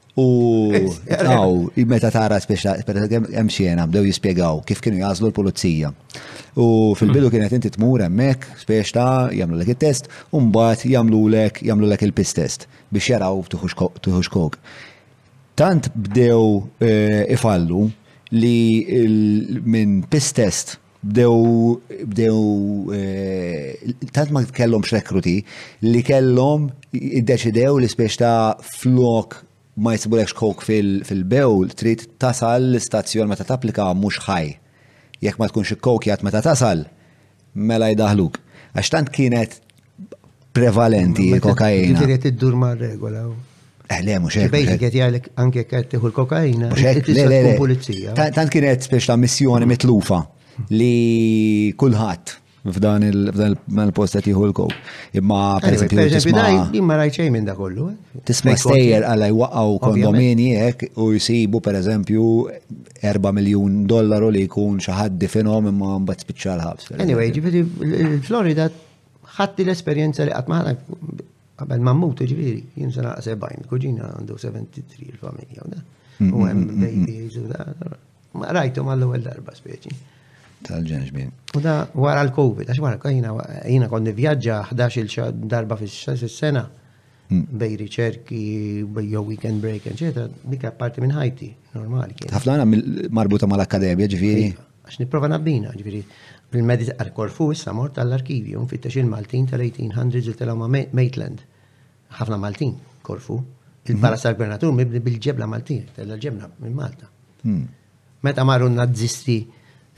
U għaw, meta tara speċa, hemm xena bdew jispjegaw kif kienu jażlu l-pulizija. U fil-bidu mm. kienet inti tmur hemmhekk speċa jagħmlu lek it-test, u mbagħad jagħmlu lek jagħmlu lek il-piss test biex jaraw tuħux kok. Tant bdew eh, ifallu li minn piss test bdew bdew eh, tant ma kellhomx rekruti li kellhom iddeċidew li spiex ta' flok ma jisibulekx kok fil-bew trid tasal l-istazzjon meta tapplika mhux ħaj. Jekk ma tkunx ikkokjat meta tasal, mela jdaħluk. Għax tant kienet prevalenti il-kokaina. Ġifieri tiddur ma' regola. Eh, le, mux hekk. Bejti għet jgħalek anke għet tiħu l-kokaina, għet tiħu pulizija. Tant kienet biex ta' missjoni mitlufa li kullħat f'dan il-post qed jieħu l-kow. Imma per eżempju. Per eżempju, daj, ma rajt xejn minn da kollu. Eh? Tisma' stejjer għalla jwaqgħu kondomini hekk u jsibu per eżempju 4 miljun dollaru li jkun xi ħadd difinhom imma mbagħad spiċċa l-ħabs. Anyway, ġifieri Florida ħatti l-esperjenza li qatt maħna qabel ma mmut ġifieri, jien se naqra 70, kuġina għandu 73 il-familja u da. Mm, u hemm mm, mm, babies u da. Ma rajthom għall-ewwel darba speċi. Tal-ġenġbin. U da wara l-Covid, għax wara jiena konni vjaġġa 11 darba fis-sena bej riċerki, bej jew weekend break, eċetera, dik parti minn ħajti, normali. Ħafna marbuta mal-akkademja ġifieri. Għax nipprova nabbina, ġifieri bil-medit għal Korfu issa mort għall-arkivju nfittex il-Maltin tal-1800s li telgħu ma' Maitland. Ħafna Maltin, Korfu. Il-Palas tal-Gvernatur mibni bil-ġebla Maltin, tella ġebna minn Malta. Hmm. Meta marru n-Nazzisti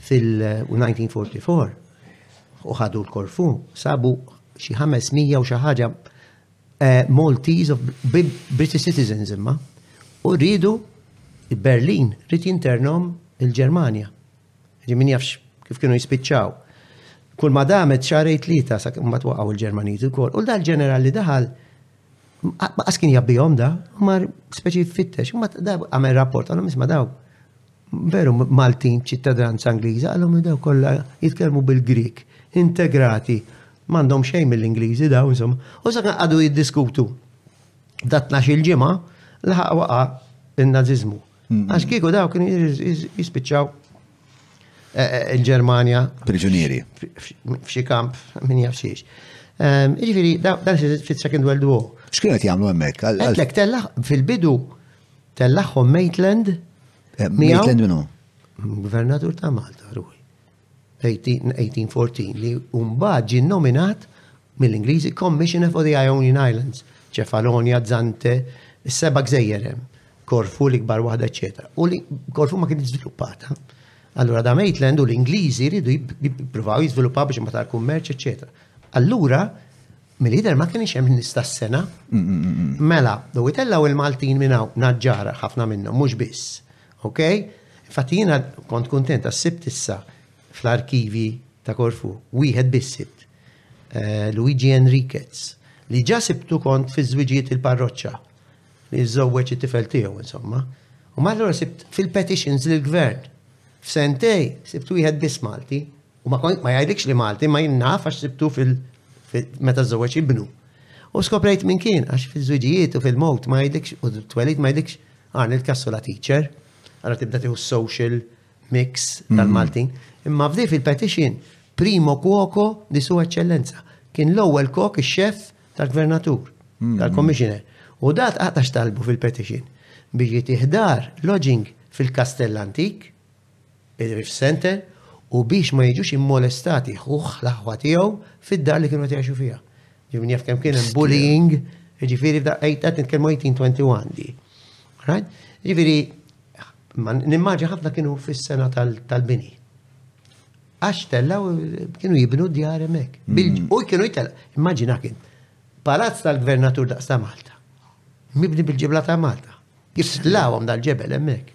fil-1944 u ħadu l-Korfu, sabu xi 500 u xi ħaġa Maltese of British citizens imma u rridu Berlin rrid jinternhom il-Ġermanja. Ġi min jafx kif kienu jispiċċaw. Kull ma damet xarej tlieta sa mbagħad waqgħu l-Ġermaniż ukoll. U dal ġeneral li daħal ma qas kien jabbihom da, mar speċi fittex, u ma għamel rapport għalhom isma' daw Veru Maltin ċittadranza Ingliża għalhom daw kollha jitkellmu bil-Grieg, integrati, m'għandhom xejn mill-Ingliżi daw insomma. U sa qagħdu jiddiskutu. Da 12 il-ġimgħa laħaq waqa' in-Naziżmu. Hmm. Għax kieku daw kien jispiċċaw eh, eh, il-Ġermanja. Priġunieri. F'xi kamp min jafxiex. Ehm, Ġifiri, dan fit-second world war. X'kienet jagħmlu hemmhekk? Għalek tella fil-bidu Tellagħhom Maitland? Eh, Maitland minnu? Gvernatur ta' Malta, ruħi. 1814 li mbagħad ġie nominat mill-Ingliżi Commissioner for the Ionian Islands, Ċefalonia, Zante, is-seba' gżejjer hemm, Korfu l-ikbar waħda, eċetera. U li Korfu ma kienx żviluppata. Allura da Maitland u l-Ingliżi jridu jippruvaw jiżviluppaw biex ma tal-kummerċ, eċetera. Allura Mill-jidher ma kienx hemm nies tas-sengħa. Mela, u itellgħu il-Maltin minn hawn naġġar ħafna minnhom, mhux biss. Ok? Infatti jiena kont kuntent għas-sibt issa fl-arkivji ta' Korfu, wieħed biss sibt. Eh, Luigi Enriquez, li ġa sibtu kont fi żwiġijiet il-parroċċa li żżewweġ it-tifel tiegħu insomma. U ma allura sibt fil-petitions lill-gvern. F'sentej sibt wieħed biss Malti. U ma kont ma jgħidlikx li Malti ma jien naf għax sibtu fil meta żewġ ibnu. U skoprejt minn kien għax fiż-żwiġijiet u fil-mowt ma jgħidlikx u twelid ma jgħidlikx għan il-kassula teacher. Għara tibda tieħu social mix mhm. tal-Maltin. Imma f'di fil-petition primo cuoco di su eccellenza. Kien l-ewwel kok ix-xef tal-gvernatur, mhm. tal-commissioner. U dat għatax talbu fil-petition biex jitihdar lodging fil-kastell antik il-Riff Centre u biex ma jiġux immolestati ħuh l-aħwa tiegħu fid-dar li kienu qed jgħixu fiha. Ġifieri min jaf kemm kien hemm bullying, ġifieri f'da qed nitkellmu 1821 di. Right? Ġifieri nimmaġi ħafna kienu fis-sena tal-bini. Għax tellaw kienu jibnu djar hemmhekk. Mm. U kienu jtella, immaġina kien. Palazz tal-Gvernatur daqs ta' Malta. Mibni bil-ġibla ta' Malta. Jislawhom dal-ġebel hemmhekk.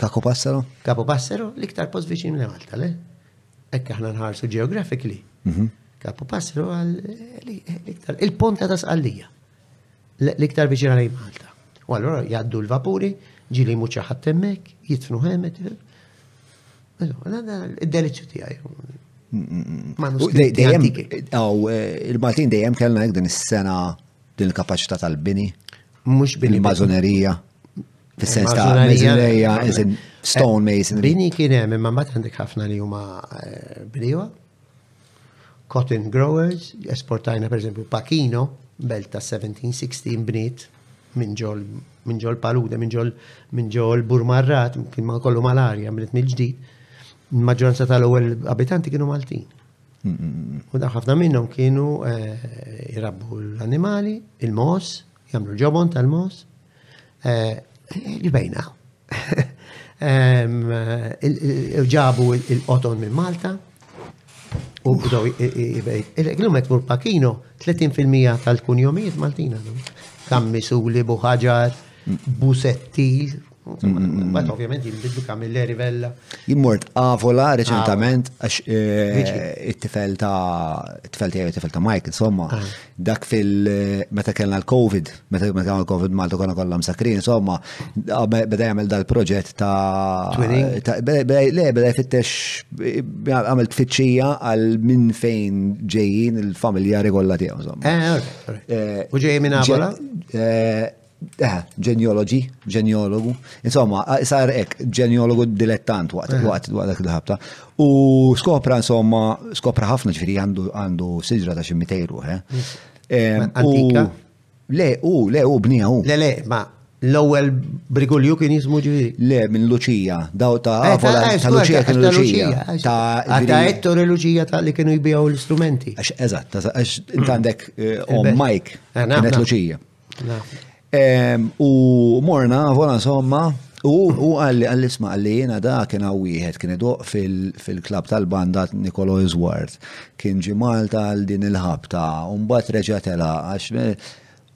Capo Passero? Capo Passero, l-iktar post viċin li Malta, le? Ekk aħna nħarsu geographically. Mhm. Capo Passero għal l-iktar, il-ponta ta' sqallija. L-iktar viċin għal Malta. U allora jaddu l-vapuri, ġili muċa ħattemmek, jitfnu ħemet. Id-deliċu tijaj. Il-Maltin dejjem kellna jek din is-sena din il-kapacità tal-bini. Mux bini. Il-mazonerija. Fis-sens ta' mezzunija, stone mason. Bini kien hemm imma ma għandek ħafna li huma eh, bniewa. Cotton growers, esportajna per eżempju Pakino, belt ta' 1716 bniet minn ġol minn ġol paluda, minn ġol minn ġol burmarrat, kien ma kollu malarja, bniet mill-ġdid. Il-maġġoranza tal-ewwel abitanti kienu Maltin. Mm, mm, mm, U daħ ħafna minnhom kienu eh, irabbu l-annimali, il-mos, jagħmlu ġobon tal-mos, Ġbejna. Ġabu il-qoton minn Malta u bdow jibejt. Il-glum qed mur pakino 30% tal-kunjomijiet Maltina. Kammisuli, buħaġar, busetti, Bat ovvjament jimbidlu kamilleri vella. Jimmort għavola reċentament għax it-tifel ta' tifel ta' Mike, insomma, dak fil-meta kellna l-Covid, Meta jumma kien il-Covid Malta konna kollha msakrin, insomma, beda jagħmel dal-proġett ta' le beda jfittex għamel tfittxija għal minn fejn ġejjin il-familjari kollha tiegħu, insomma. Eh, eh, u ġej minn Abola? Eh, eh, ġenjologi, ġenjologu. Insomma, sar ek, ġenjologu dilettant waqt waqt waqt il-ħabta. U skopra, insomma, skopra ħafna ġifiri għandu siġra ta' ximmitejru, eh? Mm. Antika? Le, u, le, u, bnija u. Le, le, ma l-ewwel Brigulju kien jismu ġifieri. Le, minn Luċija, daw ta' eh, Avola eh, ta' Luċija kien Luċija. Ta' ta' Ettore Luċija ta' li kienu jbijaw l-istrumenti. Eżatt, għax int għandek eh, Mike, kienet Luċija. U morna, vola insomma, u għalli għalli sma għalli jena da kien wieħed kien idoq fil-klab tal-banda Nikolo Izward. Kien ġi Malta għal din il-ħabta, un bat reġatela għax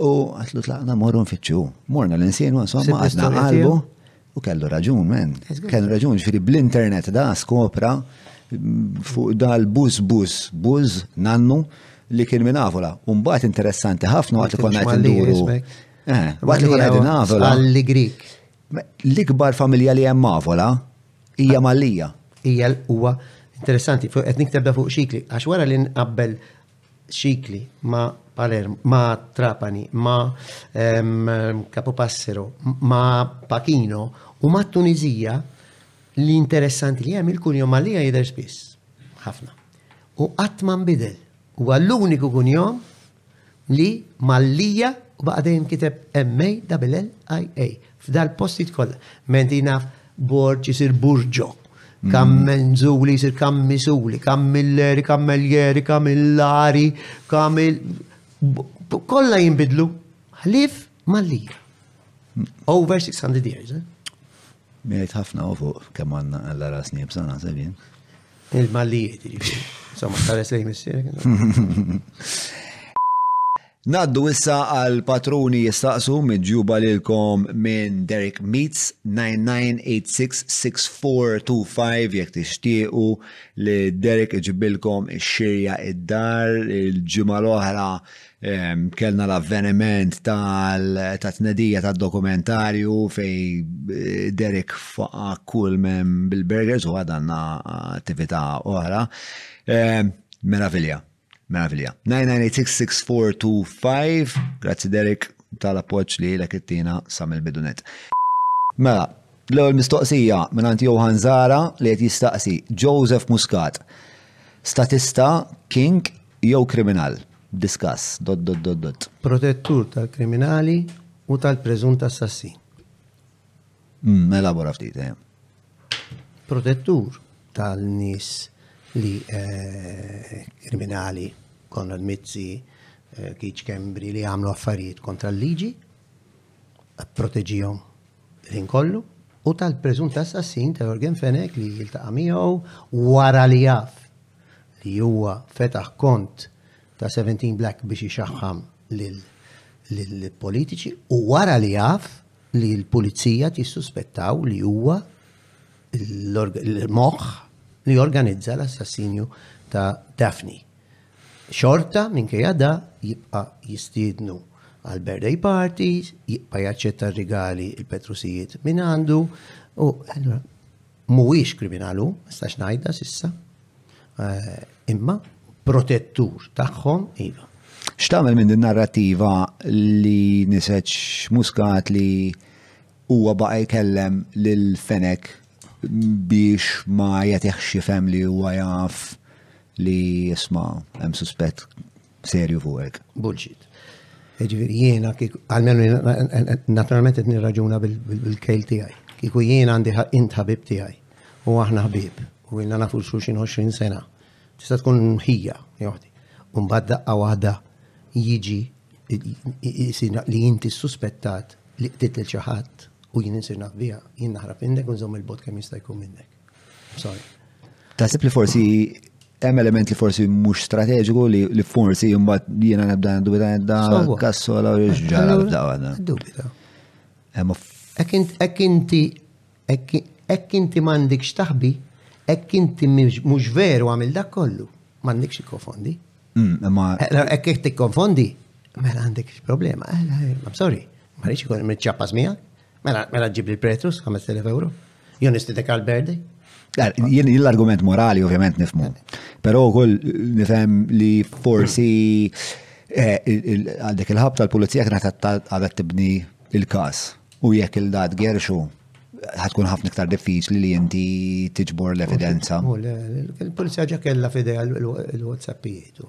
u għatlu tlaqna morru nfittxu. Morna l-insien, insomma, għadna għalbu. U kellu raġun, men. Kellu raġun, ġifiri bl-internet da skopra fuq dal-bus, bus, bus, nannu li kien minn Avola. Umbat interessanti ħafna għat li konna għet nduru. Għat li konna għet Avola. Għalli Grik. L-ikbar familja li hemm Avola hija Mallija. Hija l-uwa interessanti, qed niktebda fuq xikli, għax wara li nqabbel Scicli, ma' Palermo, ma' Trapani, ma' Capopassero, ma' Pachino u ma' Tunizija li interessanti li hemm il-kunjom għalija jidher spiss. Ħafna. U qatt ma nbidel. Huwa l-uniku kunjom li mallija u baqa' dejjem kiteb MA double L I A. F'dal-postijiet kollha, Mendina Borġ isir Burġo, Kammenzuli isir Kammisuli, Kammilleri, Kammeljeri, Kamillari, Kamil. Kollha jinbidlu. Ħlief mal-lira. Over 600 years, eh? Miet ħafna u fuq kemm għandna għalla ras nibsa naħseb jien. Il-mallijiet, jiġifieri. Insomma, tares lejn missier. Ngħaddu issa għal Patruni Jistaqsu, miġjuba lilkom minn Derek Meets, 99866425 jekk tixtiequ li Derek iġibilkom ix-xirja d-dar. Il-ġimgħa l-oħra kellna l-avveniment tat-tnedija tad-dokumentarju fejn Derek faqa' kull minn bil-burgers u għad għandna attività oħra. Meravilja! Meravilja. 9986645, grazzi Derek tal-appoġġ li l kittina sa mill-bidunet. Mela, l-ewwel mistoqsija minn għand Johan Zara li qed jistaqsi Joseph Muscat. Statista, king jew kriminal? Discuss. Dot dot dot dot. Protettur tal-kriminali u tal-preżunt assassin. Elabora ftit, eh. Protettur tal-nies li eh, kriminali, Konrad Mizzi, eh, Kiċ Kembri li għamlu affarijiet kontra l-liġi, proteġijom l-ħin kollu, u tal-preżunt assassin ta' Jorgen Fenek li jiltaqa' miegħu wara li jaf li huwa fetaħ kont ta' Seventeen Black biex ixaħħam lill-politiċi u wara li jaf li l-pulizija tissuspettaw li huwa l-moħħ li organizza l-assassinju ta' Daphne. Xorta minkejja da jibqa' jistiednu għal birthday parties, jibqa' jaċċetta rigali il-petrusijiet minn għandu u mhuwiex kriminalu, nistax ngħidha sissa. Eh, imma protettur tagħhom iva. X'tagħmel minn din narrativa li niseċ muskat li huwa baqa' jkellem lil fenek biex ma jagħtih xi li huwa jaf li jisma' hemm suspett serju fuq hekk. Bullshit. Jiġifieri jiena kieku għalmenu naturalment qed nirraġuna bil-kejl tiegħi. Kieku jien għandi int ħabib tiegħi u aħna ħbib u ilna nafu l-xulxin 20 sena. Tista' tkun ħija joħdi. Umbagħad daqqa waħda jiġi li inti suspettat li qtilt lil xi ħadd u jien insir naf biha, jien naħrab minnek u nżomm il-bot kemm jista' jkun minnek. Sorry. Tasib li forsi hemm element li forsi mhux strateġiku li, li forsi mbagħad jiena nibda dubita da kassola u ġara da għana. Dubita. Hekk inti hekk inti m'għandikx taħbi, hekk inti mhux veru għamil dak kollu, m'għandikx ikkonfondi. Mm, hekk qed tikkonfondi, mela għandek problema. Eh, eh, I'm sorry, ma rridx ikun miċċappas miegħek. Mela, mela ġib li pretus, 5.000 euro. Jon istidek għal berdi. Jien l-argument morali ovvjament nifmu. Pero kol nifem li forsi eh, għandek il-ħab tal-pulizija kena għadet tibni il-kas. U jekk il-dat gerxu ħatkun ħafna iktar diffiċli li inti tiġbor l-evidenza. Il-pulizija ġa kella fidej l-WhatsAppijiet,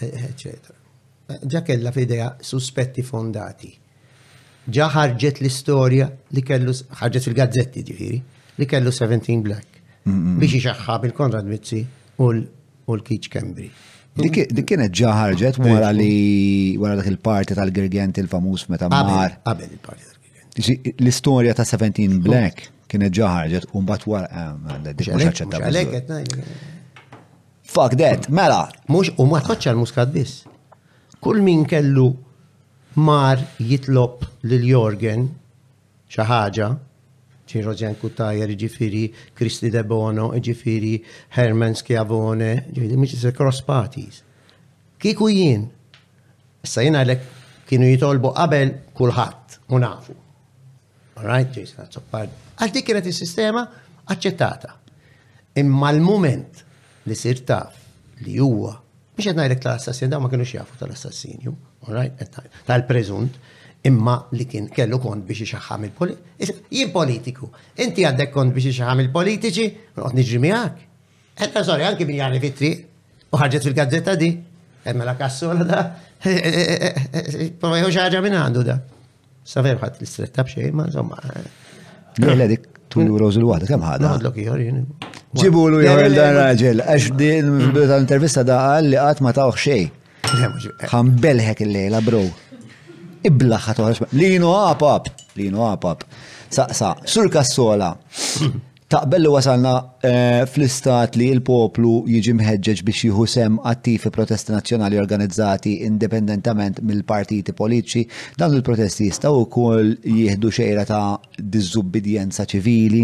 eccetera. Ġa kellha f'idejha suspetti fondati. Ġa ħarġet l-istorja li kellu, ħarġet fil-gazzetti ġifieri, li kellu 17 Black biex ixaħħa bil-Konrad Mizzi u l-Kiċ Kembri. Dik kienet ġa ħarġet wara li wara dak il-parti tal-Girgent il-famuż meta mar. Qabel il-parti tal-Girgent. L-istorja ta' 17 Black kienet ġa ħarġet u mbagħad wara. Eh, Fuck that, mela. Mux, u ma tħadx għal muskat biss. Kull min kellu mar jitlob lil Jorgen xi ħaġa, ġi Roseanne Kuttajer, ġifiri Kristi De Bono, ġifiri Herman Schiavone, ġifiri mhux se cross parties. Kiku jien, issa jien għalek kienu jitolbu qabel kulħadd u nafu. Alright, Jason Azzopardi. Għax dik kienet is-sistema aċċettata. Imma l-moment li sir taf li huwa biex qed ngħidlek tal-assassin dawn ma kienux jafu tal-assassinju, alright, tal-preżunt, imma li kien kellu kont biex ixaħħam il-politiċi. Jien politiku, inti għandek kont biex ixaħħam il-politiċi, noqgħod niġri miegħek. Etta eh, sorry, anki min jgħani fitri, u ħarġet fil-gazzetta di, emmela kassola da, eh, eh, ma jħux ħaġa minn għandu da. Saver ħadd l-istretta b'xejn, ma insomma. Lejla dik tu euros il waħda kemm ħadha? Għadlok ieħor jien. Ġibu lu ieħor dan raġel għax din tal-intervista da qal li qatt ma tawh xejn. Ħambelħek il-lejla bro. Ibla ħatoħroġ. Lino għapab, lino għapab. Saqsa, sur kassola. Taqbel li wasalna fl-istat li l-poplu jiġi mħeġġeġ biex jieħu sehem attiv fi protesti nazzjonali organizzati indipendentament mill-partiti politiċi? Dawn il-protesti jistgħu wkoll jieħdu xejra ta' diżubbidjenza ċivili?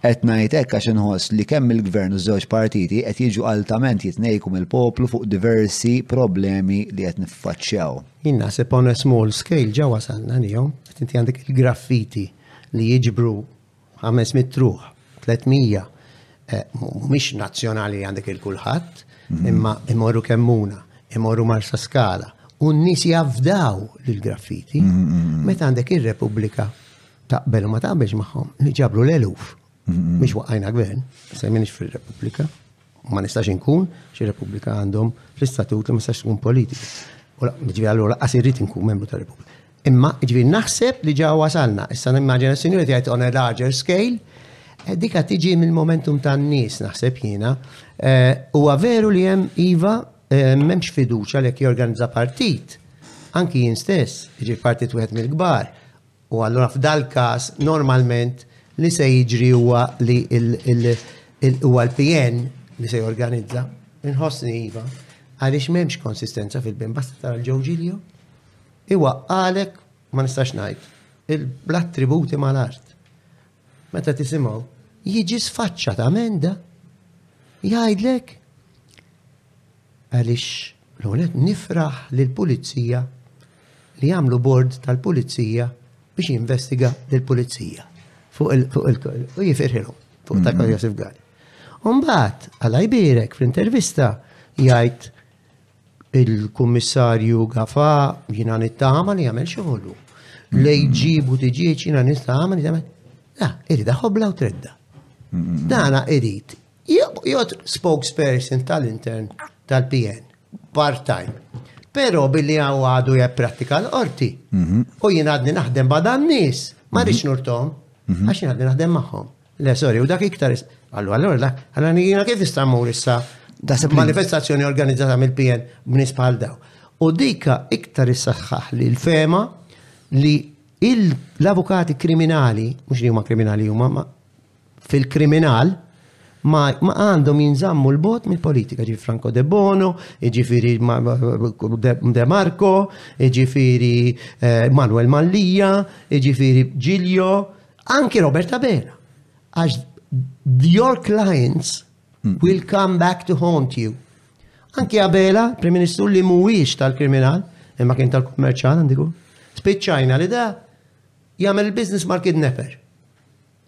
Qed ngħid hekk għax inħoss li kemm il-Gvern u ż-żewġ partiti qed jiġu altament jitnejku mill-poplu fuq diversi problemi li qed niffaċċjaw. Jien naħseb on a small scale ġa wasalna għalihom. Qed inti għandek il-graffiti li jiġbru 500 ruħ, 300, eh, mhumiex nazzjonali għandek il-kulħadd, mhm. imma imorru kemmuna, imorru marsa skala, u n-nies jafdaw l-graffiti, mhm, mhm, meta għandek ir-Repubblika taqbel ma taqbelx magħhom li ġabru l-eluf, biex waqajna gvern, se minix fil-Repubblika. Ma nistax inkun xi Repubblika għandhom fl-istatut li ma nistax tkun politika. U ġifieri allura laqqas irrid inkun membru ta' Repubblika. Imma ġifieri naħseb li ġa wasalna, issa nimmaġina sinjuri tgħid on a larger scale, eh, dika tiġi mill-momentum tan-nies naħseb jiena. Eh, huwa veru li hemm iva eh, m'hemmx fiduċja li jorganizza partit, anki jien stess, jiġi partit wieħed mill-kbar U allura f'dal-każ, normalment, li se jiġri huwa li huwa l-PN li se jorganizza. Inħossni iva, għaliex m'hemmx konsistenza fil-PN. Basta tara l-Joe Giglio, iwaqqalek ma nistax ngħid, il-attributi mal-art. Meta tisimgħu, jiġi sfaċċa ta' menda, jgħidlek għaliex l-għonet nifraħ l-pulizija li jagħmlu bord tal-pulizija biex jinvestiga lill-pulizija fuq il-u jifirħilhom fuq ta' mm-hmm. Josef Gani. Umbat, għalajbirek fl-intervista jgħid il-kummissarju Gafa jina nittama li jagħmel xogħlu. Mm-hmm. Lej ġibu tiġieċ jina nittama li jagħmel. La, irida ħobla u tredda. Mm-hmm. Dana irid Jgħod spokesperson tal-intern tal-PN, part-time. Pero billi għaw għadu japprattika l-qorti. Mhm. U jien għadni naħdem badan nis, ma rix mhm. nurtom, mhm. għax jien għadni naħdem maħħom. Le, sorry, u dak iktar. Għallu, għallu, għallu, għallu, għallu, kif istammur issa manifestazzjoni organizzata mill-PN b'nis bħal daw. U dika iktar issaħħaħ li l-fema li l-avukati kriminali, mux li huma kriminali huma, ma fil-kriminal, ma għandhom jinżammu l-bot mill-politika, ġi Franco De Bono, ġifiri De Marco, ġifiri eh, Manuel Mallija, ġifiri Giglio, anki Robert Abela. Għax your clients mm. will come back to haunt you. Anki Abela, Prim Ministru li mhuwiex tal-kriminal, imma kien tal-kummerċan għandiku, spiċċajna li da jagħmel il-business mal-kidnapper.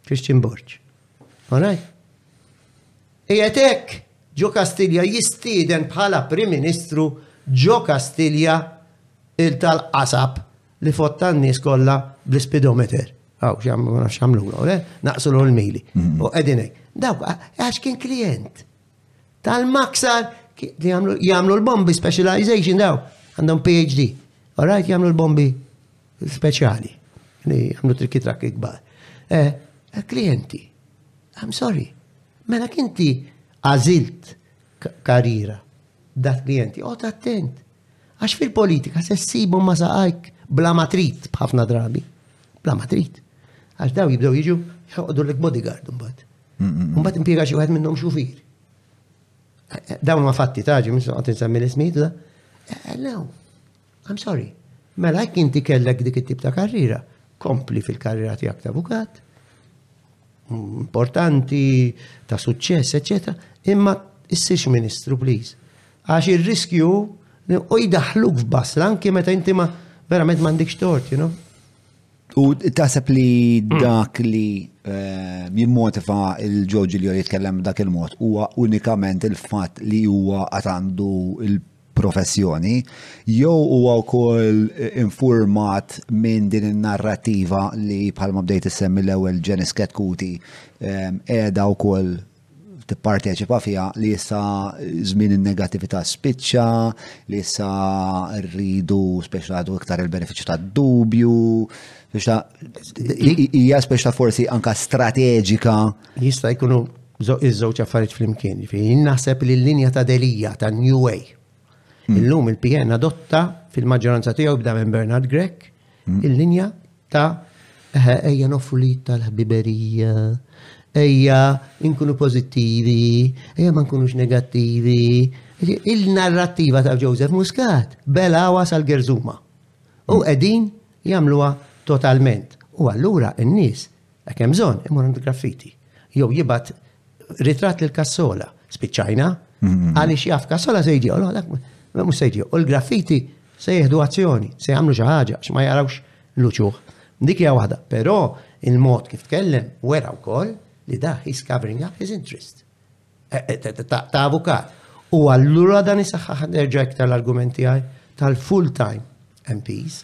Christian Borg. Alright? Qiegħed hekk ġo Kastilja jistieden bħala Prim Ministru ġo Kastilja il tal-qasab li fott tan-nies kollha bl-ispidometer. Aw, xamlu, le? Naqsulu l-mili. U qegħdin hekk. Dawk, għax kien klient. Tal-maksar jagħmlu l-bombi specialization daw, għandhom PhD. All right, jagħmlu l-bombi speċjali. Li għamlu trikki trakki kbar. Eh, eh, klienti, I'm sorry. Mela kinti għazilt karriera dat klienti, o attent. Għax fil-politika se ssibu ma saqajk bla matrit bħafna drabi. Bla matrit. Għax daw jibdew jiġu jħoqdu l-bodyguard mbagħad. Mbagħad impjega xi wieħed minnhom xufir. Dawn ma fatti taġi, minn soqgħod insemmi l-ismijiet da. Eh, no, I'm sorry. Mela jekk inti kellek dik it-tip ta' karriera, kompli fil-karriera tiegħek ta' avukat, importanti, ta' suċċess, eċetera, imma issirx ministru, please. Għax ir-riskju u jdaħluk f'basla anki meta inti ma verament m'għandikx tort, you know? U taħseb li dak li eh, jimmotiva il-ġoġi li jitkellem dak il-mod huwa unikament il-fatt li huwa għatandu il professjoni, jew huwa wkoll informat minn din in-narrativa li bħalma bdejt issemmi l-ewwel Janice Ketkuti qiegħda wkoll tipparteċipa fiha li issa żmien in-negattività spiċċa, li issa rridu speċjalatu iktar il-benefiċċju tad-dubju, hija speċjal forsi anka strateġika. Jista' jkunu iż-żewġ affarijiet flimkien. Jien naħseb li l-linja ta' delija ta' New Way. Hmm. Illum il-PN adotta fil-maġġoranza tiegħu bda minn Bernard Grek Il-linja ta' ejja noffru li tal-ħbiberija, ejja inkunu pozittivi, ejja ma nkunux negattivi. Il-narrattiva ta' Joseph Muscat bela wasal Gerzuma. U qegħdin jagħmluha totalment. U allura n-nies Hekk hemm bżonn imur għand graffiti. Jew jibgħat ritratt lil kassola, spiċċajna, mm-hmm. għaliex jaf kassola se jdi, oh, dak mhux se jdi. U l-graffiti se jieħdu azzjoni, se jagħmlu xi ħaġa x'ma jarawx l-uċuħ. Dik hija waħda, però il-mod kif tkellem wera wkoll li da he's covering up his interest. ta' avukat. U allura dan isaħħaħ nerġa' iktar l-argumenti għaj tal-full-time MPs.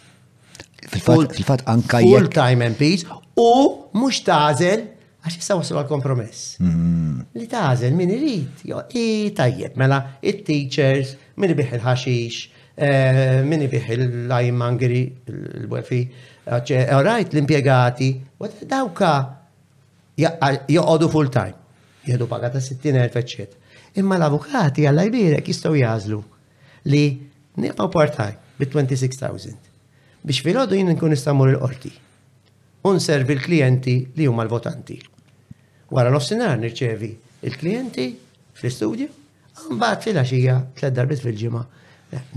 Fil-fat anka Full-time MPs u mux tażel għax jissa waslu għal-kompromess. Mm. Li tażel min irrit, jo, i tajjeb, mela, il-teachers, min ibiħ il-ħaxix, eh, min ibiħ il-lajmangri, il-wefi, all right, l-impiegati, dawka joqogħdu full time, jieħdu paga ta' 60,000 eċċet. Imma l-avukati għal jbirek jistgħu jażlu li nibqgħu part time bi 26,000 biex fil-ħodu jien nkun istamur il-qorti. Unservi l-klijenti li huma l-votanti. Wara l-offsinar nirċevi il-klijenti fl-istudju, mbagħad fil-għaxija tliet darbit fil-ġimgħa.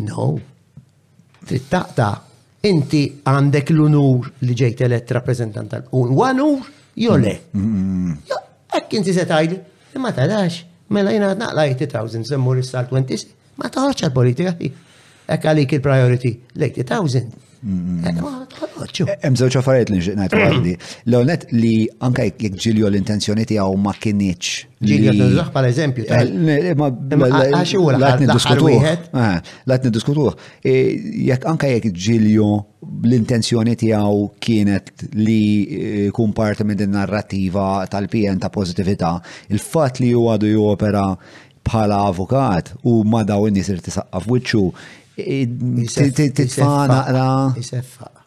No, Trid taqta' inti għandek l-unur li ġejt elett rappreżentant tal-qun. Wanur jole. Hekk inti se tgħid, imma tarax, mela jiena naqla 80,000 semmur is-sal 20, ma taħodx għall-politika hi. Hekk għalik il-priority l-80,000. Hemm żewġ affarijiet li nixtieq ngħid waħdi. L-ewwel li anke jekk ġilju l-intenzjoni tiegħu ma kinitx Ġilja tinżaħ bħala eżempju. Għax u l-aħħar wieħed. Lat niddiskutuh. E, jekk anka jekk ġilju l-intenzjoni tiegħu kienet li e, kun parti minn din narrativa tal-PN ta' pożittività, il-fatt li ju għadu jopera bħala avukat u ma daw in-nies irtisaqqaf wiċċu e, titfa' naqra. Jiseffa.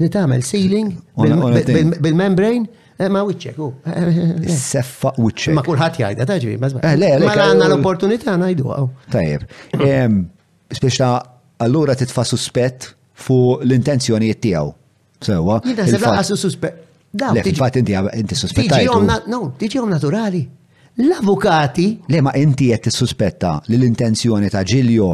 Li tagħmel sealing bil-membrane eh, ma wiċċek u. Seffa wiċċek. Ma kulħadd jgħidha ta' ġibi, ma eh, għandna l-opportunità ngħidu għaw. Tajjeb. Spiex ta' allura titfa' suspett fuq l-intenzjonijiet tiegħu. Sewa. Jidħaseb laqas suspett. Daw. Fil-fatt inti inti suspettajt. No, tiġi jom naturali. L-avukati. Le ma inti qed tissuspetta li l-intenzjoni ta' Ġiljo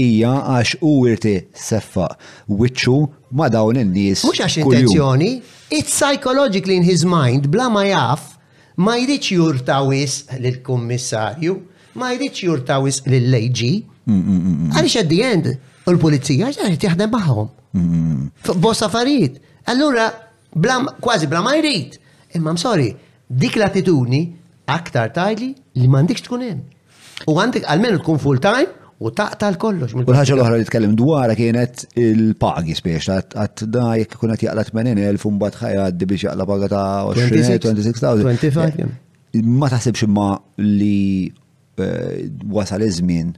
hija għax u irti seffa wiċċu ma dawn in-nies. Mhux għax intenzjoni, it's psychologically in his mind bla ma jaf ma jridx jurtawis lill-kummissarju, ma jridx jurtawis lill-AG. Mm, mm, mm, Għaliex at the end, u l-pulizija ġaħi tiħdem magħhom. Bosta affarijiet. Allura, Bla kważi bla ma jrid. Imma msori, dik l-attitudni aktar tgħidli li m'għandikx tkun hemm. U għandek għalmenu tkun full time u taqta' l-kollox. U l-ħaġa l-oħra li tkellem dwarha kienet il-pagi spiex għat dajk kun qed jaqla 80,000 u mbagħad ħajgħaddi biex jaqla paga ta' 26,000. Ma taħsibx imma li eh, wasal iż-żmien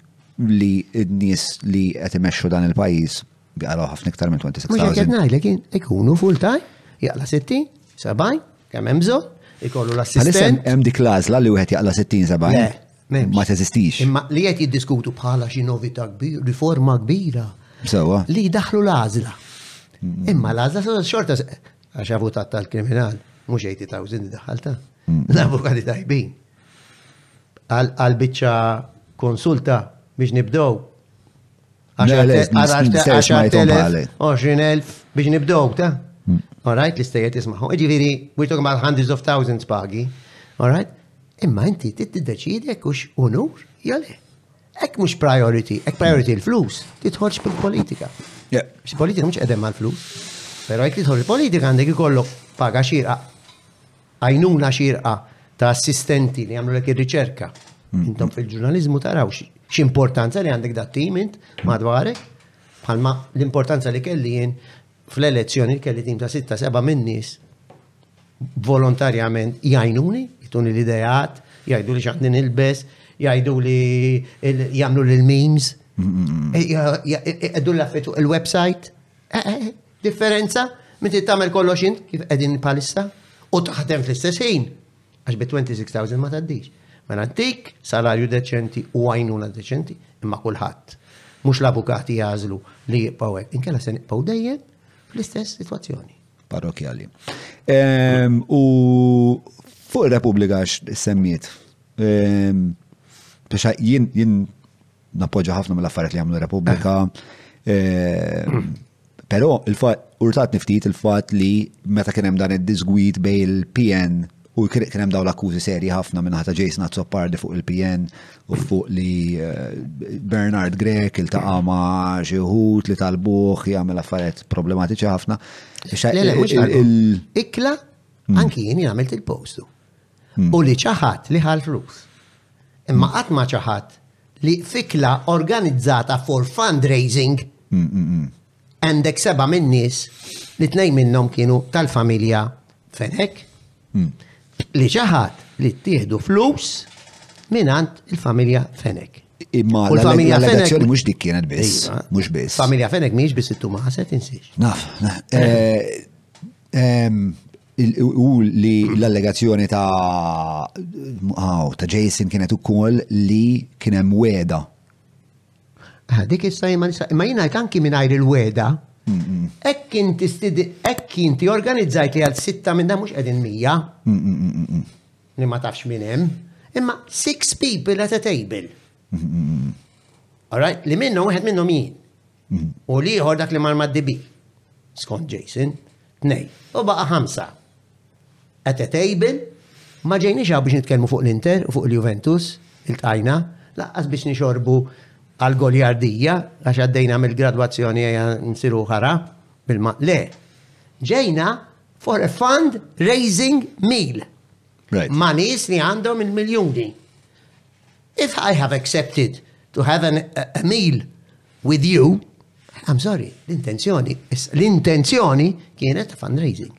li n-nies li qed imexxu dan il-pajjiż Għaraw ħafna iktar minn 26,000. Mux għed najdlek, ikunu full time, jaqla 60, 70, kemm hemm bżonn, ikollu l-assistent. Hemm dik l-għażla li wieħed jaqla 60, 70. Ma teżistix. Imma li qed jiddiskutu bħala xi novità kbira, riforma kbira. Sewa. Li daħlu l-għażla. Mm. Imma l-għażla xorta għax avutat tal-kriminal, mhux 80,000 daħalta. Mm. L-avukati tajbin. Għal biċċa konsulta biex nibdow 20,000 biex nibdow ta' hmm. All right, l-istejjet ismaħu. Ġifiri, we're talking about hundreds of thousands pagi. All right? Imma inti t-deċidi jekk hux unur jew le. Hekk mhux priority, hekk priority l-flus, titħolx bil-politika. Xi politika mhux qedem mal-flus. Però jekk titħol il-politika għandek ikollok paga xierqa. Għajnuna xierqa ta' assistenti li jagħmlulek ir-riċerka. Intom fil-ġurnaliżmu taraw x'importanza li għandek dat tim int madwarek, bħalma l-importanza li kelli jien fl-elezzjoni kelli tim ta' sitta seba' min-nies volontarjament jgħinuni, jituni l-idejat, jgħidu li xaqni nilbes, jgħidu li jagħmlu l-memes, jgħidu l-affetu il-website. Eh, eh, eh, differenza minn trid tagħmel kollox int kif qegħdin palissa u taħdem fl-istess ħin għax bi 26,000 ma tgħaddix. Mela dik salarju deċenti u għajnuna deċenti imma kulħadd. Mhux l-avukati jażlu li jibqgħu hekk, inkella se nibqgħu dejjem fl-istess sitwazzjoni. Parrokjali. Ehm, u fuq ir-Repubblika semmiet. Biex ehm, jien Nappoġġa ħafna mill-affarijiet li jagħmlu Repubblika. Però il-fatt urtat niftit il-fatt li meta kien hemm dan id-disgwid bejn il-PN u kien hemm dawn l-akkużi serji ħafna minn ħata Jason Azzopardi fuq il-PN u fuq li Bernard Grek il-taqa ma' xi wħud li talbuh jagħmel affarijiet problematiċi ħafna. Ikla, anki jien jagħmel il-postu. u li ċaħad li ħa l-flus. Imma qatt ma ċaħad li fikla organizzata for fundraising għandek seba' min-nies li tnejn minnhom kienu tal-familja Fenek li ċaħad li ttieħdu flus minn għand il-familja Fenek. Imma U l-familja Fenek- l-allegazzjoni mhux dik kienet biss, Iva. mhux biss. Familja Fenek miex biss it-tuma ħaset insiex. Naf, naf. Eh, U li l-allegazzjoni ta' ta' Jason kienet ukoll li kien hemm weda. Ah, dik issa ma nista' ma jien ngħid anki mingħajr il-weda. Hekk inti hekk inti organizzajt li għal sitta minn dan mhux qegħdin mija. Li ma tafx minn hemm. Imma six people at a table. All right, li minnhom wieħed minnhom jien. U l-ieħor dak li mar mad-DB. Skont Jason, tnej. U baqa' ħamsa. At a table, ma ġejniex hawn biex nitkellmu fuq l-Inter u fuq il-Juventus, il-tqajna, laqqas biex nixorbu għal goljardija, għax għaddejna mill-gradwazzjoni għajja nsiru ħara, bil-ma. Le, ġejna for a fund raising meal. Right. Ma' nies li għandhom il-miljuni. If I have accepted to have an, a, a meal with you, I'm sorry, l-intenzjoni, l-intenzjoni kienet fundraising.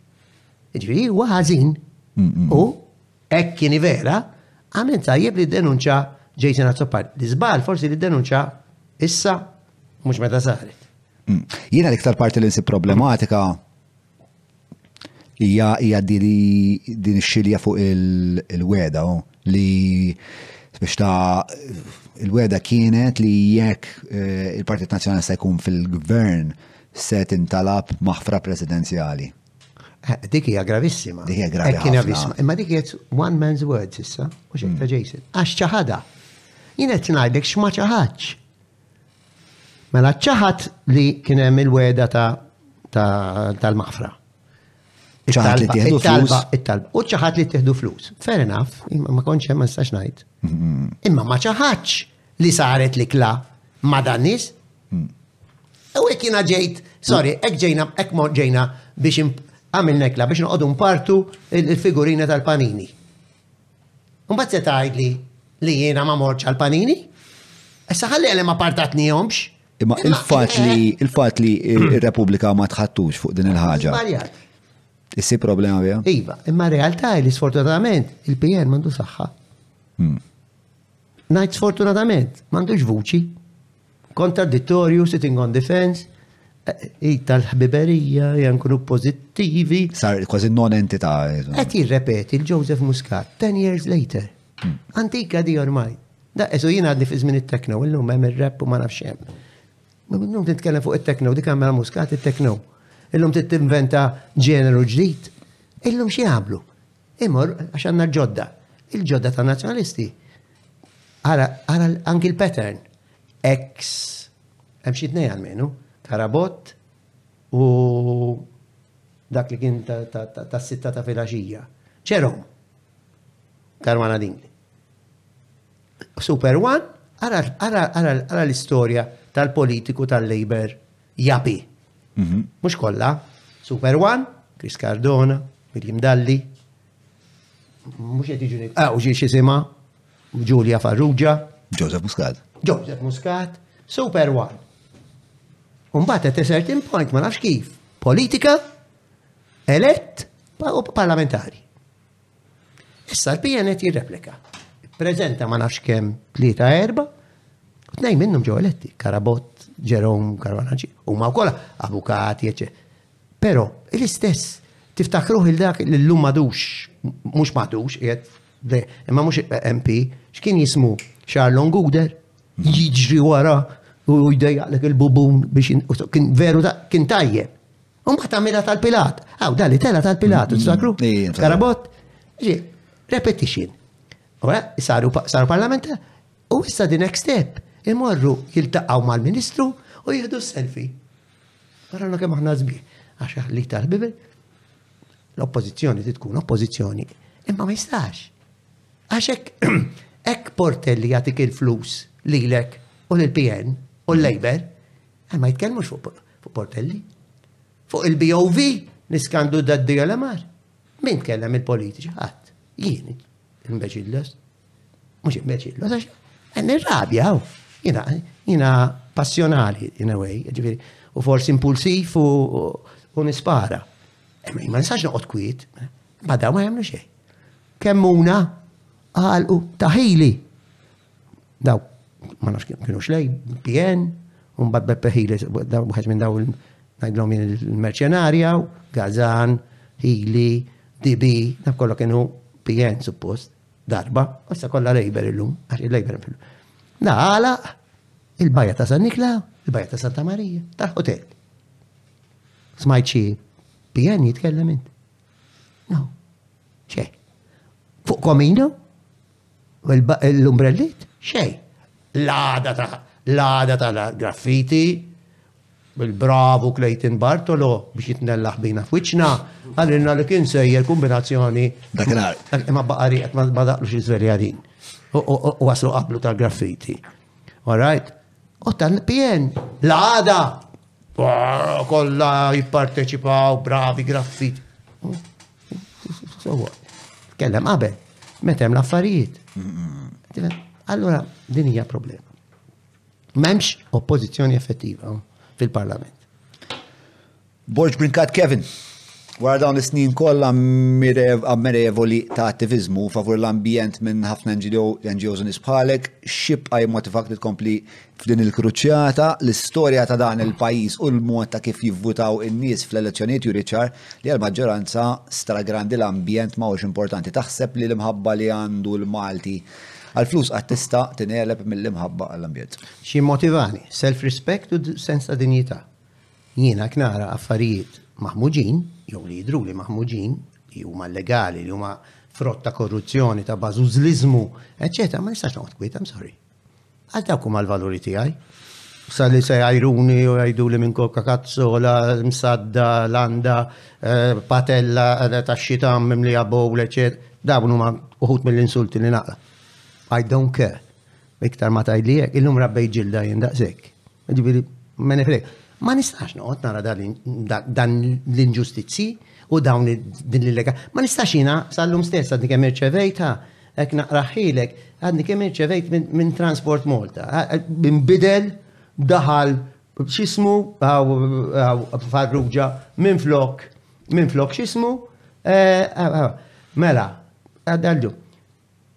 Ġviri, u għazin, u ek kieni vera, għamen tajjeb li denunċa Jason Azzopar. Li zbal forsi li denunċa issa, mux meta zaħret. Mm. Jena l-iktar parti li nsib problematika Hija hija di li din ix-xilja fuq il-weda li biex ta' il-weda kienet li jekk eh, il-Partit Nazzjonalista jkun fil-gvern se tintalab maħfra presidenzjali. Eh, dik hija gravissima. Dik hija gravi. Kien gravissima. Imma dik hija one man's words issa, mhux ta' mm. Jason. Għax ċaħada. Jien qed ngħidlek x'ma ċaħadx. Mela ċaħat li kien hemm il-weda tal-maħfra. ċaħat li tieħdu flus. U ċaħat li tieħdu flus. Fair enough, ma konċ hemm ma nistax ngħid. Mm-hmm. Imma ma ċaħatx li saret li kla ma dan nies. Mm. U hekk jiena ġejt, sorry, hekk ġejna, hekk mor ġejna biex għamilna kla biex noqogħdu mpartu il-figurina tal-panini. Mbagħad se tgħidli li jiena ma mortx għal panini? Issa ħalli għalem ma partatnihomx. Imma il-fatt li il-fatt li r-Repubblika ma tħattux fuq din il-ħaġa. Issi problema biha? Iva, imma realtà li sfortunatament il-PN mandu saħħa. Hmm. Ngħid sfortunatament, m'għandux vuċi. Kontradittorju, sitting on defense, eh, tal-ħbiberija, jankunu pozittivi. Sar kważi non-entità. Qed jirrepeti l-Joseph Muscat, 10 years later. Hmm. Antika di ormaj. Da, esu jina għadni fi żmien it-tekno, illum hemm ir-rap u ma nafx hemm. Num titkellem fuq it-tekno, dik għamela muskat it-tekno. Illum titinventa ġeneru ġdid. Illum xi jagħmlu? Imur għax għandna l-ġodda. Il-ġodda ta' nazzjonalisti. Ara anki l-pattern. Ex, hemm xi tnej għalmenu, Karabott u dak li kien ta' sitta ta' filaxija. Ċerom. Karwana Dingli. Super One, ara l-istorja tal-politiku tal-Labor Japi. Mhm. Mhux kollha. Super One, Chris Cardona, William Dalli. Mhux qed jiġu Ah, u ġiex isimha Julia Farrugia. Joseph Muscat. Joseph Muscat, Super One. Umbat at a certain point, ma nafx kif, politika, elett, u parlamentari. Issa l-PN qed jirreplika. Preżenta ma nafx kemm tlieta erba' u tnejn minnhom ġew eletti, Karabott, Jerome Karwanaġi, huma wkoll avukati, eċċetera. Però l-istess tiftakruh il dak li llum madux, mhux madux, imma mhux MP, x'kien jismu Charlon Guder, jiġri wara u jdejjaqlek il-bubun biex kien veru kien tajjeb. Mbagħad għamilha tal-Pilat. Aw, dan li tela tal-Pilat, mm, tiftakru? Mm, mm, eh, Karabot, ġi, repetition. Ora, saru parlament, u issa the next step, imorru jiltaqgħu mal-Ministru u jieħdu s-selfie. Ora l kemm aħna żbieħ, għax li tal-Bibel, l-oppożizzjoni tkun oppożizzjoni, imma ma jistax. Għax hekk hekk portelli jagħtik il-flus lilek u l-PN u l-Labor, Eh, ma jitkellmux fuq portelli. Fuq il-BOV niskandu d-daddi għal-amar. Min tkellem il-politiċi ħadd. Jien, il-mbeċillos. Mux il-mbeċillos, għax għan il-rabja, jina, jina passjonali, in a way, ġifiri, u forsi impulsiv u nispara. Eh, ma nistax noqot kwit, ma daw ma jamlu xej. Kemmuna għalqu taħili Daw, ma nafx kienu xlej, PN, un bad Beppe Hili, wieħed minn daw najdlom il-merċenarja, Gazan, Hili, DB, dak kollu kienu PN suppost, darba, issa kollha Labor illum, għax il-Labor fil La għala, il-bajja ta' San Nikla, il-bajja ta' Santa Marija, ta' hotel. Smajt xi PN jitkellem int. No. Xej. Fuq komino, L-umbrellit? Xej. L-għada ta' l-għada ta' graffiti, il-bravu Clayton Bartolo biex jitnellaħ bina f'wiċċna, għalilna li kien sejjer kombinazzjoni. Dakinhar. Ma baqari qed ma daqlux iż-żvelja din. U waslu qablu ta' graffiti. All right? U tal-PN, l-għada kollha jipparteċipaw bravi graffiti. Sowa, kellem qabel, metem l-affarijiet. Allora, din hija problema. Memx oppożizzjoni effettiva fil-parlament. Borġ Brinkat Kevin, wara dawn is-snin kollha ammirevoli ta' attivizmu favur l-ambjent minn ħafna NGOs u nisbħalek, xibqa jimmotivak li tkompli F'din il-kruċjata, l-istorja ta' dan il-pajjiż u l-mod ta' kif jivvutaw in-nies fl-elezzjonijiet juri ċar li għall-maġġoranza stragrandi l-ambjent ma huwiex importanti. Taħseb li l-imħabba li għandu l-Malti għall-flus qatt tista' tingħeleb mill-imħabba għall-ambjent? X'jimmotivani? Self-respect u sens ta' dinjità. Jiena jekk nara affarijiet maħmuġin, jew li jidhruli maħmuġin, li huma llegali, li huma frott ta' korruzzjoni, ta' bażużliżmu, eċċetera, ma nistax noqgħod kwiet, I'm sorry. Għal dawk huma l-valuri tiegħi. Sa li se jajruni u jajdu li minn koka kazzola, msadda, landa, eh, patella, eh, ta' xitam, mimli għabow, leċet, dawn huma uħut mill-insulti li naqla. I don't care. Iktar ma tajdlijek, illum rabbej ġilda jindaqsek. Ġifieri, meni frek, ma nistax noqgħod nara dan l-inġustizzji u dawn din l-illega. Ma nistax jiena sal-lum stess għadni kemm irċevejta, hekk naqraħilek, għadni kemm irċevejt minn Transport Malta. Bidel daħal xismu farruġa minn flok minn flok xismu. Eh, eh, eh, mela, għaddaldu.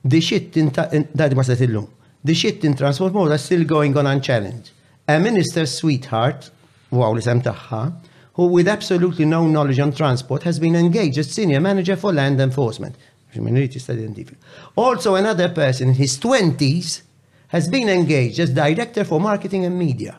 the shit that was at illum. The shit in transform that's still going on unchallenged. A minister's sweetheart, wow li sem taħħa, who with absolutely no knowledge on transport has been engaged as senior manager for land enforcement. Also another person in his 20s has been engaged as director for marketing and media.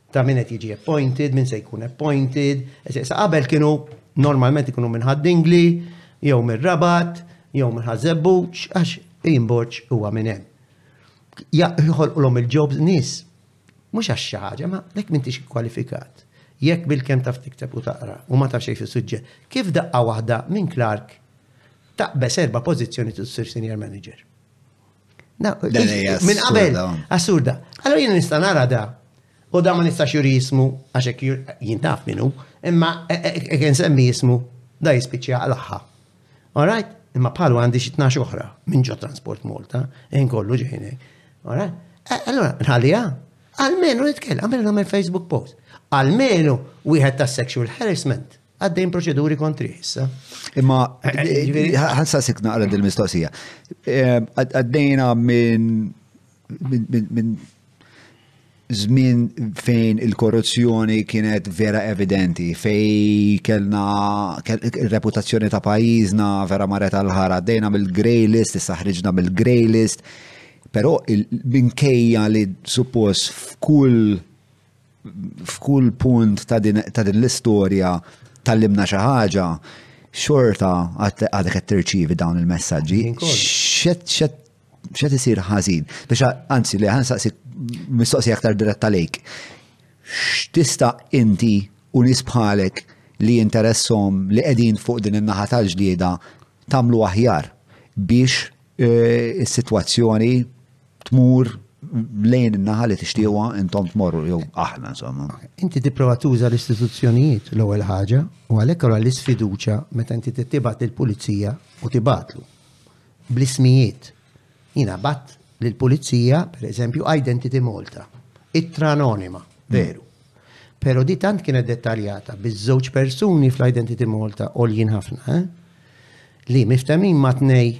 ta' min qed jiġi appointed, min se jkun appointed, eċetera. Qabel kienu normalment ikunu minn Ħaddingli, jew minn Rabat, jew minn Ħażebbuġ, għax Imborġ huwa minn hemm. Jħolqulhom il-jobs nies, mhux għax xi ħaġa, ma lek m'intix kwalifikat. Jekk bil-kemm taf tikteb u taqra u ma tafx xejn fis-suġġett, kif daqqa waħda minn Clark taqbeż erba' pożizzjoni issir senior manager. Minn qabel, assurda. Allora jien nista' nara da. U da ma nistax juri jismu, għaxek jintaf minnu, imma e, e, e, kien semmi jismu, da jispiċċja għal-ħħa. Alright? Imma bħalu għandi xi tnax oħra minn ġo Transport Malta, jien kollu ġejni. Alright? Allora, nħallija, għalmenu nitkellem, għamil nagħmel Facebook post. Għalmenu wieħed ta' sexual harassment. Għaddejn proċeduri kontrih issa. Imma, ħansa sik naqra dil-mistoqsija. Ehm, għaddejna minn minn żmien fejn il-korruzzjoni kienet vera evidenti, fej kellna reputazzjoni ta' pajjiżna vera marret għal-ħara, għaddejna mill-grey list, issa ħriġna mill-grey list, però minkejja li suppost f'kull f'kull punt ta' din l-istorja tallimna xi ħaġa, xorta għadek qed tirċievi dawn il-messaġġi. X'qed isir ħażin? Biex anzi li ħansaqsi mistoqsi aktar diretta lejk. X'tista' inti u nies bħalek li interessom li qegħdin fuq din in-naħa tal-ġlieda tagħmlu aħjar biex eh, is-sitwazzjoni tmur lejn in-naħa li tixtiewa intom tmorru jew aħna insomma. Inti tipprova tuża l-istituzzjonijiet l-ewwel ħaġa u għalhekk ara l-isfiduċja meta inti tibgħat lill-pulizija u tibgħatlu bl-ismijiet. Jiena bat lill-pulizija, pereżempju, Identity Malta, ittra anonima, veru. Pero di tant kienet dettaljata biż-żewġ persuni fl-Identity Malta għoljin ħafna, eh? li miftemin ma' tnej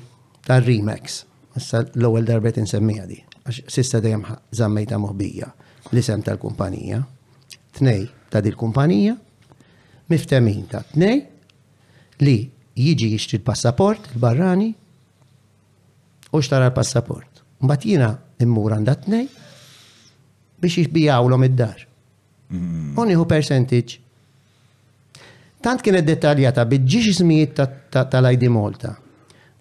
tar-Remax. Issa l-ewwel darba qed insemmija di, għax sissa dejjem żammejta moħbija l-isem tal-kumpanija, tnej ta' dil-kumpanija, miftemin ta' tnej li jiġi jixtri l-passaport barrani u xtara l-passaport. Mbagħad jiena immur għandha tnej biex jixbijawlhom id-dar. Mm. U nieħu percentage Tant kienet dettaljata biġġiex ismijiet tal-ID Malta,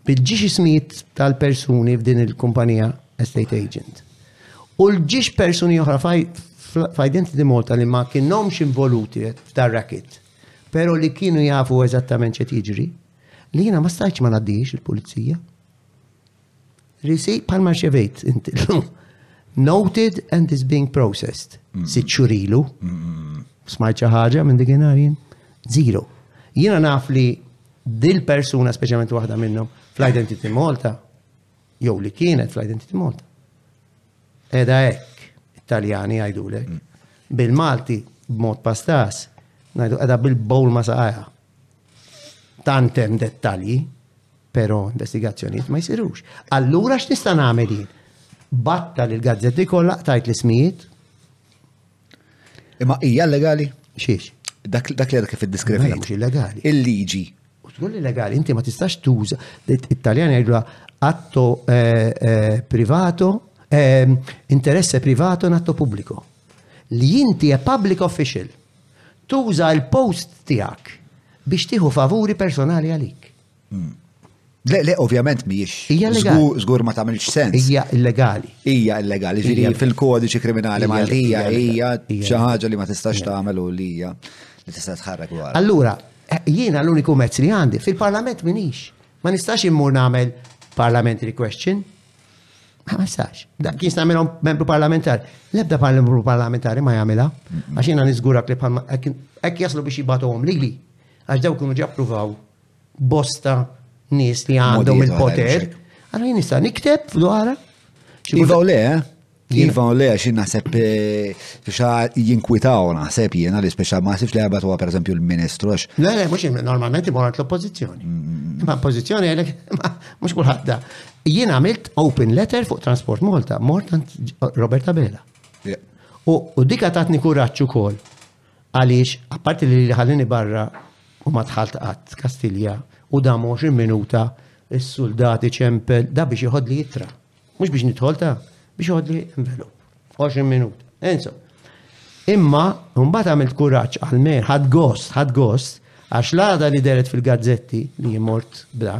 biġġiex ismijiet tal-persuni f'din il-kumpanija estate agent. U l-ġiex persuni oħra f'Identity Malta li ma kienhomx involuti f'dar rakit, pero li kienu jafu eżattament ċet jiġri, li jina ma stajċ ma naddix il-pulizija. Risi, palma xevejt inti l-lum. Noted and is being processed. Mm. Sitt xurilu. Mm. Smajt xi ħaġa minn dik jien. Zero. Jiena naf li dil-persuna speċjalment waħda minnhom fl-Identity Malta jew li kienet fl-Identity Malta. Eda hekk, Italjani għajdulek. Mm. Bil-Malti b'mod pastas, ngħidu qiegħda bil-bowl ma saqajha. tant hemm dettalji, però investigazzjonijiet ma jsirux. Allura x'nista' nagħmel jien? Batta lil gazzetti kollha tajt l-ismijiet. Imma hija legali? Xiex? Dak dak li kif iddiskrivi. Mhux illegali. Il-liġi. U tqul illegali, inti ma tistax tuża. It-Taljan jgħidulha atto eh, eh, privato, eh, interesse privato in atto pubblico. Li inti è public official. tuża l-post tiegħek biex tieħu favuri personali għalik. Hmm. Le, le, ovvjament miex. Ija legali. Zgur ma tamilx sens. Ija illegali. Ija illegali. Ġiri fil-kodiċi kriminali Maltija ija ċaħġa li ma tistax tagħmel u li ija li tista' tħarrek wara. Allura, eh, jiena l-uniku mezz li għandi fil-parlament minix. Ma nistax immur nagħmel parliamentary question. Għasax, dak jista' jagħmilhom membru parlamentari. L-ebda membru parlamentari ma jagħmilha, għax jiena niżgurak li bħalma hekk jaslu biex jibatuhom lili, għax dawk kienu ġappruvaw bosta nies li għandhom il-poter. Għara jien nista' nikteb f'dwara. Iva le, eh? Iva u le, xin naħseb xa eh, jinkwitaw naħseb jiena li speċa ma naħsibx li għabat huwa per eżempju l-ministru. Le, le, mux normalment imorant l-oppozizjoni. Mm, mm, mm. Ma oppozizjoni għalek, mux kullħadda. Jien għamilt open letter fuq Transport Malta, mort Robert Abela. U dika tatni kuraċċu kol, għaliex, apparti li li ħallini barra u ma tħalt qatt Kastilja u da 20 minuta il soldati ċempel da biex jħod li jitra. Mhux biex nidħol ta' biex għodli envelop. 20 minut. Enso. Imma, mbagħad għamilt kuraġġ għal me, ħad gost, ħad gost, għax l-għada li deret fil-gazzetti li jimort bla,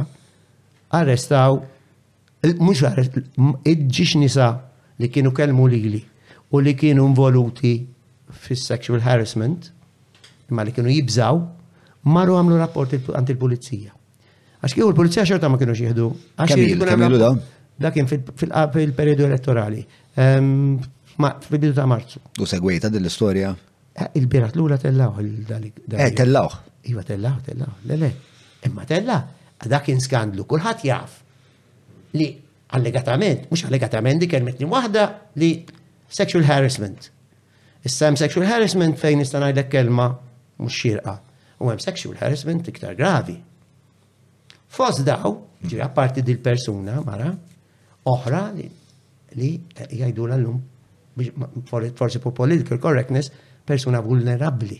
arrestaw, mhux iġġiex nisa li kienu kelmu lili u li kienu involuti fis-sexual harassment, imma li kienu jibżaw, marru għamlu rapport għand il-pulizija. Għax kieku l-pulizija xorta ma kienu xieħdu. Dak kien fil-periodu elettorali. Ehm, fil-bidu ta' marzu. U segwejta din l-istoria? Eh, Il-birat l-ura tellawħ il-dalik. Eh, tellawħ. Iva tellawħ, tellawħ. Lele, imma tella, dak kien skandlu, kullħat jaf li allegatament, mux allegatament, di kelmetni wahda li sexual harassment. Issa hemm sexual harassment fejn nista' ngħidlek kelma mhux xierqa u hemm sexual harassment iktar gravi. Fost daw, ġiri apparti dil persuna mara, oħra li li jgħidu l-lum forsi for political correctness persuna vulnerabli.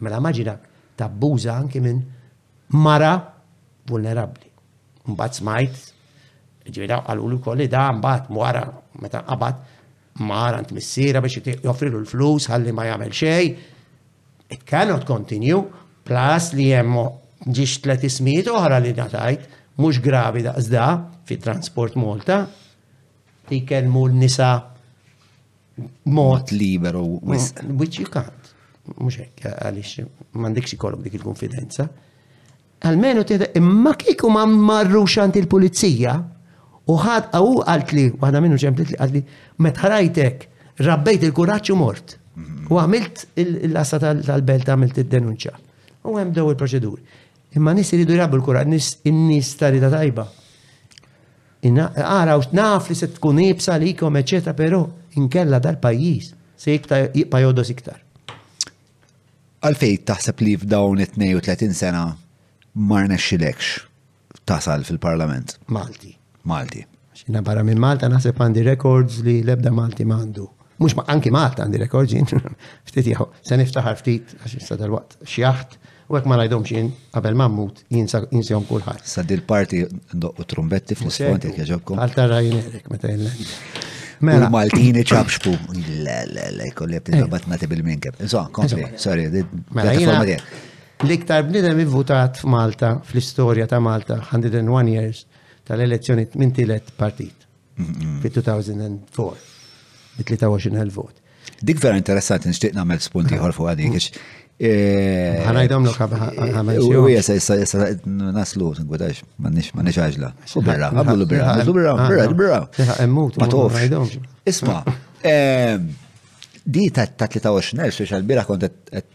Mela maġina tabbuża anki minn mara vulnerabli. Mbagħad smajt ġiela għalu l kolli da mbagħad wara meta qabad mar għand missiera biex joffrilu l-flus ħalli ma jagħmel xej. It cannot continue, plus li hemm ġiex tlet ismijiet oħra li natajt, mhux gravi daqsda fit transport Malta, li kellmu l-nisa mod liberu wisq. Mm, which you can't. Mhux hekk għaliex m'għandekx ikollok dik il-konfidenza. Almenu teta' imma kieku ma marrux għand il-pulizija u ħad u għalt li, waħda minnu ċemplit li għalt li, meta rajtek, rabbejt il-kuraċ u mort. U għamilt il-lassa tal-belt għamilt id-denunċa. U għem daw il-proċeduri. Imma nis iridu jrabbu l-kuraċ, nis in-nis tarida tajba. Għara u naf li se tkun ibsa li kom, eccetera, pero inkella dal-pajis se jibqa jodos iktar. Għalfejn taħseb li f'dawn it-32 sena ma rnexxilekx tasal fil-Parlament? Malti. Malti. Xina barra minn Malta naħseb għandi records li lebda Malti mandu. Mux ma anki Malta għandi records jien, ftit jahu, se niftaħar ftit, għax jista dal-waqt, xjaħt, u għek ma najdom xien, għabel mammut, jinsihom kulħadd. Sa dil parti ndoqqu trumbetti fl-isfond jekk jaġobkom. Għal tara jinerek meta jinnek. Mela. Maltin iċabxbu. Le, le, le, kolli jabtin eh. bat nati bil minkeb Insomma, kompli, sorry, mela, forma dek. L-iktar bnidem votat f'Malta, fl-istoria ta' Malta, 101 years, tal-elezzjoni minn tilet partit. fit-2004 bi 23,000 vot. Dik vera interessanti nixtieq nagħmel spunt ieħor fuq għadik għax. Eh, Ħanajdhom lok U jessa jessa jessa naslu tingwidax m'għandniex m'għandniex għaġla. U birra, għamlu birra, għamlu birra, birra, birra. Ma tofx. Isma', eh, di ta' 23,000 xiex għal-bira kont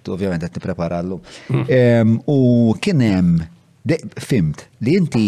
ovvjament qed nipprepara llum. Mm. U kien hemm fimt li inti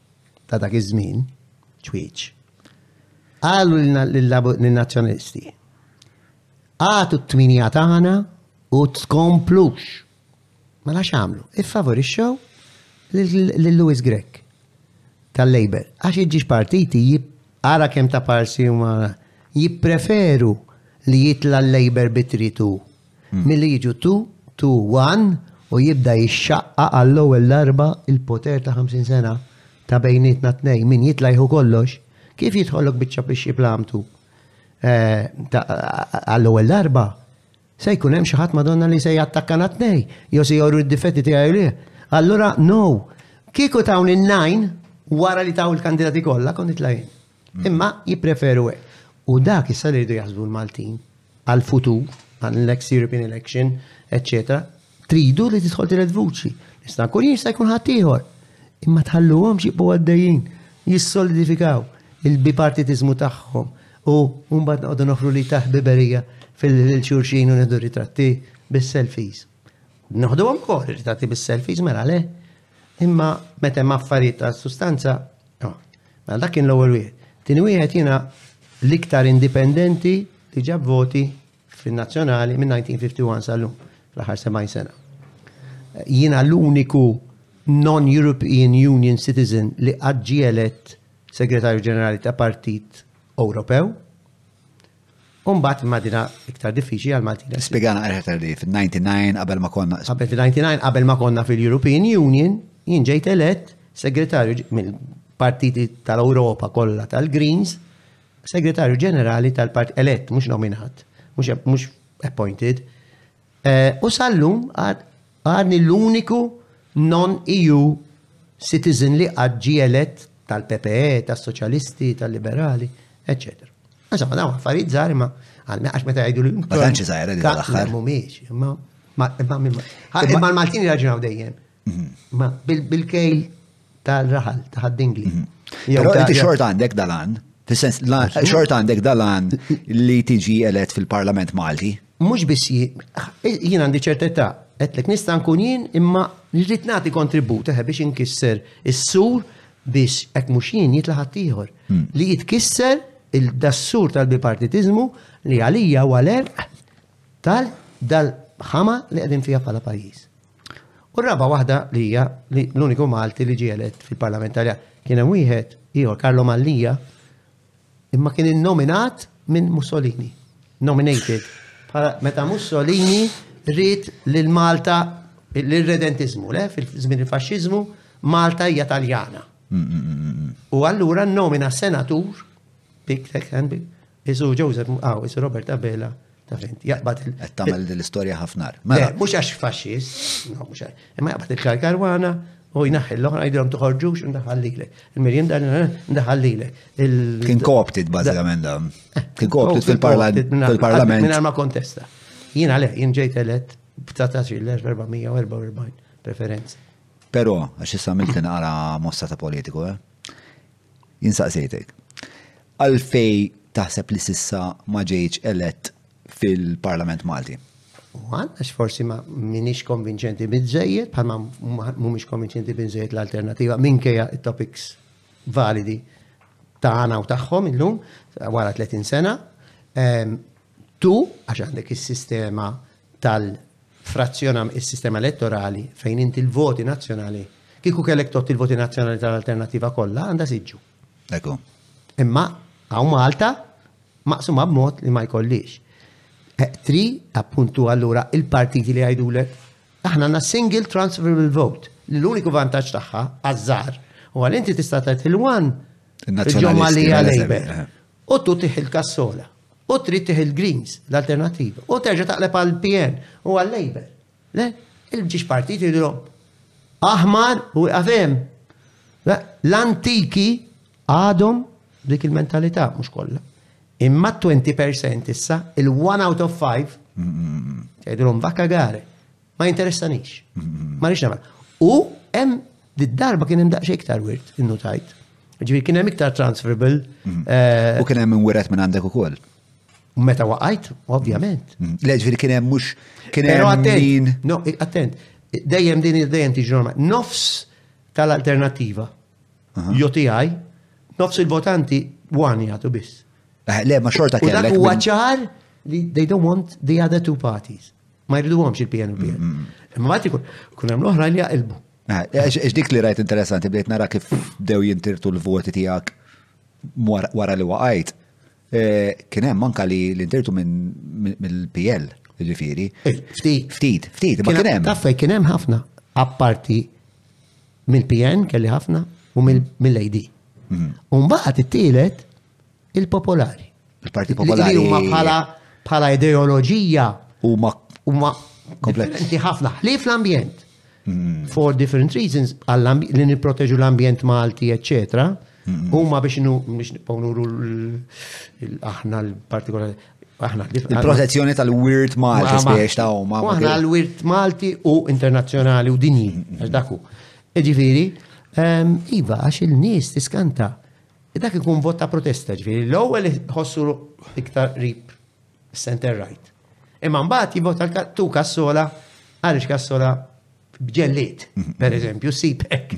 ta' dak iż-żmien, ċwieċ, qalu lin-Nazzjonalisti, Agħtu t-tminja tagħna u tkomplux. Mela x'għamlu? Iffavorixxew lil Louis Grech tal-Labour. Għax iġġiex partiti ara kemm ta' parsi huma jippreferu li jitla l-Labour bi tritu Milli jiġu tu, tu one u jibda jixxaqqa għall-ewwel darba il-poter ta' 50 sena ta' bejnietna t-tnejn, min jitla' jieħu kollox, kif jidħollok biċċa pixxi plamtu għall-ewwel darba, se jkun hemm xi ħadd Madonna li se jattakkana t-tnejn, jew se jgħorru d-difetti tiegħi lih. Allura, no, kieku tawn in-nine wara li taw il-kandidati kollha kont nitla' jien. Imma jippreferu hekk. U dak issa li jridu jaħsbu l-Maltin għal-futur, għal-next European election, etc. Tridu li tidħol tiret vuċi. Nistan kun jista' jkun ħaddieħor. Imma tħalluhom ġibu għaddejjin, jissolidifikaw il-bipartitizmu tagħhom u mbagħad noqogħdu noħru li taħ biberija fil-xurxin u neħdu ritratti bis-selfies. Noħdu għom kol ritratti bis-selfies mela le. Imma meta hemm affarijiet ta' sustanza, no. Mela dak kien l-ewwel wieħed. Tieni wieħed jiena l-iktar indipendenti li ġab voti fin-nazzjonali minn 1951 sal-lum, fl-aħħar 70 sena. Jiena l-uniku non-European Union citizen li għadġielet segretarju ġenerali ta' partit Ewropew, Umbat madina iktar diffiċi għal Maltin. Spiegana għarħet li fil-99 qabel ma konna. Qabel fil-99 qabel ma konna fil-European Union, jien ġejt elett segretarju mill-partiti tal-Europa kollha tal-Greens, segretarju ġenerali tal-partit elett, mhux nominat, mhux appointed. Eh, u sallum għad Għadni l-uniku non-EU citizen li qatt ġie elett tal-PPE, tas-Soċjalisti, tal-Liberali, eċċetera. Insomma, dawn affarijiet żgħar imma għax meta jgħidu li. Ma tantx żgħar li l-aħħar. Mhumiex, imma imma l-Maltin jraġunaw dejjem. Mhm. Ma bil-kejl tal-raħal ta' ħaddingli. Però inti xort għandek dalan, fis-sens xort għandek dalan li tiġi elett fil-Parlament Malti. Mhux biss jien għandi ċertetta, qedlek nista' nkun jien imma rrid nagħti kontribut eh, biex inkisser is-sur biex hekk mhux jien jitla' ħaddieħor hmm. li jitkisser il-dassur tal-bipartitizmu li għalija u għalek tal-ħama li qegħdin fija bħala pajjiż. U r-raba' waħda li hija li l-uniku Malti li ġie elett fil-Parlament Taljan. Kien hemm wieħed ieħor Karlo Mallia imma kien innominat minn Mussolini. Nominated. Bħala meta Mussolini rrid lil Malta l-redentizmu, le, fil-żmien il-faxxiżmu, Malta hija Taljana. U allura nomina senatur, big tech and big, isu Joseph, għaw, isu Robert Abela, Tafent, jaqbad il- Qed tagħmel din l-istorja ħafnar. Mela, Mela, mux għax faxis, no, mux għax, imma jaqbad il-karkarwana u jnaħħi l-oħra jidrom toħorġux ndaħallilek. Il-mirjenda ndaħallilek. Il- kien kooptit bażikament da. Kien kooptit fil-parla- Minn għal fil-parlament. ma kontesta. Jien għalek, jien ġejt elett b'19,444 preferenza. Però, għax issa mill tinqara mossa ta' politiku, eh? Jien saqsejtek. Għalfej taħseb li sissa ma ġejtx elett fil-Parlament Malti? Għanna forsi ma minix konvinċenti bizzejiet, bħalma mumiex konvinċenti bizzejiet l-alternativa minkejja topics validi ta' għana u tagħhom illum wara 30 sena. Tu, għax għandek is-sistema tal-frazzjonam is-sistema elettorali fejn inti l-voti nazzjonali kieku kellek tot il-voti nazzjonali tal-alternattiva kollha għandha siġġu. Ekku. Imma għaw Malta maqsuma b'mod li ma jkollix. Eh, tri appuntu allura il-partiti li għajdulek aħna għandna single transferable vote li l-uniku vantaġġ tagħha għażżar u għal inti tista' tgħid il-wan il-ġomma li għalejbe. Eh. U tu tiħil kassola. U trid tieħ il-Greens, l-Alternattiva, u terġa' taqleb għal PN u għal Labour. Le, il-ġiex partit jidhrom. Aħmar u għafem. L-antiki għadhom dik il-mentalità, mhux kollha. Imma 20% issa, il-1 out of 5, jidhrom vakka gare. Ma jinteressanix. Ma rix nagħmel. U hemm Did-darba kien hemm daqsxejn iktar wirt innutajt. Ġifieri kien hemm iktar transferable. Mhm. Eh, u kien hemm inwiret minn għandek ukoll. Meta waqajt, ovvjament. Mhm. Mhm. Le ġifieri kien hemm mhux kien hemm min. No, attent. Dejjem din dejjem tiġi norma. Nofs tal-alternattiva. Jotijaj, nofs il-votanti one jagħtu biss. Eh, le, ma xorta kellek. U dak huwa ċar li they don't want the other two parties. Ma jriduhomx il-PN u PN. Imma għati kun hemm l-oħra li jaqilbu. Dik li rajt interessanti bdejt nara kif dew jintirtu l-voti tiegħek wara li waqajt. E, kien hemm anka li l-intertu mill-PL, ġifieri. Ftit. Ftit, ftit, ma kien hemm. Taffej kien hemm ħafna apparti mill-PN kelli ħafna u mill-AD. Mhm. Umbaħat it-tielet Il-popolari. Il-Partit Popolari. Huma bħala bħala ideoloġija huma huma differenti ħafna ħlief l-ambjent. Mm. For different reasons, li nipproteġu l-ambjent Malti, eccetera, mm. huma biex nuru aħna l-partikolari aħna il-protezzjoni tal-wirt Malti spiex ta' huma. Aħna l-wirt Malti u internazzjonali u dinji, mm. għax daku. Ġifieri, ehm, iva għax il-nies tiskanta Dak ikun vot ta' protesta, ġifieri l-ewwel iħossu iktar qrib is-center right. Imma mbagħad jivvota tu kassola għaliex kassola bġelliet, per eżempju, sib hekk.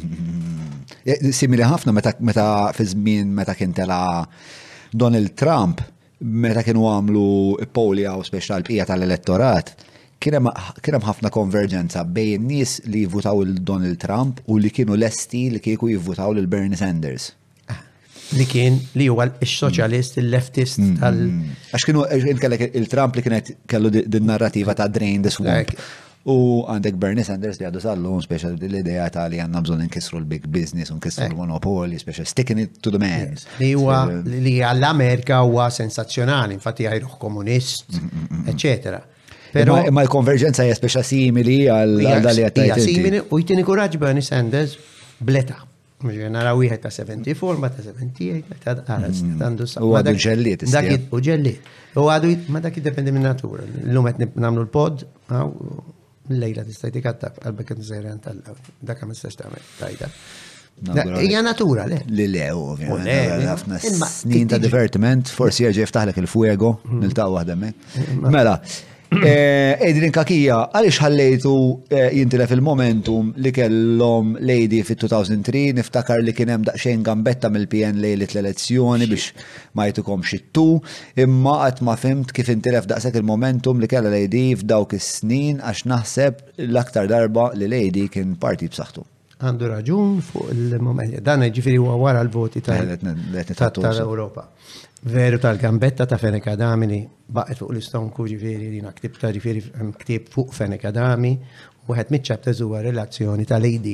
Eh, simili ħafna meta fi żmien meta kien tela Donald Trump meta kienu għamlu polli għaw speċta l-bqija tal-elettorat, kienem ħafna konverġenza bej n-nis li jivvutaw il-Donald Trump u li kienu lesti li kieku jivvutaw l-Bernie Sanders. Li kien li huwa il-soċjalist, il-leftist mm, tal. Mm, mm. Għax kienu il-Trump li kienet kellu din narrativa ta' drain the swamp. U għandek Bernie Sanders li għadu sallum, speċa l-ideja ta' li għanna bżon nkisru l-big business, nkisru eh. l-monopoli, speċa sticking it to the man. Li huwa li għall-Amerika huwa sensazzjonali, infatti għajruħ komunist, mm, mm, mm, eccetera. Pero, ma l-konverġenza hija speċa simili għal dali għattajt. Simili u jtini kuraġ Bernie Sanders bleta. Mġen, għara wieħed ta' 74, ma ta' 78, ma ta' għara, mm. għandu sa' u għadu ġelliet. U ġelliet. U għadu, ma dak jiddependi minn natura. L-lum għet namlu l-pod, l-lejla tista' jtikattab, għalbek għet nżajran tal-law. Dak għam istax ta' tajda. Ija natura, le. Li le, ovvijament. Snin ta' divertiment, forsi għagġef taħlek il-fuego, mm. nil-taw għademmek. Mela, Eh, Adrian Kakija, għaliex ħallejtu eh, jintilef il-momentum li kellhom Lady fit-2003, niftakar li kien hemm daqsxejn gambetta mill-PN lejlit l-elezzjoni biex ma jtukom xittu, imma qatt ma fimt kif intilef daqshekk il-momentum li kellha Lady f'dawk is-snin għax naħseb l-aktar darba li Lady kien parti b'saħħtu. Għandu raġun fuq il-moment. Dan ġifiri huwa wara l-voti tal-Europa. Veru tal-gambetta ta' Fenek Adami li baqet fuq l-istonku ġifiri li naktib ta' ġifiri ktib fuq Fenek Adami u għed mitċab ta' zuwa relazzjoni tal-AD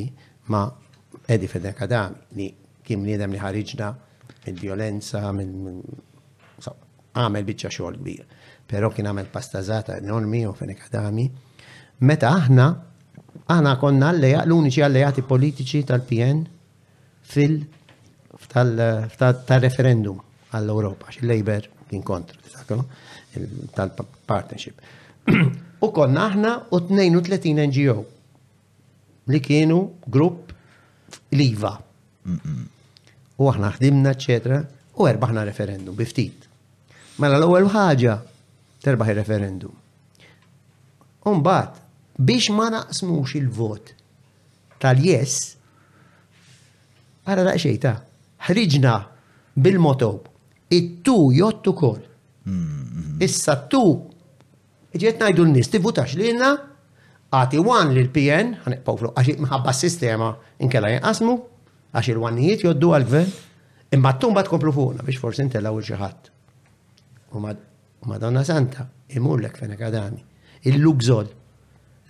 ma' Edi Fenek Adami li kim li li ħariġna mill-violenza, mill Għamel biċċa xogħol kbir, però kien għamel pastazata enormi u fenek għadami. Meta aħna, aħna konna alleja, l-uniċi allejati politiċi tal-PN fil tal-referendum għall-Europa, xil-Labor kien kontra, tal-partnership. U konna aħna u 32 NGO li kienu grupp liva. U aħna ħdimna, eccetera, u erbaħna referendum biftit. Mela l-ewwel ħaġa terbaħ ir-referendum. Umbat, biex ma naqsmux il-vot tal-yes, għara daqxej ta' ħriġna bil-moto it-tu jottu kol. Mm-hmm. Issa t-tu Ġi qed ngħidu n-nies tivvutax lilna, agħti one lill-PN, ħaneqpaw flok għax minħabba s-sistema inkella jinqasmu, għax il-wannijiet joddu għall-gvern, imma t-tumba tkomplu fuqna biex forsi ntellgħu il xi ħadd. U Madonna Santa, imurlek fejn kadani. Il-Luxol,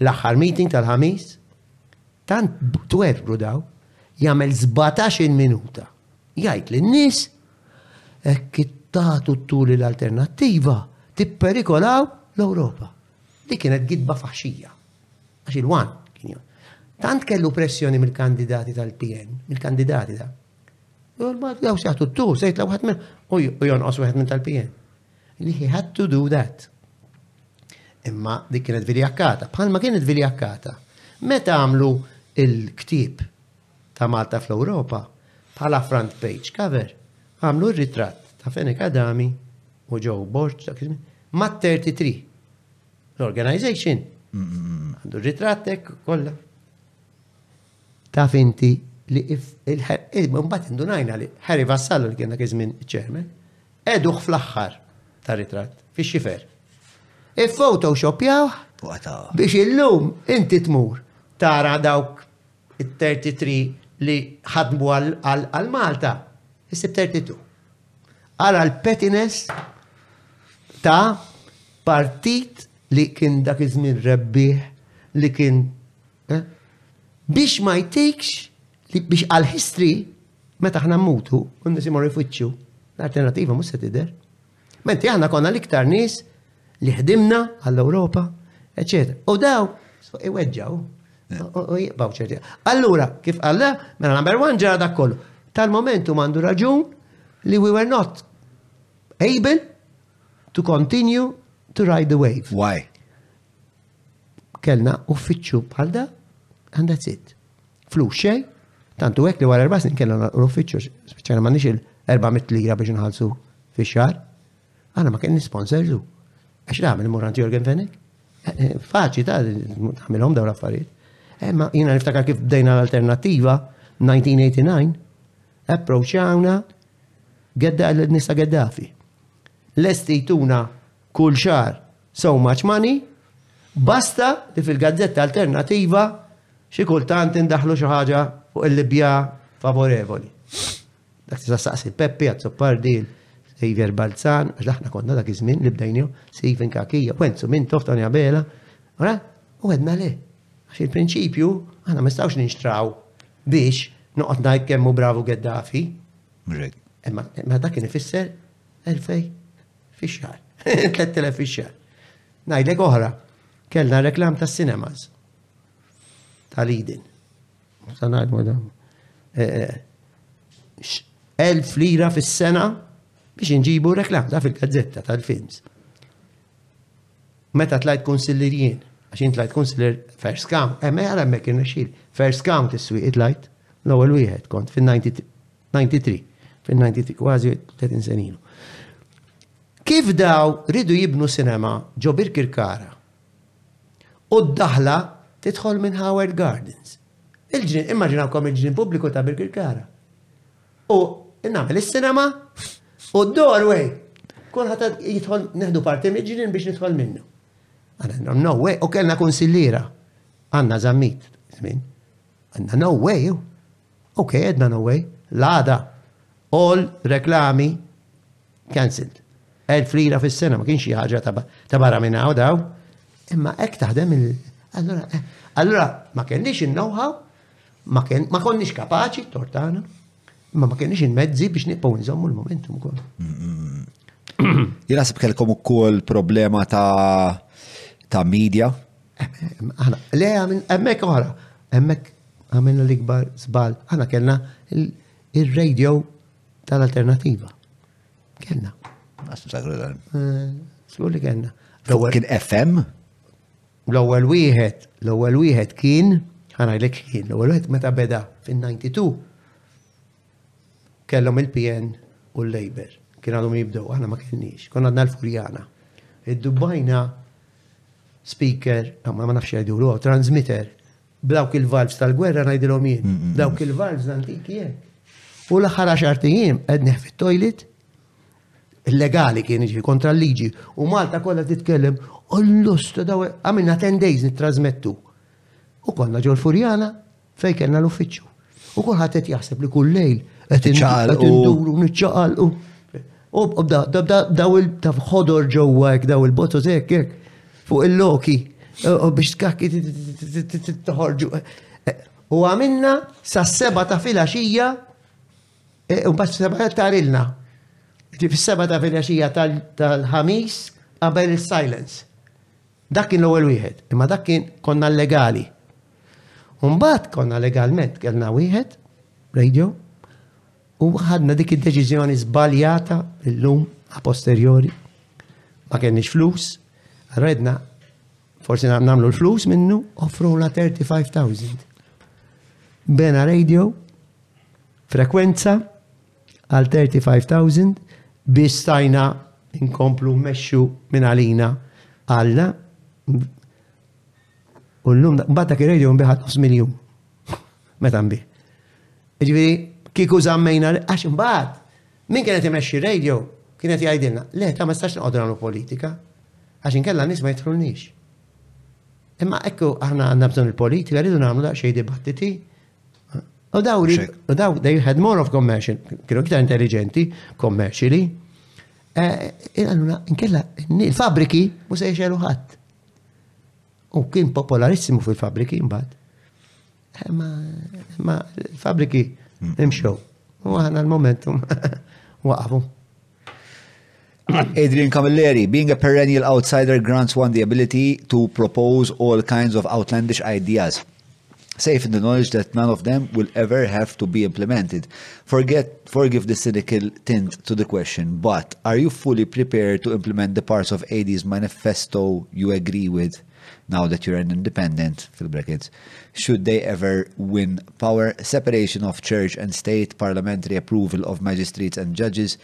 l-aħħar meeting tal-ħamis, tant twerbru daw, jagħmel 17 minuta. Jgħid lin-nies, hekk tagħtu t-tuli l-alternattiva, tipperikolaw l-Ewropa. Dik kienet gidba faħxija. Għax il-wan kien jgħid. Tant kellu pressjoni mill-kandidati tal-PN, mill-kandidati da. Jew se jagħtu t-tul, se jitlaw ħadd u jonqos wieħed minn tal-PN. Li he had to do that. Imma dik kienet viljakkata, bħalma kienet viljakkata. Meta għamlu il-ktib ta' Malta fl-Ewropa bħala front page cover għamlu r-ritratt ta' Fenech Adami u Joe Borg dak iż-żmien mat-33. L-organization għandu r-ritratt hekk kollha. Taf inti li mbagħad indunajna li Harry Vassallo li kien dak iż-żmien iċ-chairman, eduh fl-aħħar tar-ritratt fix-xifer. Iffotoshoppjawh biex illum inti tmur tara dawk it-33 li ħadmu għal Malta, issib 32. Ara l-pettiness ta' partit li kien dak iż-żmien rebbieħ li kien eh? biex ma jtikx li biex għal history meta ħna mmutu u nisimgħu rifuġġju l-alternativa mhux se tidher. Menti aħna konna l-iktar nies li ħdimna għall-Ewropa, eċetera. U daw, iweġġaw, u jibqaw ċerti. Allura, kif għalla, mela number one ġara dak kollu. Tal-momentu mandu raġun li we were not able to continue to ride the wave. Why? Kellna uffiċċju bħal da, and that's it. Flus xej, tantu hekk li wara erba' snin kellna nagħlqu l-uffiċċju, speċjali ma nix il-400 lira biex nħallsu fix-xahar. Aħna ma kien nisponserżu. Għax nagħmel muranti Jorgen Fenek. Eh, eh, faċi ta' tagħmilhom dawn l-affarijiet. Eh, ma jiena niftakar kif bdejna l-alternattiva 1989 approċċawna gedda l-nisa geddafi. Lesti jtuna kull xar So much money, basta li fil-gazzetta alternativa xi kultant indaħlu xi ħaġa fuq il-Libja favorevoli. Dak tista' saqsi Peppi, Azzopardi, Xavier Balzan, għax aħna konna dak iż-żmien li bdejniju, Stephen Kakija, Wenzu Mintof, Tony Abela, ora, u għedna le. Għax il-prinċipju, aħna ma nistgħux ninxtraw biex noqgħod ngħid kemm hu bravu Gaddafi. Mrek. Imma dak kien ifisser elfej Fix-xahar. 3000 fix-xahar. Ngħidlek oħra, kellna reklam ta' cinemas. Tal-idin. Sa ngħid ma dam. Eh, eh, elf lira fis-sena biex inġibu reklam ta' fil-gazzetta tal-films. Meta tlajt konsillir jien, għax jien tlajt konsillir first count, emme għal emmek il-nexxil, first count is-swiq it-lajt, l-ewwel wieħed kont fin-93 93, fil-93, kważi 30 sen ilu. Kif daw ridu jibnu sinema ġo Birkirkara u d-daħla tidħol minn Howard Gardens. Il-ġnien, immaġinawkom il-ġnien pubbliku ta' Birkirkara. U nagħmel is-sinema u d-doorway. Kulħadd jidħol neħdu parti mill-ġnien biex nidħol minnu. Għanna no way, u kellna konsillira. Għanna zammit, żmien. Għanna no way, Ok, edna no way. L-għada. All reklami cancelled. Elf lira fis-sena ma kienx xi ħaġa ta' barra minn hawn daw. Imma hekk taħdem il Allora, eh, allora ma kenniex in-know-how, ma, ken, ma konniex kapaċi tortana, imma ma kenniex il-mezzi biex nibqgħu nżommu l-momentum ukoll. Jina sib kelkom ukoll problema ta' ta' media Le għamil, emmek oħra, emmek għamilna l-ikbar zbal, għana kena il-radio tal-alternativa. Kena. Skur eh, li kena. Kien FM? L-ewwel wieħed, l-ewwel wieħed kien, ħanajlek kien, l-ewwel wieħed meta beda fin-92. Kellhom il-PN u l-Labour. Kien għadhom jibdew, aħna ma kellniex. Konna għadna l-Furjana. Id-dubbajna speaker, ma nafx jgħidulu, transmitter, blawk il-valves tal-gwerra ngħidilhom jien. Mm, mm, mm. Dawk il-valves antiki jek. U l-aħħar għaxar tijiem qed fit-toilet legali kien iġi kontra l-liġi u Malta kollha titkellem u l-lust daw għamilna 10 days nittrażmettu. U konna ġol Furjana Fejn kellna l-uffiċċju. U kulħadd qed jaħseb li kull lejl qed induru niċċaqalqu. U daw il-ħodor ġewwa hekk daw il-botos hekk hekk fuq il-loki u biex tkakki toħorġu. U għamilna sa' seba ta' filaxija e, u bas seba tarilna. Fis-seba ta' filaxija tal-ħamis qabel il-silence. Dak kien l-ewwel wieħed, imma dak kien konna legali. Mbagħad konna legalment kellna wieħed, radio, u ħadna dik id-deċiżjoni żbaljata illum a posteriori. Ma kenniex flus, redna forsi nagħmlu l-flus minnu offruna 35,000. Bena radio, frekwenza għal 35,000 biex stajna inkomplu meċu minn għalina għalla U l-lum, mbagħad dak ir-radio nbiħa nofs miljun. Meta nbih. Ġifieri, kieku żammejna għax imbagħad min kienet imexxi radio kienet jgħidilna, le ta' ma stax noqogħdu nagħmlu politika għax inkella nies ma jidħlulniex. Imma ekku aħna għandna bżonn il-politika rridu nagħmlu daqsxejn dibattiti. U daw u daw they had more of commercial, kienu iktar intelligenti commercially. Eh, Għalluna, inkella, il-fabriki mu se jxelu ħadd. U kien popolarissimu fil-fabriki mbagħad. Eh, ma, ma l-fabriki imxew. U aħna l-momentum waqfu. Adrian Camilleri, being a perennial outsider grants one the ability to propose all kinds of outlandish ideas. safe in the knowledge that none of them will ever have to be implemented. Forget, forgive the cynical tint to the question, but are you fully prepared to implement the parts of AD's manifesto you agree with? now that you're an independent, brackets, should they ever win power, separation of church and state, parliamentary approval of magistrates and judges,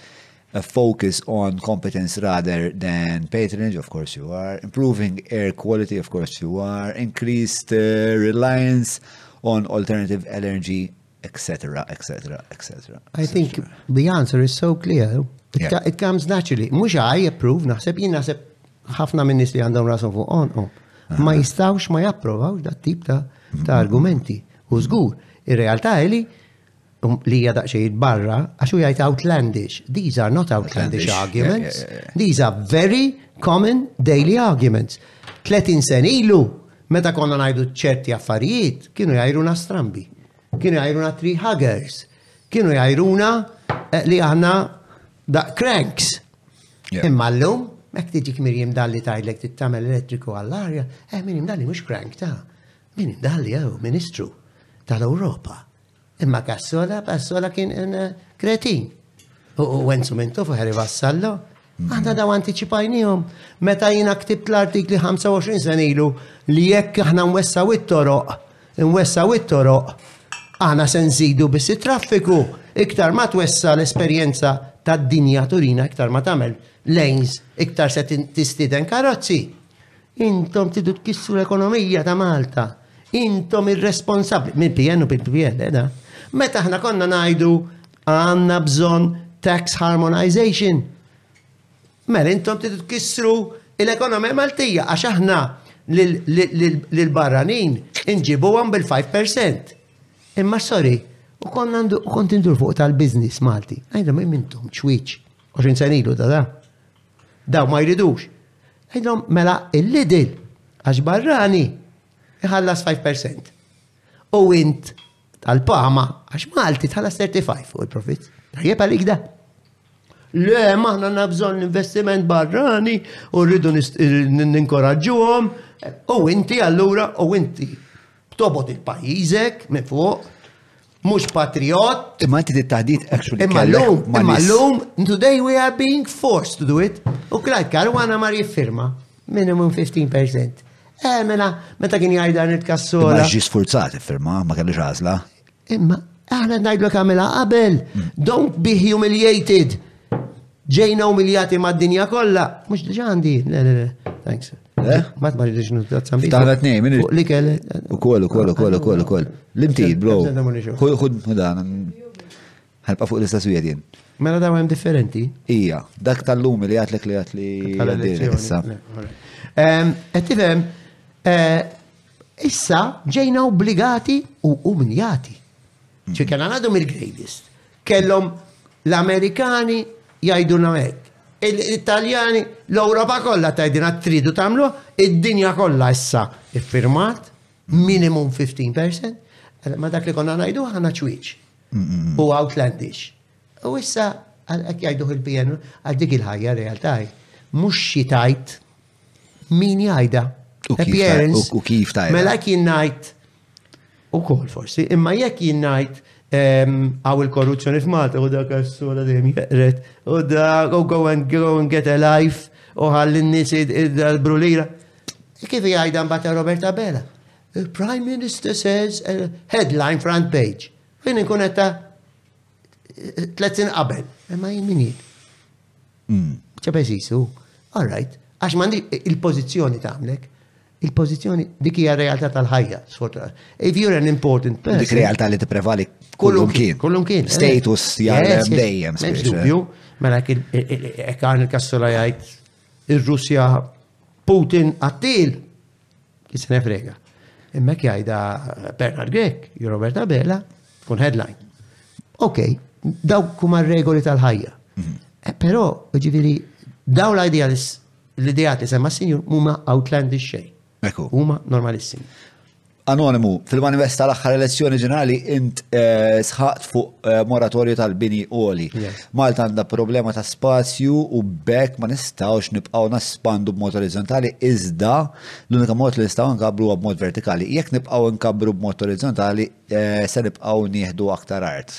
a focus on competence rather than patronage, of course you are, improving air quality, of course you are, increased uh, reliance on alternative energy, etc., etc., etc. I think the answer is so clear. It, yeah. it comes naturally. Mux I approve, naħseb jien naħseb ħafna minn nis li għandhom rasom fuq on, on. Ma uh-huh. jistawx ma japprovaw dat tip ta' argumenti. U zgur, ir-realtà li li hija daqsxejn barra, għax u jgħid outlandish. These are not outlandish arguments. These are very common daily arguments. 30 sen ilu, meta konna ngħidu ċerti affarijiet, kienu jgħajruna strambi. Kienu jgħajruna tree huggers. Kienu jgħajruna eh, li aħna da cranks. Imma l-lum, mek tiġi kmir jimdalli tajlek tittamel elettriku għall-arja, eh min jimdalli mux crank ta' Min dalli jew ministru tal-Ewropa. Imma Cassola, Cassola kien eh, kretin. U Enzo Mintoff u Harry Vassallo. Aħna daw anticipajnijom. Meta jina ktibt l-artikli 25 sen ilu li jekk aħna nwessaw it-toroq, nwessaw it-toroq, aħna sen zidu biss traffiku iktar ma twessa l-esperjenza tad-dinja turina iktar ma tagħmel lanes, iktar se tistiden karozzi. Intom tidu tkissru l-ekonomija ta' Malta. Intom irresponsabbli. Minn PN u bil-PN, edha. Meta aħna konna ngħidu għandna bżonn tax harmonization. Mela intom tidu tkissru l-ekonomija Maltija għax aħna l-barranin inġibu għam bil-5%. Imma sorry, u kont indur fuq tal-biznis Malti. Għajda ma' mintom ċwiċ, 20 senilu ta' da. Daw ma jridux. Ngħidlhom mela il-Lidl għax barrani jħallas 5%. U int tal-pama għax Malti tħallas 35 fuq il-profit. Tajjeb għalik da. Le, maħna nabżon l-investiment barrani u rridu ninkoraġġuhom u inti allura u inti tobot il-pajjiżek minn fuq Mhux patriot. Imma inti t-taħdit actually. Imma l-lum, imma l-lum, today we are being forced to do it. U Clyde Karwana mar jiffirma. Minimum 15%. Eh, mela, meta kien jgħidha nitkassura. Ma ġi sfurzat iffirma, ma kellix għażla. Imma, aħna ngħidlu kamela qabel. Mm. Don't be humiliated. Ġejna umiljati mad-dinja kollha. Mhux diġà għandi. Le, le, le. Thanks. Eh? Ma tmar li xnu tazza mbi. Taħna t-nej, minn il-li kell. U koll, u koll, u koll, u koll, u koll. L-inti, bro. Hud, hudan. Ħalpa fuq l-istess u jedin. Mela daw hemm differenti? Ija, dak tal-lum li għatlek li għat li għaddilek issa. Għettifem, eh, issa ġejna obbligati u umnjati. ċekena għadhom il-greatest. Kellhom l-Amerikani jgħidulna hekk. L-Italjani, l-Ewropa kollha tgħidilna tridu tagħmluha, id-dinja kollha issa iffirmat, minimum 15%, ma dak li konna ngħidu ħana ċwieċ u outlandish. U issa għalhekk jgħiduh il-PN għal dik il-ħajja realtà mhux xi tajt min jgħidha. Appearance. U kif tajt. Mela kien ngħid Ukoll forsi, imma jekk jien ngħid għaw il-korruzzjoni f'Malta u dak s-sura dejjem jaqret u dak u go and go and get a life u ħalli n-nies id-brulira. Kif jgħidha mbagħad Roberta Bella? Prime Minister says eh, headline front page. Jien nkun qed ta' tletzin qabel. Imma jien min jien. Hmm. ċabez jisu, all right, għax mandi il-pozizjoni ta' għamlek, Il-pożizzjoni dik hija realtà tal-ħajja, sfortunat. If you're an important person. Dik realtà li tipprevali kullum kien. Kullum kien. Eh. Status jgħallem dejjem. Dubju, mela kan il-kassula jgħid ir-Russja Putin għattil. Kisne frega. Imma jgħida Bernard Grek, Robert Abela, kun headline. Ok, daw kuma regoli tal-ħajja. Mhm. Eh, Pero, ġiviri, daw l-idealist L-ideat li semma s-Sinjur mhuma outlandish xejn. Ekku. Huma normalissimi. Anonimu, fil-manifest tal-aħħar elezzjoni ġenerali int eh, sħaqt fuq eh, moratorju tal-bini oli. Malta għandha problema ta' spazju u bekk ma nistgħux nibqgħu naspandu b'mod orizzontali iżda l-unika mod li nistgħu nkabru huwa b'mod vertikali. Jekk nibqgħu nkabru b'mod orizzontali eh, se nibqgħu nieħdu aktar art.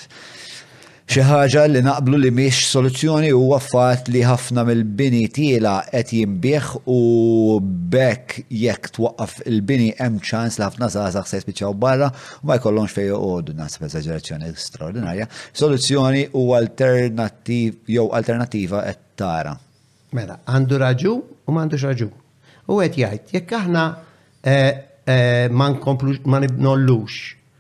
Xi ħaġa li naqblu li mhix soluzzjoni huwa fatt li ħafna mill-bini tiela' qed jinbiegħ u b'hekk jekk twaqqaf il-bini hemm ċans li ħafna żgħażagħ se jispiċċaw barra u ma jkollhomx fejn joqogħdu, naħseb eżaġerazzjoni straordinarja, soluzzjoni u alternattiv jew alternattiva qed tara. Mela, għandu raġun u m'għandux raġun. U qed jgħid jekk aħna ma nkomplu ma nibnollux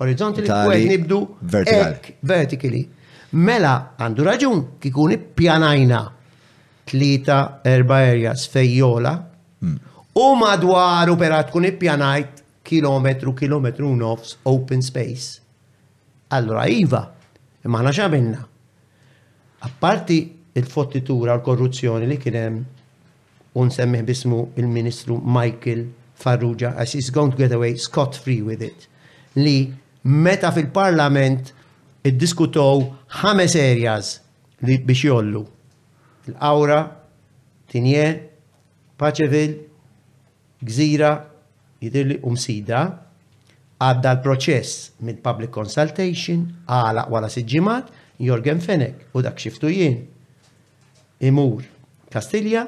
Orizzonti li kwed nibdu vertikali. Mela għandu raġun kikun ippjanajna tlita erba areas fejjola hmm. u madwaru pera tkun ippjanajt kilometru, kilometru nofs open space. Allora iva, imma ħana xaminna. Apparti il-fottitura u l-korruzzjoni li kienem u nsemmih b'ismu il-Ministru Michael Farrugia għax he's going to get away scot free with it, li meta fil-Parlament iddiskutow ħames areas li biex jollu. Il-Qawra, Tinje, Paċevil, Gżira, jidirli u Msida, għadda l-proċess minn public consultation għala wara siġġimat Jorgen Fenek u dak xiftu jien. imur Kastilja,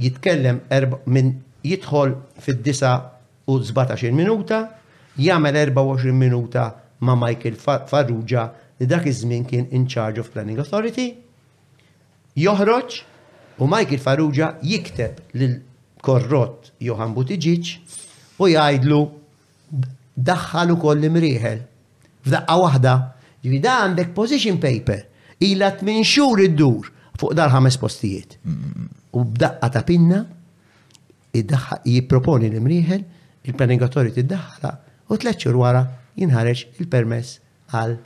jitkellem minn jidħol fid-79 minuta, jagħmel 24 minuta ma' Michael Farrugia li dak iż-żmien kien in charge of planning authority, joħroġ u Michael Farrugia jikteb lill-korrott Johann Buttigieg u jgħidlu daħħal ukoll l-imrieħel f'daqqa waħda. Ġifieri da għandek position paper ilha tmien xhur iddur fuq dal-ħames postijiet. U b'daqqa ta' pinna jipproponi l-imrieħel, il-planning authority tiddaħħala u tliet xhur wara jinħareġ il-permess għal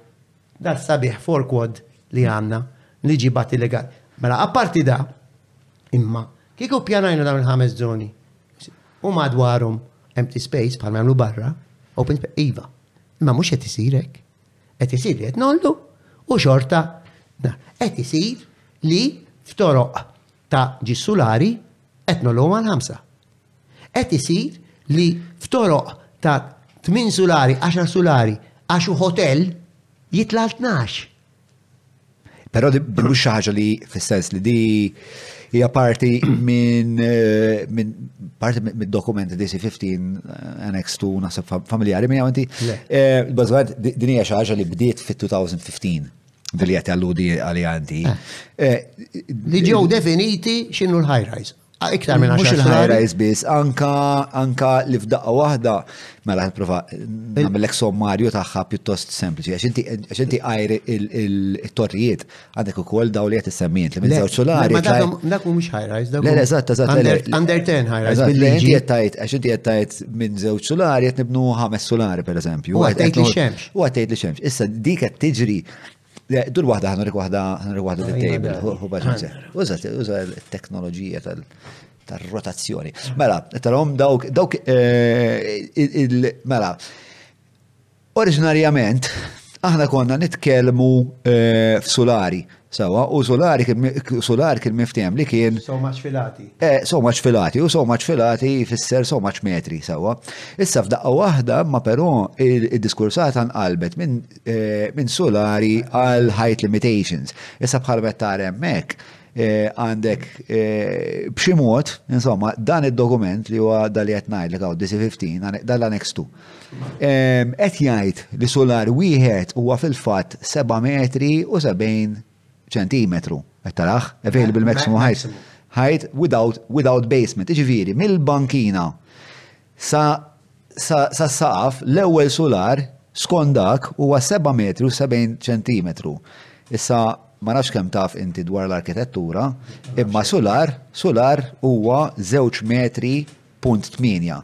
dal sabiħ for quad li għandna li ġibat illegali. Mela apparti da, imma kieku pjanajna dawn il-ħames zoni u madwarhom Empty space bħal nagħmlu barra, open space, iva. Imma mhux qed isir hekk. Qed isir li qed nollu u xorta qed isir li f'toroq ta' ġissulari qed nollu għal ħamsa. Qed isir li f'toroq ta' 8 sulari, 10 sulari, għax hotel jitla' 12. Però di mhux xi ħaġa li fis-sens li di hija parti minn eh, min, parti mid-dokumenti DC15 eh, annex to naħseb familjari minn inti. Eh, bażwad din hija xi ħaġa li bdiet fit-2015 billi qed alludi għalija inti. Li ġew definiti x'inhu l-high rise. Ah, iktar minn għaxar ħajra jizbis, anka, anka li f'daqqa wahda, mela prova namillek sommarju taħħa pjuttost sempliċi, għax inti għajr il-torrijiet, għandek u koll daw li għet semmijiet li minn zewċ solari. Dak mux ħajra, dak. Le, eżatt, eżatt. Under 10 ħajra. Inti jettajt, għax inti jettajt minn zewċ solari, jett nibnu ħames solari, per eżempju. U għatajt li xemx. U għatajt li xemx. Issa, dik għet tiġri Dur waħda ħan rik waħda ħan rik waħda fit-table, hu baġġa. Uża uża t-teknoloġija tal-rotazzjoni. Mela, tal-hom dawk dawk eh, il-mela. Oriġinarjament aħna konna nitkellmu eh, f'sulari. Sawa, u solari kien solari kien miftijem li kien. So much filati. Eh, so much filati, u so much filati fisser so much metri, sawa. Issa f'daqqa waħda, ma però il-diskursata nqalbet minn eh, minn solari għal height limitations. Issa bħal mettar hemmhekk eh, għandek eh, b'xi mod, insomma, dan id-dokument li huwa dal qed ngħidlek hawn DC15, dan l-annex 2. Qed jgħid li solar wieħed huwa fil-fatt 7 metri u 70 ċentimetru. Qed taraħ, available maximum height. Height without, without basement, ġifieri mill-bankina Sa s-saqaf, l-ewwel sular, skont dak, huwa seba' metri u sebgħin ċentimetru. Issa, ma nafx kemm taf inti dwar l-arkitettura, imma sular, sular huwa żewġ metri punt tmienja.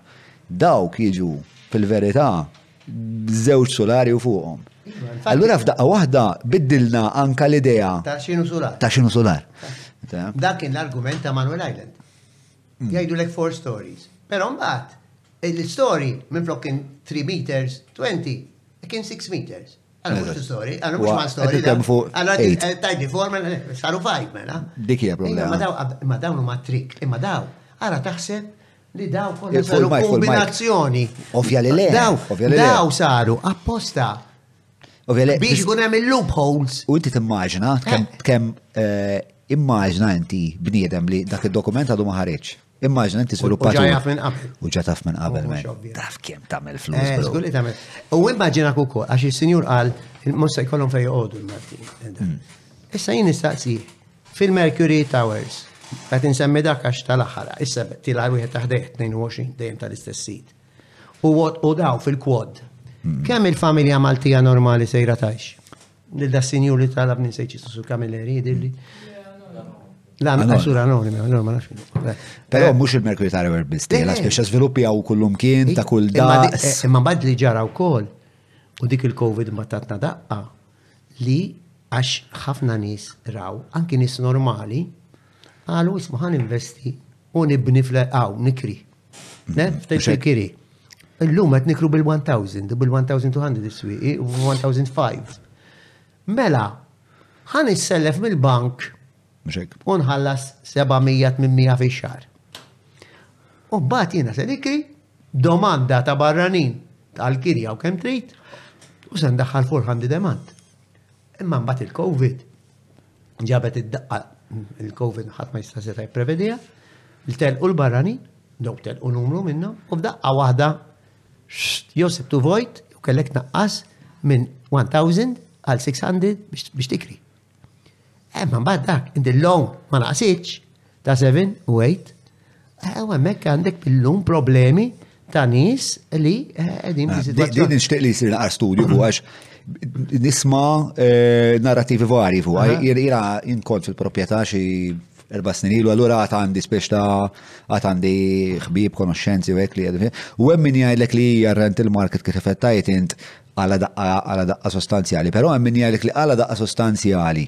Dawk jiġu, fil-verità, żewġ sulari u fuqhom. Allura f'daqqa waħda biddilna anke l-idea. Ta' x'inhu sular. Ta' x'inhu sular. Dak kien l-argument ta' Manuel Island. Mm. Jgħidulek four stories. Però mbagħad l-story minn flok kien 3 meters 20 kien 6 meters. Għallu mux story, għallu mux ma story. Għallu eh, tajdi forma, eh, saru fajt mela. Dik hija problema. Ma dawn ma trik, imma daw, għara taħseb li daw kollha saru kombinazzjoni. Ovvja li le. Daw saru apposta Biex ikun hemm il-loopholes. U inti timmaġina, kemm eh, immaġina inti bniedem li dak id-dokument għadu ma ħareġ. Immaġina inti żviluppat. Ġa jaf minn qabel. U ġa taf minn qabel. Taf kemm tagħmel flus. Eh, żgur li tagħmel. U immaġina ukoll għax is-sinjur qal mhux se jkollhom fejn joqogħdu l-Malti. Hmm. Issa jien nistaqsi fil-Mercury Towers qed insemmi dak għax tal-aħħar, issa tila wieħed taħdejh 22 dejjem tal-istess sit. u daw fil-kwad. Mm. Kemm il-familja Maltija normali sejra tajx? Lil da sinjur li talab minn sejċi su kamilleri, dilli. La, ma sura anonima, allora ma nafx. Però mhux il-Mercury ta' River Bisti, la speċa sviluppi għaw kullum kien ta' kull da. Imma bad li ġara wkoll u dik il-Covid ma tatna daqqa li għax ħafna nies raw, anki nies normali, għalu isma ħan investi u nibni fl-għaw, nikri. F'tejx il-kiri. Illum qed nikru bil-1000, bil-1200 is-swieqi u 1005. Mela, ħan issellef mill-bank u nħallas 700-800 fi xar. U bat jena se nikri domanda ta' barranin tal-kirja u kem trid u se ndaħħal 400 demand. Imma mbagħad il-COVID ġabet id-daqqa il-COVID ħadd ma jista' seta' jipprevediha, li telqu l-barranin, jew telqu numru minnhom, u f'daqqa waħda jew sibtu vojt, jew kellek tnaqqas minn 1000 għal 600 biex tikri. Emma mbagħad dak, inti l-lom ma naqsitx, Ta' seven u eight, u hemmhekk għandek billum problemi ta' nies li qegħdin ah, biżid. Din nixtieq li jsir naqra studju fuq għax nisma eh, narrativi vari fuq. Jira inkont fil-proprjetà xi erba' snin ilu, allura għat għandi spiex ta' għat għandi xbib, konoxxenzi u hekk li għadu. U hemm min jgħidlek li hija rent il-market kif effettajt int Għala daqqa, għala daqqa sostanzjali, però hemm min jgħidlek li għala daqqa sostanzjali.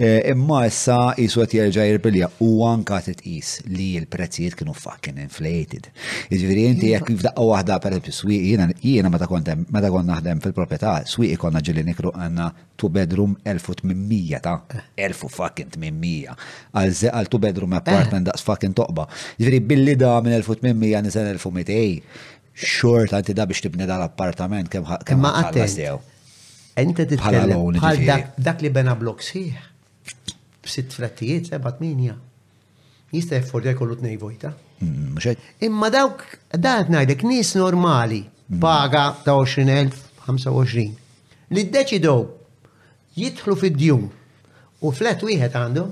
Eh, imma issa jisu qed jerġa' jirbilja u anka titqis li l-prezzijiet kienu fucking inflated. Jiġifieri inti jekk f'daqqa waħda pereżempju swieq jiena jiena meta kont meta kont naħdem fil-proprjetà swieq konna ġili nikru għandna two bedroom 1800 ta' 1000 fucking 800 għal għal two bedroom apartment daqs fucking toqba. Jiġifieri billi da minn 1800 nisel 1200 Xort għanti da biex tibni dal-appartament kem kem ma għattas tiegħu. Enta titkellem bħal dak li bena blok sħiħ. B'sitt flettijiet, seba' tminja. Jista' jafforda jkollu tnej vojta. Mm, Imma dawk dat ngħidek nies normali mm. paga ta' 20,025 li ddeċidow jidħlu fid-djum u flet wieħed għandhom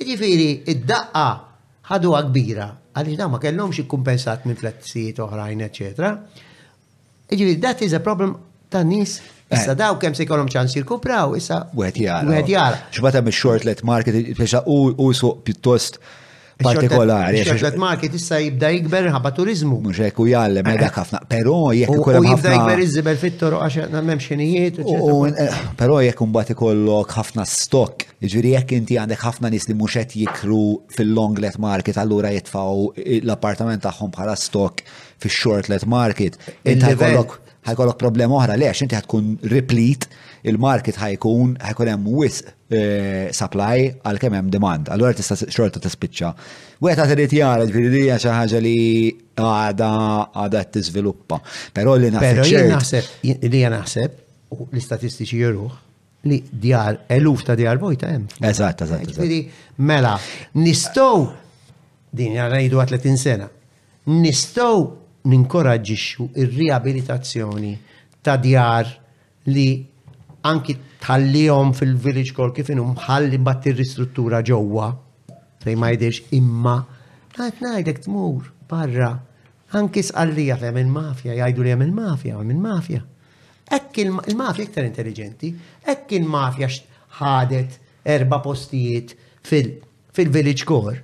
Jiġifieri d-daqqa ħaduha kbira għaliex dawn ma kellhomx ikkumpensat minn flettijiet oħrajn eċċetera. Jiġifieri that is a problem ta' nies Issa daw kemm se jkollhom ċans jirkupraw, issa wieħed jara. Wieħed jara. X'bata mix-short let market biex u suq pjuttost partikolari. Ix-shortlet market issa jibda jikber ħabba turizmu. Mhux hekk u jgħallem hekk eh. ħafna. Però jekk ikun hemm jibda jikber iż-żibel fit-toroq għax m'hemmx xinijiet. Eh, però jekk imbagħad ikollok ħafna stock Jiġifieri jekk inti għandek ħafna nies li mhux qed jikru fil-long let market allura jitfgħu l-appartament tagħhom bħala stock fix-short let market. Inti ħajkollok problema oħra lex inti ħatkun riplit il-market ħajkun ħajkun hemm wisq eh, supply għal kemm hemm demand. Allura tista' xorta tispiċċa. Wieħed għad irid jara ġifieri li hija xi ħaġa li għada għada qed tiżviluppa. Però li naħseb. Però jien naħseb li naħseb l-istatistiċi juruh li djar, eluf ta' djar vojta hemm. Eżatt, eżatt. Ġifieri, mela, nistgħu din rajdu 30 sena. Nistgħu ninkoraġġixxu ir-riabilitazzjoni ta' djar li anki tħallihom fil-village kol kif inhom ħalli mbagħad tirristruttura ġewwa fejn ma jidhirx imma qed ngħidlek tmur barra anki sqallija fejn il-mafja jgħidu li hemm il-mafja, hemm il-mafja. Hekk il-mafja iktar intelliġenti, hekk il-mafja ħadet erba' postijiet fil-village core.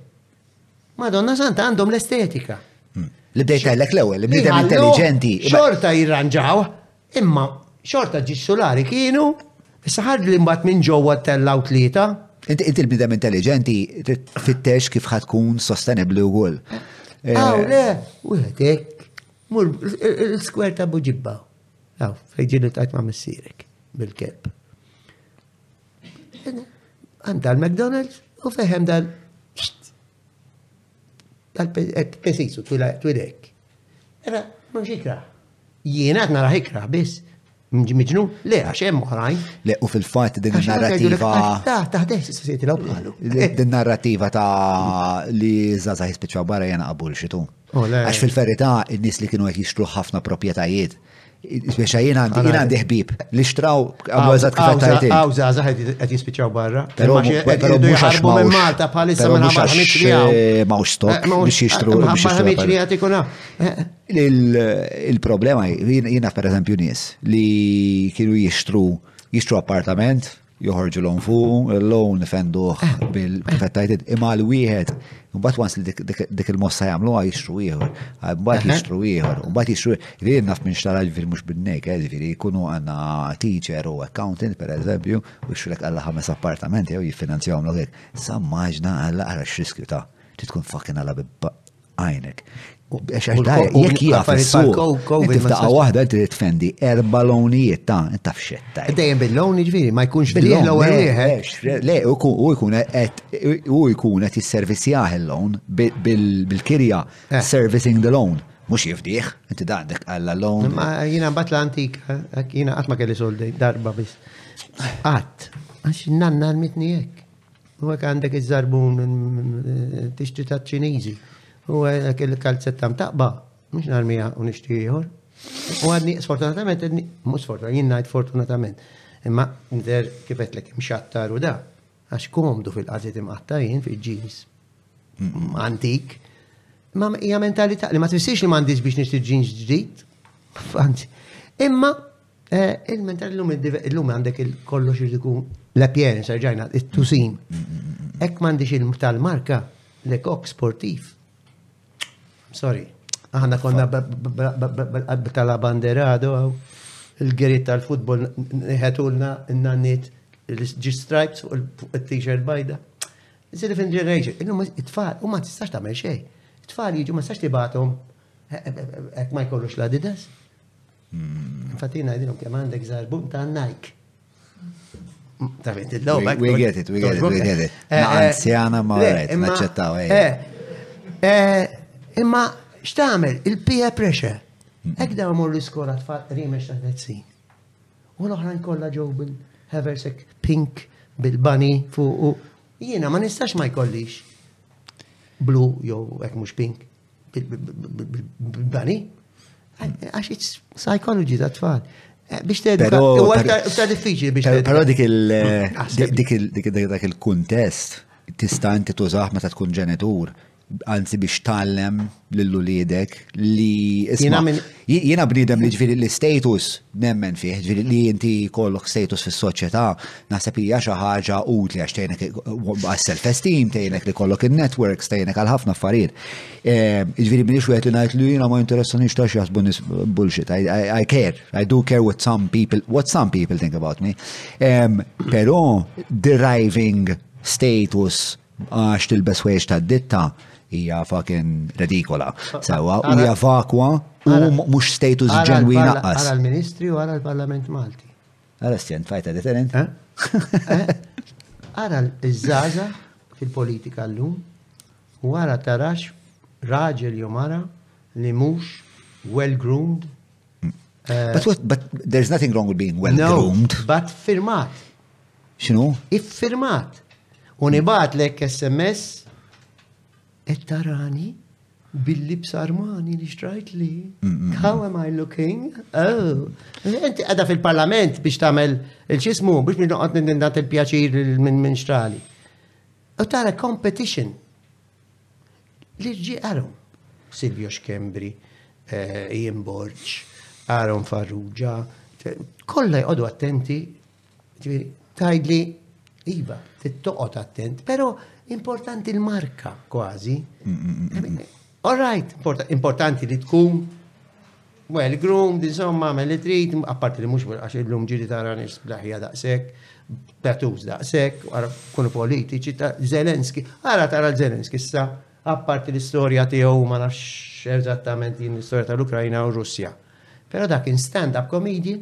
Madonna Santa għandhom l-estetika. Hmm. Li bdejt għallek l-ewwel, li bdejt intelliġenti. Xorta jirranġaw, imma xorta ġissulari kienu, issa ħarġ li mbagħad minn ġewwa tellaw tlieta. Inti il-bidem intelliġenti fittex kif ħatkun sostenibli u għol. Għaw, eh, le, u għetek, mur, il-skwer ta' buġibba, Aw, fejn ġieni tajt ma' missierek bil-kelb. Għandha l-McDonald's u fehem dal tal-pesisu twilek. Era, mhux ikra. Jien għad nara ikra biss. Mġmiġnu, le, għax hemm oħrajn. Le, u fil-fatt din narrativa. Taħt s sosieti law bħalu. Din narrativa ta' li zaza jispiċċaw barra jena qabul xitu. Oh, Għax fil-verità, in-nies li kienu qed jixtru ħafna proprjetajiet, Biex jien għandi ħbib li xtraw għazat kħatajti. Għawza għazat għed jispiċaw barra. Pero mux għax ma' Malta bħalissa ma' mux għax eh, ma' stok eh, biex jixtru. Eh, Maħħamiċ li għatikuna. Il-problema jina per eżempju nis li kienu jixtru jixtru appartament joħorġu l-on fuq, l-on nifenduħ eh. bil-perfettajted, imma l-wieħed, mbatt wans li dik il-mossa jamlu għaj jixtru ieħor, mbatt eh. jixtru ieħor, mbatt jixtru li naf minn xtara ġviri mux binnek, eh, ġviri jkunu għanna teacher u accountant per eżempju, u xulek għalla ħames appartamenti u jiffinanzjaw l-għek. Sammaġna għalla għara x-riskju ta' tkun fakin għalla għajnek. Għax da, jek jgħaf il-suq, tiftaqa wahda inti tfendi erba lonijiet ta' taf xetta. Dejjem bil-loni ġviri, ma jkunx bil-lon u għalieħ. Le, u jkun għet, u jkun għet jisservisjaħ il-lon bil-kirja, eh. servicing the loan. Mux jifdiħ, inti da għandek għalla l-lon. Ma jina bat l-antik, eh, jina għatma kelli soldi, darba bis. Għat, għax nanna l-mitni jek. U hekk għandek iż-żarbun tixtri taċ-Ċiniżi. U hekk il-kalzetta mtaqba, mhux narmija u nixtri ieħor. U għadni, sfortunatament, mhux sfortunatament, jien ngħid fortunatament. Imma nidher kif qedlek imxattar u da, għax komdu fil-qazit imqatta jien fil-ġins. Mm. Antik. Ma hija mentalità li ma tfissirx li m'għandix biex nixtri ġins ġdid. Imma Eh, Il-ment tal-lum, il-lum għandek il-kollox ikun l-appearance, rġajna, il-tusim. Ek mandiġ il tal-marka, l-ekok sportif. Sorry, aħna konna tal-abanderado, il-gerit tal-futbol ħetulna n-nannit il-stripes fuq il-t-shirt bajda. Zili fin ġenrejġi, il-lum it-tfal, u ma tistax tamel xej. It-tfal jiġu ma tistax tibatom, ek ma jkollux l-adidas. Fatina għedilom kem għandek zarbun ta' Nike. Ta' bint il-lobak. We get it, we get it, we get it. Eh, eh, anzjana ma' għajt, naċċettaw. Eh. Imma xtamel, il-pija pressure. Ek da' morru skola tfal rimex ta' nezzin. U l-oħrajn kolla ġew bil-heversek pink bil-bani fuq. Jiena ma nistax ma jkollix blu jew ek mux pink. bani, għax it's psychology ta' tfal. Eh, biex t ta' diffiċli biex t Pero dik ah, il-kuntest tista' inti tużaħ meta tkun ġenitur, anzi biex tallem lill-ulidek li. Jiena bniedem li ġifieri l-istatus nemmen fih, ġifieri li inti jkollok status fis-soċjetà naħseb li hija xi ħaġa utli għax tgħinek għas-self-esteem, tgħinek li jkollok in-networks, tgħinek għal ħafna affarijiet. Ehm, ġifieri m'iniex wieħed li ngħid li jiena ma jinteressanix ta' x'jaħsbu nies bullshit. I, I, I care, I do care what some people what some people think about me. Ehm, però deriving status Għax tilbes ħwejjeġ tad-ditta hija fucking redikola. Sewa, u hija vakwa u mhux status ġenwin naqqas. Għara l-Ministri u għara l-Parlament Malti. Għara stjent fajta different. Eh? Eh? Għara l-żaza fil-politika l-lum u għara tarax raġel jomara li mhux well-groomed. Mm. Eh, but, what, but there's nothing wrong with being well-groomed. No, but firmat. X'inhu? Iffirmat. U nibgħatlek SMS qed tarani billi b'sarmani li xtrajt li how am I looking? Oh, inti għada fil-parlament biex tagħmel il-ċismu biex minn noqgħod nindat il-pjaċir minn minn xtrali. U tara competition li ġi għarum. Silvio Xkembri, eh, Ian Borċ, Aaron Farrugia, kollha jqogħdu attenti Ġifieri, tgħidli iva, tittoqgħod attent, però importanti l-marka kważi. Mm, mm, mm, All right, importanti li tkun well groomed, insomma, għamel li trid, apparti li mhux għax illum ġiri tara nies blaħja daqshekk, Petus daqsek, għara kunu politiċi ta' Zelenski, għara tara Zelenski issa, apparti l-istoria tiegħu ma nafx eżattament din l-istoria tal-Ukrajna u Russja. Pero dak in stand-up comedian,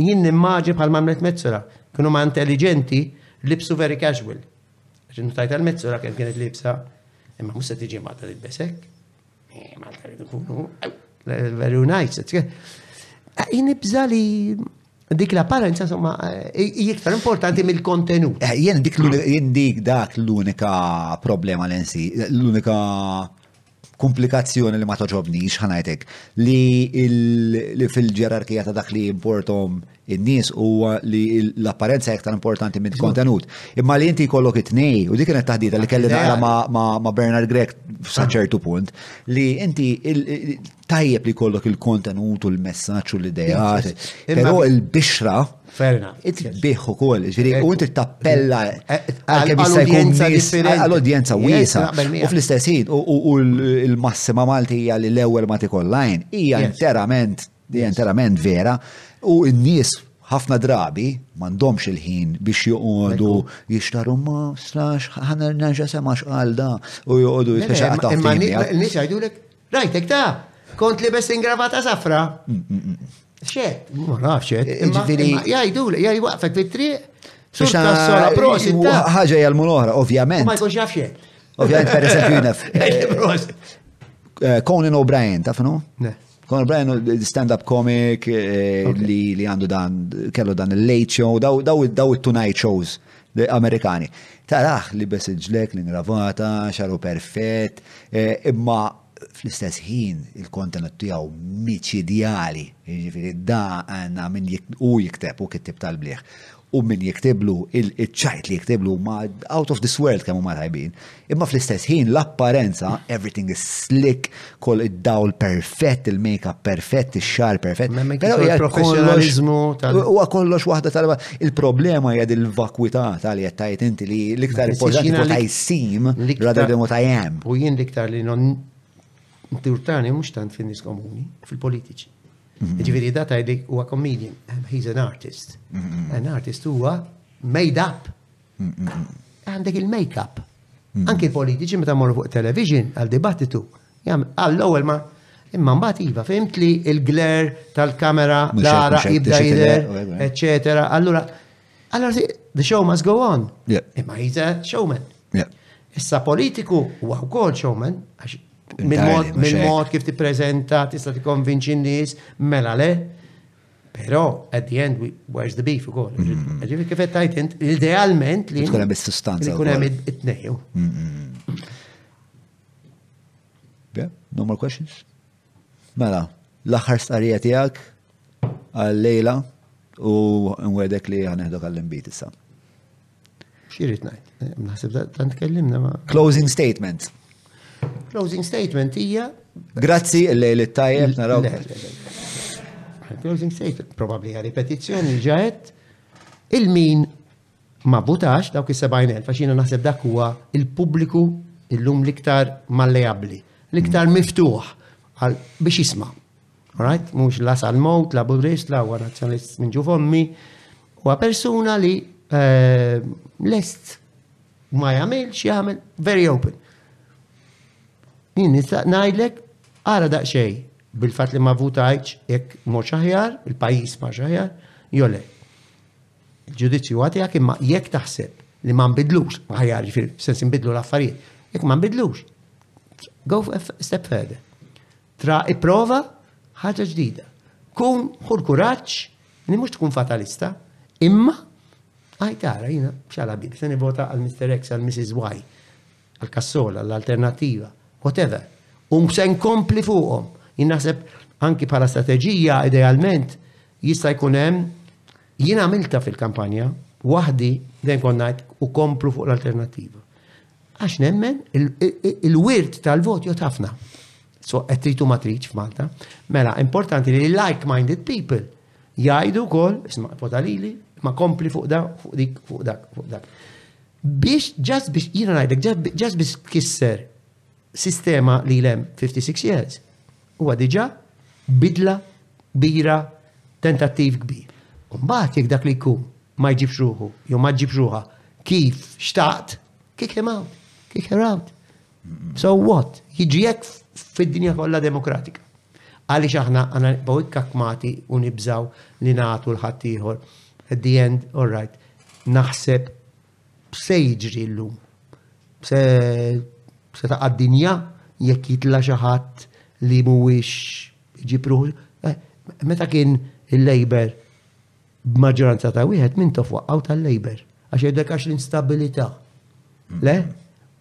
Jien nimmaġi bħal m'għamlet Mezzura, kienu ma intelliġenti libsu very casual. Għax innutajt għal Mezzura kemm kienet libsa, imma mhux se tiġi Malta tibes hekk. Eh, Malta rridu kunu very nice. Eh, jien nibża li dik l-apparenza insomma eh, hi iktar importanti mill-kontenut. Jien dik dik dak l-unika problema l-ensi, l-unika komplikazzjoni li ma toġobnix ħanajtek li fil-ġerarkija ta' dak li importom in-nies huwa li l-apparenza iktar importanti minn kontenut. Imma li inti jkollok it-tnej, u dik kienet taħdita li kelli naqra ma' Bernard Grek sa' ċertu punt, li inti tajjeb li jkollok il-kontenut u l-messaġġ u l-idea. Però il-bixra Fair enough. It-bih u kol, ġviri, u inti tappella għal-udjenza differenti. Għal-udjenza wisa. U fl-istess ħin, u l-massima Malti hija li l-ewwel ma tikollajn, hija interament, hija interament vera, u n-nies ħafna drabi m'għandhomx il-ħin biex joqogħdu jixtaru ma slax ħana nerġa' semax għalda u joqogħdu jixtaru. Imma n-nies jgħidulek Rajtek ta' kont li bess ingravata safra. Xed, ma nafx xed. Eh, ġifieri jgħidu li jgħid waqfek fit-triq. Sur ta' sola prosit. Ħaġa jgħal l-oħra, ovvjament. Ma jkunx jaf xed. Ovvjament, per eżempju, jnef. Eh, Conan O'Brien, taf no? Conan O'Brien, stand-up comic eh, li għandu dan, kellu dan il-late show, daw it-tonight shows Amerikani. Taraħ libes il-ġlek, l-ingravata, xaru perfett, imma fl-istess ħin il-kontenut tiegħu miċidjali, jiġifieri da għandna min hu jikteb u kittib tal-bliħ u min jiktiblu il-ċajt li jiktiblu ma out of this world kemm huma tajbin. Imma fl-istess ħin l-apparenza, everything is slick, kol id-dawl perfett, il-makeup perfett, il-xar perfett. Pero hija professjonalizmu U kollox waħda tal Il-problema hija il-vakwità tal li qed inti li l-iktar importanti what I seem rather than what I am. U jien l-iktar li non turtani mhux tant fin-nies komuni, fil-politiċi. Mhm. Ġifieri data li huwa comedian, he's an artist. Mhm. An artist huwa made up Għandek il-make-up. Anki politiċi meta morru fuq television għal dibattitu. Għall-ewwel ma' Imma mbagħad iva, fimt li l-gler tal-kamera, l-ara jibda jidher, eċetera. Allura, allura the show must go on. Imma he's a showman. Issa politiku huwa wkoll showman, għax minn mod kif tippreżenta, tista' tikkonvinċi n-nies, mela le. Però, at the end, where's the beef ukoll? Mm-hmm. Ġifi kif tajt int, idealment li. Tkun hemm is-sustanza. Tkun hemm it-tnejju. Mm-hmm. Yeah, no more questions? Mela, l-aħħar starija tiegħek għal-lejla u nwedek li ħaneħdok għall-imbit issa. Xirrit najt, naħseb ta' tkellimna ma. Closing statement. Closing statement hija. Grazzi il-lejl it-tajjeb naraw. Closing statement, probabli hija ripetizzjoni ġaħet il-min ma votax dawk is-70,000 għax jiena naħseb dak huwa il-pubbliku illum l-iktar malleabli, l-iktar miftuħ biex jisma'. Right? Mhux la sal-mowt, la burrist, la huwa nazzjonalist minn ġuf ommi. Huwa persuna li eh, lest ma jagħmilx jagħmel very open. Jien nista' ngħidlek ara daqsxejn bil-fatt li ma votajċ jekk mhux aħjar, il-pajjiż ma aħjar, jole. Il-ġudizzju huwa tiegħek imma jekk taħseb li ma nbidlux, ma aħjar ġifier sens nbidlu l-affarijiet, jekk ma nbidlux, go a step further. Tra ipprova ħaġa ġdida. Kun ħur kuraġġ li mhux tkun fatalista, imma għaj tara jiena xala bib, se nivota għal Mr. X, għal Mrs. Y, għal kassola, għal alternattiva, whatever. U se nkompli fuqhom. Jien naħseb anki bħala strateġija idealment jista' jkun hemm jien għamilta fil-kampanja waħdi dejjem konna u komplu fuq l-alternattiva. Għax nemmen il-wirt tal-vot jot ħafna. So, għettitu matriċ f'Malta. Mela, importanti li like-minded people jajdu kol, isma' potalili, ma kompli fuq da, fuq dik, fuq dak, fuq dak. Biex, ġas biex, jina najdek, ġas biex kisser sistema li ilha hemm 56 years, huwa diġà bidla kbira, tentattiv kbir. U mbagħad jekk dak li jkun ma jġibx ruħu jew ma ġġibx ruħha kif xtaqt, kick him out, kick her out. So what? Jiġi hekk fid-dinja kollha demokratika. Għaliex aħna għana nibqgħu ikkakmati u nibżaw li nagħtu l-ħaddieħor at the end, all right, naħseb Se jiġri llum? Se se taqa' dinja jekk jitla' xi ħadd li mhuwiex iġib ruħu. Eh, meta kien il-Labour b'maġġoranza ta' wieħed minn tof waqgħu tal-Labour għax jgħidlek għax l-instabilità. Le?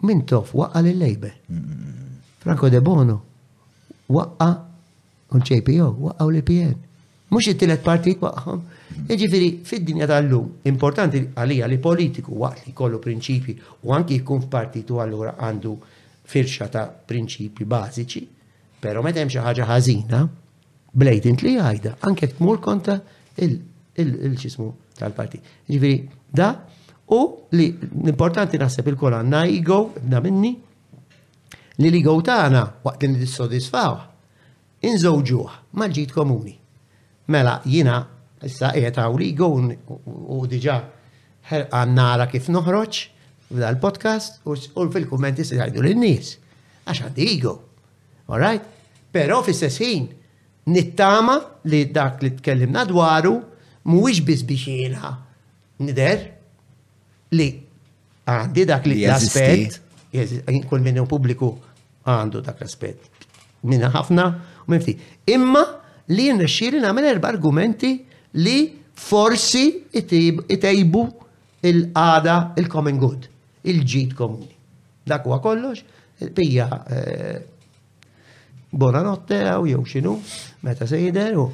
Minn tof waqqa' lil-Labour. Franco De Bono waqqa' u l-JPO waqgħu l-PN. Mhux it-tielet partit waqgħhom. Jiġifieri fid-dinja tal-lum importanti għalija li politiku waqt li jkollu prinċipji u anki jkun f'partitu allura għandu firxa ta' prinċipji bażiċi, però meta hemm xi ħaġa ħażina, blatant li għajda, anke tmur konta il-ċismu tal-partit. Ġifieri da u li l-importanti naħseb il-kol għandna ego, da minni, li l-ego tagħna waqt li nissodisfaw Inżewġuh mal-ġid komuni. Mela, jiena issa qiegħed hawn ligo u diġà ħerqan nara kif noħroġ f'dal-podcast u fil-kummenti se jgħidu lin-nies. Għax għandi ego. All right? Però fl-istess ħin nittama li dak li tkellimna dwaru mhuwiex biss biex jiena Nidher li għandi dak li l-aspett, kull minnu pubbliku għandu dak l-aspett. Minna ħafna u minn ftit. Imma li jirnexxieli nagħmel erba' argumenti li forsi itejbu il-qada il-common good, il-ġid komuni. Dak huwa kollox, pija eh, Buonanotte għaw jew xinu, meta se jider u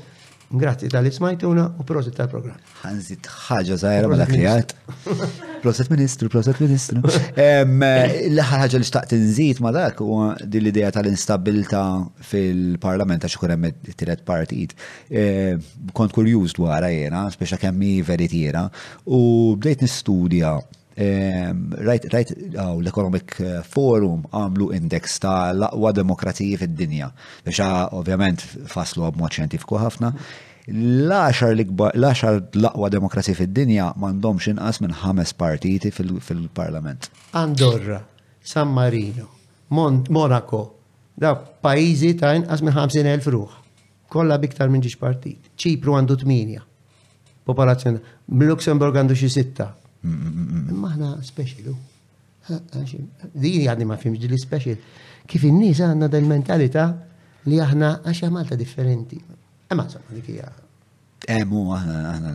Grazzi tal-li smajtuna u prosit tal-program. Għanżit ħagġa zaħira ma dak li għat. Prosit ministru, prosit ministru. Eh, l-ħar ħagġa li xtaqt nżid ma dak u din l-ideja tal-instabilta fil-parlament għax ikun hemm it-tielet partit. Eh, kont kurjuż dwar jena, speċa kemmi veritiera, u bdejt nistudja Rajt, rajt, l-Economic eh, Forum għamlu index ta' l-aqwa demokraziji fid-dinja, biex ovvjament faslu għabmod xjentifiku ħafna. L-axar l-aqwa demokrazija fid-dinja mandom xinqas minn ħames partiti fil-parlament. Andorra, San Marino, Monaco, da pajizi ta' inqas minn 50.000 ruħ. Kollha biktar minn ġiex partit. Ċipru għandu tminja. Popolazzjoni. Luxemburg għandu xi sitta. Imma aħna speċilu. Dini għadni ma fimx li speċil. Kif in-nies għandna del mentalità li aħna għax Malta differenti. Imma insomma dik hija. Emu aħna aħna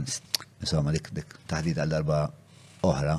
insomma dik dik taħdita darba oħra.